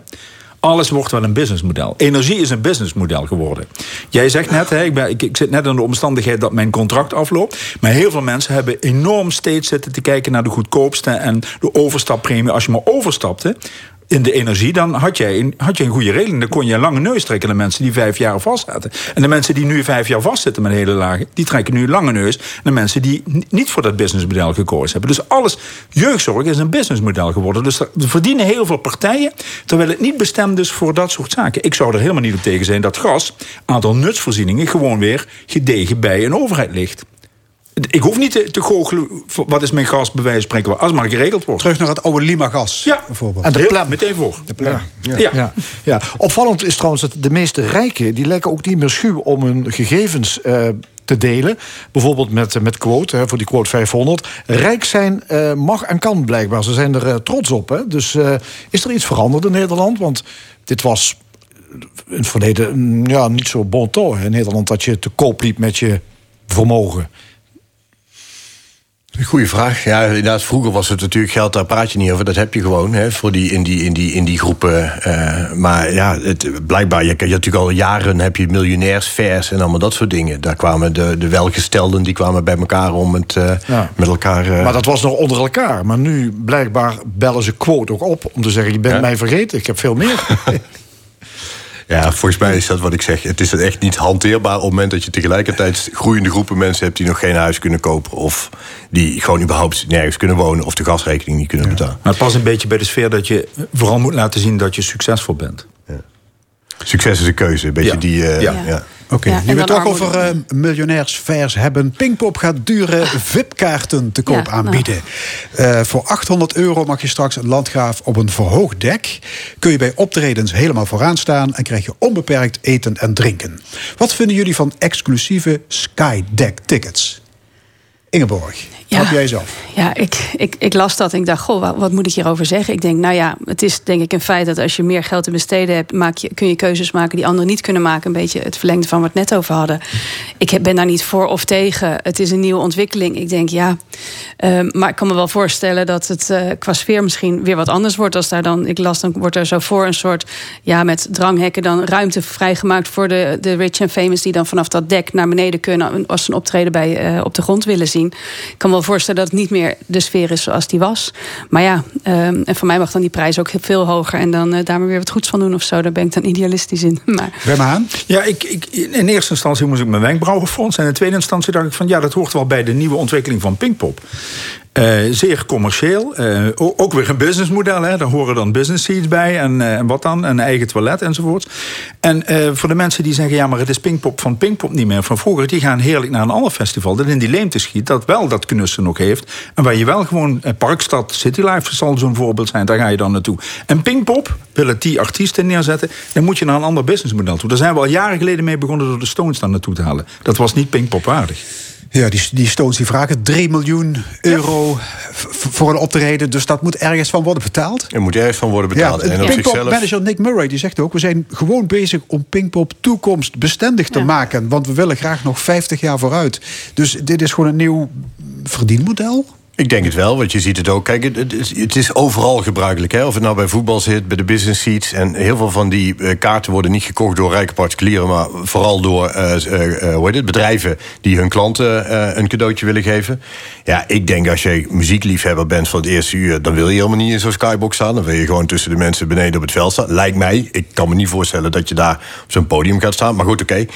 Alles wordt wel een businessmodel. Energie is een businessmodel geworden. Jij zegt net, hè, ik, ben, ik, ik zit net in de omstandigheid dat mijn contract afloopt. Maar heel veel mensen hebben enorm steeds zitten te kijken naar de goedkoopste en de overstappremie. Als je maar overstapte in de energie, dan had jij had je een goede regeling. Dan kon je een lange neus trekken naar mensen die vijf jaar vast zaten. En de mensen die nu vijf jaar vastzitten met een hele lage, die trekken nu een lange neus naar mensen die niet voor dat businessmodel gekozen hebben. Dus alles, jeugdzorg is een businessmodel geworden. Dus er verdienen heel veel partijen, terwijl het niet bestemd is voor dat soort zaken. Ik zou er helemaal niet op tegen zijn dat gas, aantal nutsvoorzieningen, gewoon weer gedegen bij een overheid ligt. Ik hoef niet te, te goochelen, voor- wat is mijn gas, bij wijze van spreken, als maar geregeld wordt. Terug naar het oude Lima-gas, ja. bijvoorbeeld. En de plan. Meteen voor. Ja. Ja. Ja. Ja. Opvallend is trouwens dat de meeste rijken... die lijken ook niet meer schuw om hun gegevens eh, te delen. Bijvoorbeeld met, met quote, hè, voor die quote 500. Rijk zijn eh, mag en kan blijkbaar. Ze zijn er eh, trots op. Hè. Dus eh, is er iets veranderd in Nederland? Want dit was in het verleden mm, ja, niet zo bon ton in Nederland... dat je te koop liep met je vermogen. Goeie vraag. Ja, inderdaad, vroeger was het natuurlijk geld, daar praat je niet over. Dat heb je gewoon hè, voor die, in, die, in, die, in die groepen. eh, maar ja, het, blijkbaar, je, je hebt natuurlijk al jaren heb je miljonairsfairs en allemaal dat soort dingen. Daar kwamen de, de welgestelden, die kwamen bij elkaar om het eh, Ja. met elkaar... eh, Maar dat was nog onder elkaar. Maar nu blijkbaar bellen ze quote ook op... om te zeggen, je bent Ja. mij vergeten, ik heb veel meer. Ja, volgens mij is dat wat ik zeg. Het is echt niet hanteerbaar op het moment dat je tegelijkertijd groeiende groepen mensen hebt die nog geen huis kunnen kopen. Of die gewoon überhaupt nergens kunnen wonen of de gasrekening niet kunnen betalen. Maar het past een beetje bij de sfeer dat je vooral moet laten zien dat je succesvol bent. Succes is een keuze. Een beetje Ja. die. eh, Ja. Oké, Ja, nu we het toch over eh, miljonairsvers hebben. Pinkpop gaat dure VIP-kaarten te koop Ja, nou. aanbieden. Eh, voor 800 euro mag je straks een landgraaf op een verhoogd dek. Kun je bij optredens helemaal vooraan staan... en krijg je onbeperkt eten en drinken. Wat vinden jullie van exclusieve Skydeck tickets? Ingeborg, Ja. heb jij zelf? Ja, ik, ik, ik las dat en ik dacht, goh, wat, moet ik hierover zeggen? Ik denk, nou ja, het is denk ik een feit dat als je meer geld te besteden hebt, maak je, kun je keuzes maken die anderen niet kunnen maken. Een beetje het verlengde van wat we het net over hadden. Ik ben daar niet voor of tegen. Het is een nieuwe ontwikkeling. Ik denk, ja, ehm, maar ik kan me wel voorstellen dat het eh, qua sfeer misschien weer wat anders wordt. Als daar dan, ik las, dan wordt er zo voor een soort, ja, met dranghekken dan ruimte vrijgemaakt voor de, de rich en famous die dan vanaf dat dek naar beneden kunnen als ze een optreden bij, eh, op de grond willen zien. Ik kan me wel voorstellen dat het niet meer de sfeer is zoals die was. Maar ja, ehm, en voor mij mag dan die prijs ook veel hoger. En dan eh, daar maar weer wat goeds van doen of zo. Daar ben ik dan idealistisch in. Maar Rem aan? Ja, ik, ik, in eerste instantie moest ik mijn wenkbrauwen fronsen. En in tweede instantie dacht ik van ja, dat hoort wel bij de nieuwe ontwikkeling van Pinkpop. Eh, zeer commercieel. Eh, ook weer een businessmodel. Hè. Daar horen dan business seats bij. En, eh, wat dan? Een eigen toilet enzovoort. En voor de mensen die zeggen... ja, maar het is Pinkpop van Pinkpop niet meer van vroeger... die gaan heerlijk naar een ander festival... dat in die leemte schiet, dat wel dat knussen nog heeft. En waar je wel gewoon... Parkstad City Life zal zo'n voorbeeld zijn. Daar ga je dan naartoe. En Pinkpop wil het die artiesten neerzetten... dan moet je naar een ander businessmodel toe. Daar zijn we al jaren geleden mee begonnen... door de Stones daar naartoe te halen. Dat was niet Pinkpop waardig. Ja, die, die Stones die vragen 3 miljoen euro voor een optreden. Dus dat moet ergens van worden betaald. Er moet ergens van worden betaald. Ja, en op zichzelf... manager Nick Murray die zegt ook... we zijn gewoon bezig om Pinkpop toekomstbestendig te maken. Want we willen graag nog 50 jaar vooruit. Dus dit is gewoon een nieuw verdienmodel. Ik denk het wel, want je ziet het ook. Kijk, het, is, overal gebruikelijk. Hè? Of het nou bij voetbal zit, bij de business seats. En heel veel van die eh, kaarten worden niet gekocht door rijke particulieren... maar vooral door eh, eh, hoe heet het, bedrijven die hun klanten een cadeautje willen geven. Ja, ik denk als je muziekliefhebber bent van het eerste uur... dan wil je helemaal niet in zo'n skybox staan. Dan wil je gewoon tussen de mensen beneden op het veld staan. Lijkt mij. Ik kan me niet voorstellen dat je daar op zo'n podium gaat staan. Maar goed, oké.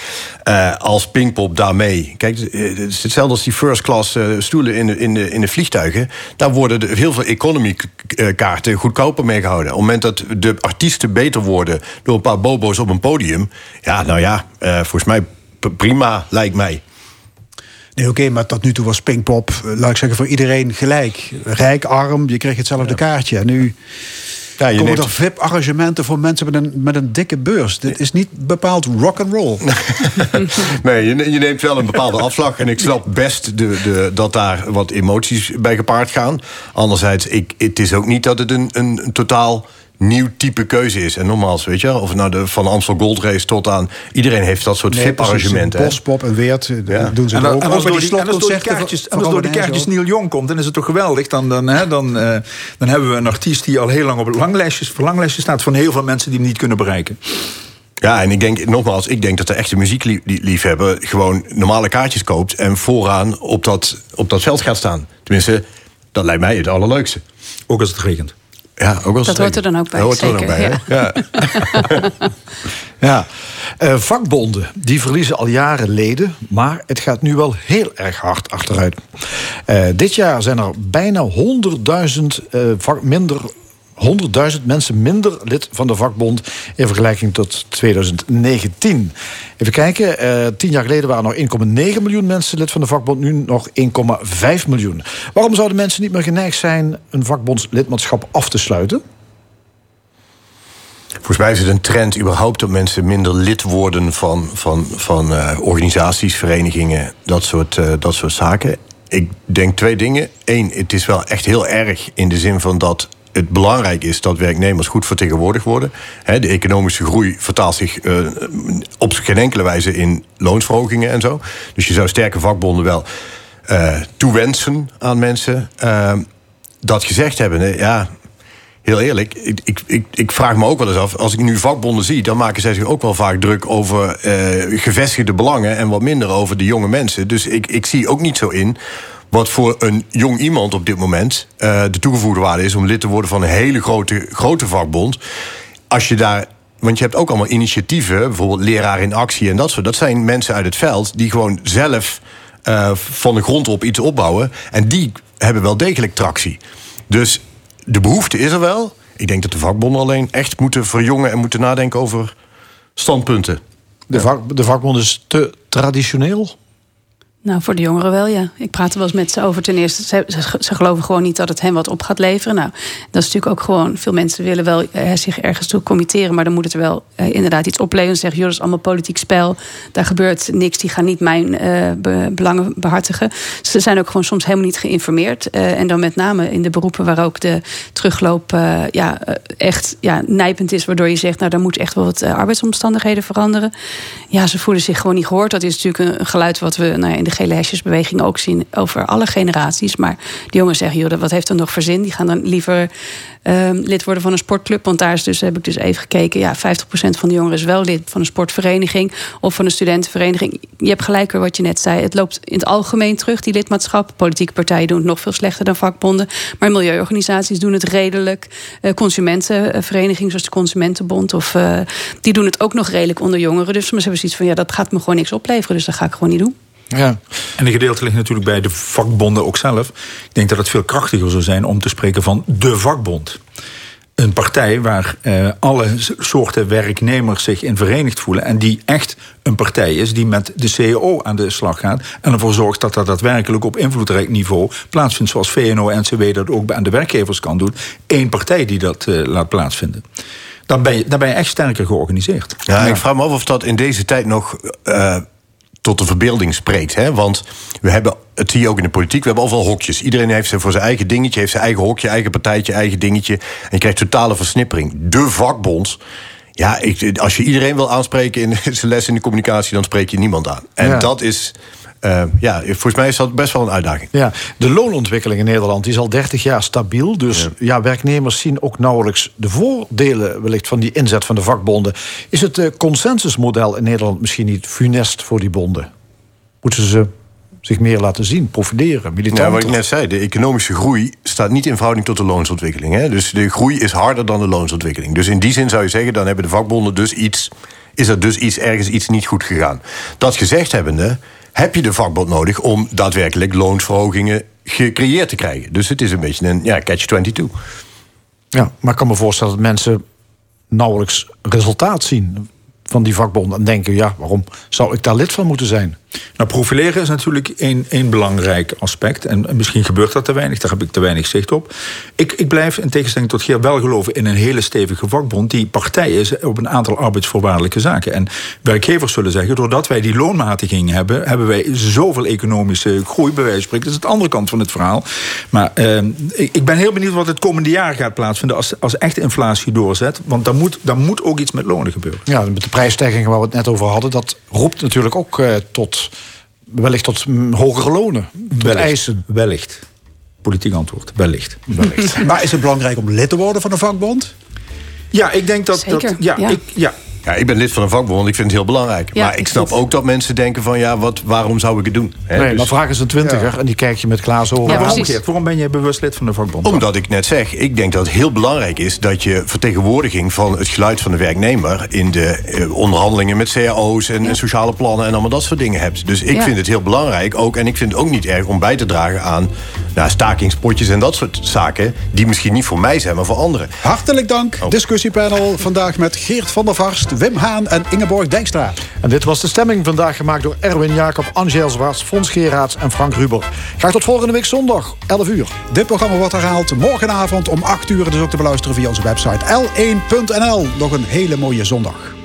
Eh, als Pinkpop daarmee... Kijk, eh, het is hetzelfde als die first class eh, stoelen in de, in, de, in de vliegtuigen. Daar worden de, heel veel economy kaarten goedkoper mee gehouden. Op het moment dat de artiesten beter worden... door een paar bobo's op een podium... ja, nou ja, volgens mij prima, lijkt mij. Nee, oké, maar tot nu toe was Pinkpop, eh, laat ik zeggen, voor iedereen gelijk. Rijk, arm, je kreeg hetzelfde kaartje. En nu Ja, je komen neemt- er VIP-arrangementen voor mensen met een, met een dikke beurs. Dit is niet bepaald rock and roll. Nee, je, je neemt wel een bepaalde afslag. En ik snap best de, de, dat daar wat emoties bij gepaard gaan. Anderzijds, ik, het is ook niet dat het een, een, een totaal nieuw type keuze is. En nogmaals, weet je, of nou de van Amstel Gold Race tot aan... iedereen heeft dat soort Nee, VIP-arrangementen. Bospop en Weert doen ze En, het dan- ook. en als door die en als door die kaartjes, van- en als van door die Robin kaartjes Heijs ook. Neil Young komt, dan is het toch geweldig. Dan, dan, hè, dan, eh, dan hebben we een artiest die al heel lang op het langlijstje, verlanglijstje staat... van heel veel mensen die hem niet kunnen bereiken. Ja, en ik denk, nogmaals, ik denk dat de echte muziekliefhebber... gewoon normale kaartjes koopt en vooraan op dat, op dat veld gaat staan. Tenminste, dat lijkt mij het allerleukste. Ook als het regent. Ja, ook als Dat hoort er dan ook bij, Dat hoort er dan bij, ja. Ja, Eh, vakbonden die verliezen al jaren leden, maar het gaat nu wel heel erg hard achteruit. Eh, dit jaar zijn er bijna 100.000 eh, vak- minder. 100.000 mensen minder lid van de vakbond in vergelijking tot 2019. Even kijken, eh, tien jaar geleden waren nog 1,9 miljoen mensen lid van de vakbond, nu nog 1,5 miljoen. Waarom zouden mensen niet meer geneigd zijn een vakbondslidmaatschap af te sluiten? Volgens mij is het een trend überhaupt dat mensen minder lid worden van, van, van eh, organisaties, verenigingen, dat soort, eh, dat soort zaken. Ik denk twee dingen. Eén, het is wel echt heel erg in de zin van dat het belangrijk is dat werknemers goed vertegenwoordigd worden. Hè, de economische groei vertaalt zich eh, op geen enkele wijze in loonsverhogingen en zo. Dus je zou sterke vakbonden wel eh, toewensen aan mensen. Eh, dat gezegd hebben, ja, heel eerlijk, ik, ik, ik, ik vraag me ook wel eens af... als ik nu vakbonden zie, dan maken zij zich ook wel vaak druk... over gevestigde belangen en wat minder over de jonge mensen. Dus ik, ik zie ook niet zo in wat voor een jong iemand op dit moment... eh, de toegevoegde waarde is om lid te worden van een hele grote, grote vakbond. Als je daar... Want je hebt ook allemaal initiatieven, bijvoorbeeld leraar in actie en dat soort. Dat zijn mensen uit het veld die gewoon zelf eh, van de grond op iets opbouwen. En die hebben wel degelijk tractie. Dus de behoefte is er wel. Ik denk dat de vakbonden alleen echt moeten verjongen en moeten nadenken over standpunten. De, vak, de vakbond is te traditioneel. Nou, voor de jongeren wel, ja. Ik praat wel eens met ze over. Ten eerste, ze, ze, geloven gewoon niet dat het hen wat op gaat leveren. Nou, dat is natuurlijk ook gewoon... Veel mensen willen wel eh, zich ergens toe committeren... maar dan moet het er wel eh, inderdaad iets opleveren. Ze zeggen, joh, dat is allemaal politiek spel. Daar gebeurt niks, die gaan niet mijn eh, be- belangen behartigen. Ze zijn ook gewoon soms helemaal niet geïnformeerd. Eh, en dan met name in de beroepen waar ook de terugloop... ja, echt ja, nijpend is, waardoor je zegt... nou, daar moet echt wel wat arbeidsomstandigheden veranderen. Ja, ze voelen zich gewoon niet gehoord. Dat is natuurlijk een, geluid wat we nou in de gele ook zien over alle generaties. Maar die jongens zeggen, joh, wat heeft er nog voor zin? Die gaan dan liever ehm, lid worden van een sportclub. Want daar is dus, heb ik dus even gekeken, ja, 50% van de jongeren is wel lid van een sportvereniging of van een studentenvereniging. Je hebt gelijk weer wat je net zei. Het loopt in het algemeen terug, die lidmaatschap. Politieke partijen doen het nog veel slechter dan vakbonden. Maar milieuorganisaties doen het redelijk. Eh, consumentenverenigingen zoals de Consumentenbond, of, eh, die doen het ook nog redelijk onder jongeren. Dus ze hebben zoiets van, ja, dat gaat me gewoon niks opleveren. Dus dat ga ik gewoon niet doen. Ja. En een gedeelte ligt natuurlijk bij de vakbonden ook zelf. Ik denk dat het veel krachtiger zou zijn om te spreken van de vakbond. Een partij waar eh, alle soorten werknemers zich in verenigd voelen. En die echt een partij is die met de CEO aan de slag gaat. En ervoor zorgt dat dat daadwerkelijk op invloedrijk niveau plaatsvindt. Zoals VNO-NCW dat ook aan de werkgevers kan doen. Eén partij die dat eh, laat plaatsvinden. Dan ben, je, dan ben je echt sterker georganiseerd. Ja, ik vraag me af of dat in deze tijd nog eh, tot de verbeelding spreekt. Hè? Want we hebben, het zie je ook in de politiek, we hebben overal hokjes. Iedereen heeft voor zijn eigen dingetje, heeft zijn eigen hokje, eigen partijtje, eigen dingetje. En je krijgt totale versnippering. De vakbond. Ja, ik, als je iedereen wil aanspreken in zijn les in de communicatie, dan spreek je niemand aan. En Ja. dat is, eh, ja, volgens mij is dat best wel een uitdaging. Ja, de loonontwikkeling in Nederland is al 30 jaar stabiel. Dus ja. werknemers zien ook nauwelijks de voordelen wellicht van die inzet van de vakbonden. Is het eh, consensusmodel in Nederland misschien niet funest voor die bonden? Moeten ze zich meer laten zien, profileren, militanter? Ja, wat ik net zei, de economische groei staat niet in verhouding tot de loonsontwikkeling. Hè? Dus de groei is harder dan de loonsontwikkeling. Dus in die zin zou je zeggen, dan hebben de vakbonden dus iets, is er dus iets ergens iets niet goed gegaan. Dat gezegd hebbende, heb je de vakbond nodig om daadwerkelijk loonsverhogingen gecreëerd te krijgen. Dus het is een beetje een ja, catch-22. Ja, maar ik kan me voorstellen dat mensen nauwelijks resultaat zien van die vakbonden. En denken, ja, waarom zou ik daar lid van moeten zijn? Nou, profileren is natuurlijk één, één belangrijk aspect. En misschien gebeurt dat te weinig, daar heb ik te weinig zicht op. Ik, ik blijf in tegenstelling tot Geer wel geloven in een hele stevige vakbond... die partij is op een aantal arbeidsvoorwaardelijke zaken. En werkgevers zullen zeggen, doordat wij die loonmatiging hebben... hebben wij zoveel economische groei, bij wijze van spreken. Dat is de andere kant van het verhaal. Maar eh, ik, ik ben heel benieuwd wat het komende jaar gaat plaatsvinden... als, als echt inflatie doorzet. Want dan moet, dan moet ook iets met lonen gebeuren. Ja, met de prijsstijgingen waar we het net over hadden... dat roept natuurlijk ook eh, tot, wellicht tot hogere lonen. Tot Wellicht. eisen. Wellicht. Politiek antwoord. Wellicht. Wellicht. maar is het belangrijk om lid te worden van een vakbond? Ja, ik denk dat... Zeker, dat ja, ja. Ik, ja, Ja, ik ben lid van een vakbond, want ik vind het heel belangrijk. Ja, maar ik snap ook dat mensen denken van... ja, wat, waarom zou ik het doen? Hè, Nee, dus- maar vraag eens een twintiger en die kijk je met glazen ogen Ja. Omgekeerd, waarom ben je bewust lid van de vakbond? Omdat ik net zeg, ik denk dat het heel belangrijk is dat je vertegenwoordiging van het geluid van de werknemer in de eh, onderhandelingen met cao's en, en sociale plannen en allemaal dat soort dingen hebt. Dus ik Ja. vind het heel belangrijk ook, en ik vind het ook niet erg om bij te dragen aan nou, stakingspotjes en dat soort zaken, die misschien niet voor mij zijn, maar voor anderen. Hartelijk dank. Discussiepanel vandaag met Geert van der Varst, Wim Haan en Ingeborg Dijkstra. En dit was de stemming vandaag gemaakt door Erwin Jacob, Angel Zwaars, Fons Geraerts en Frank Ruber. Graag tot volgende week zondag, 11 uur. Dit programma wordt herhaald morgenavond om 8 uur. Dus ook te beluisteren via onze website l1.nl. Nog een hele mooie zondag.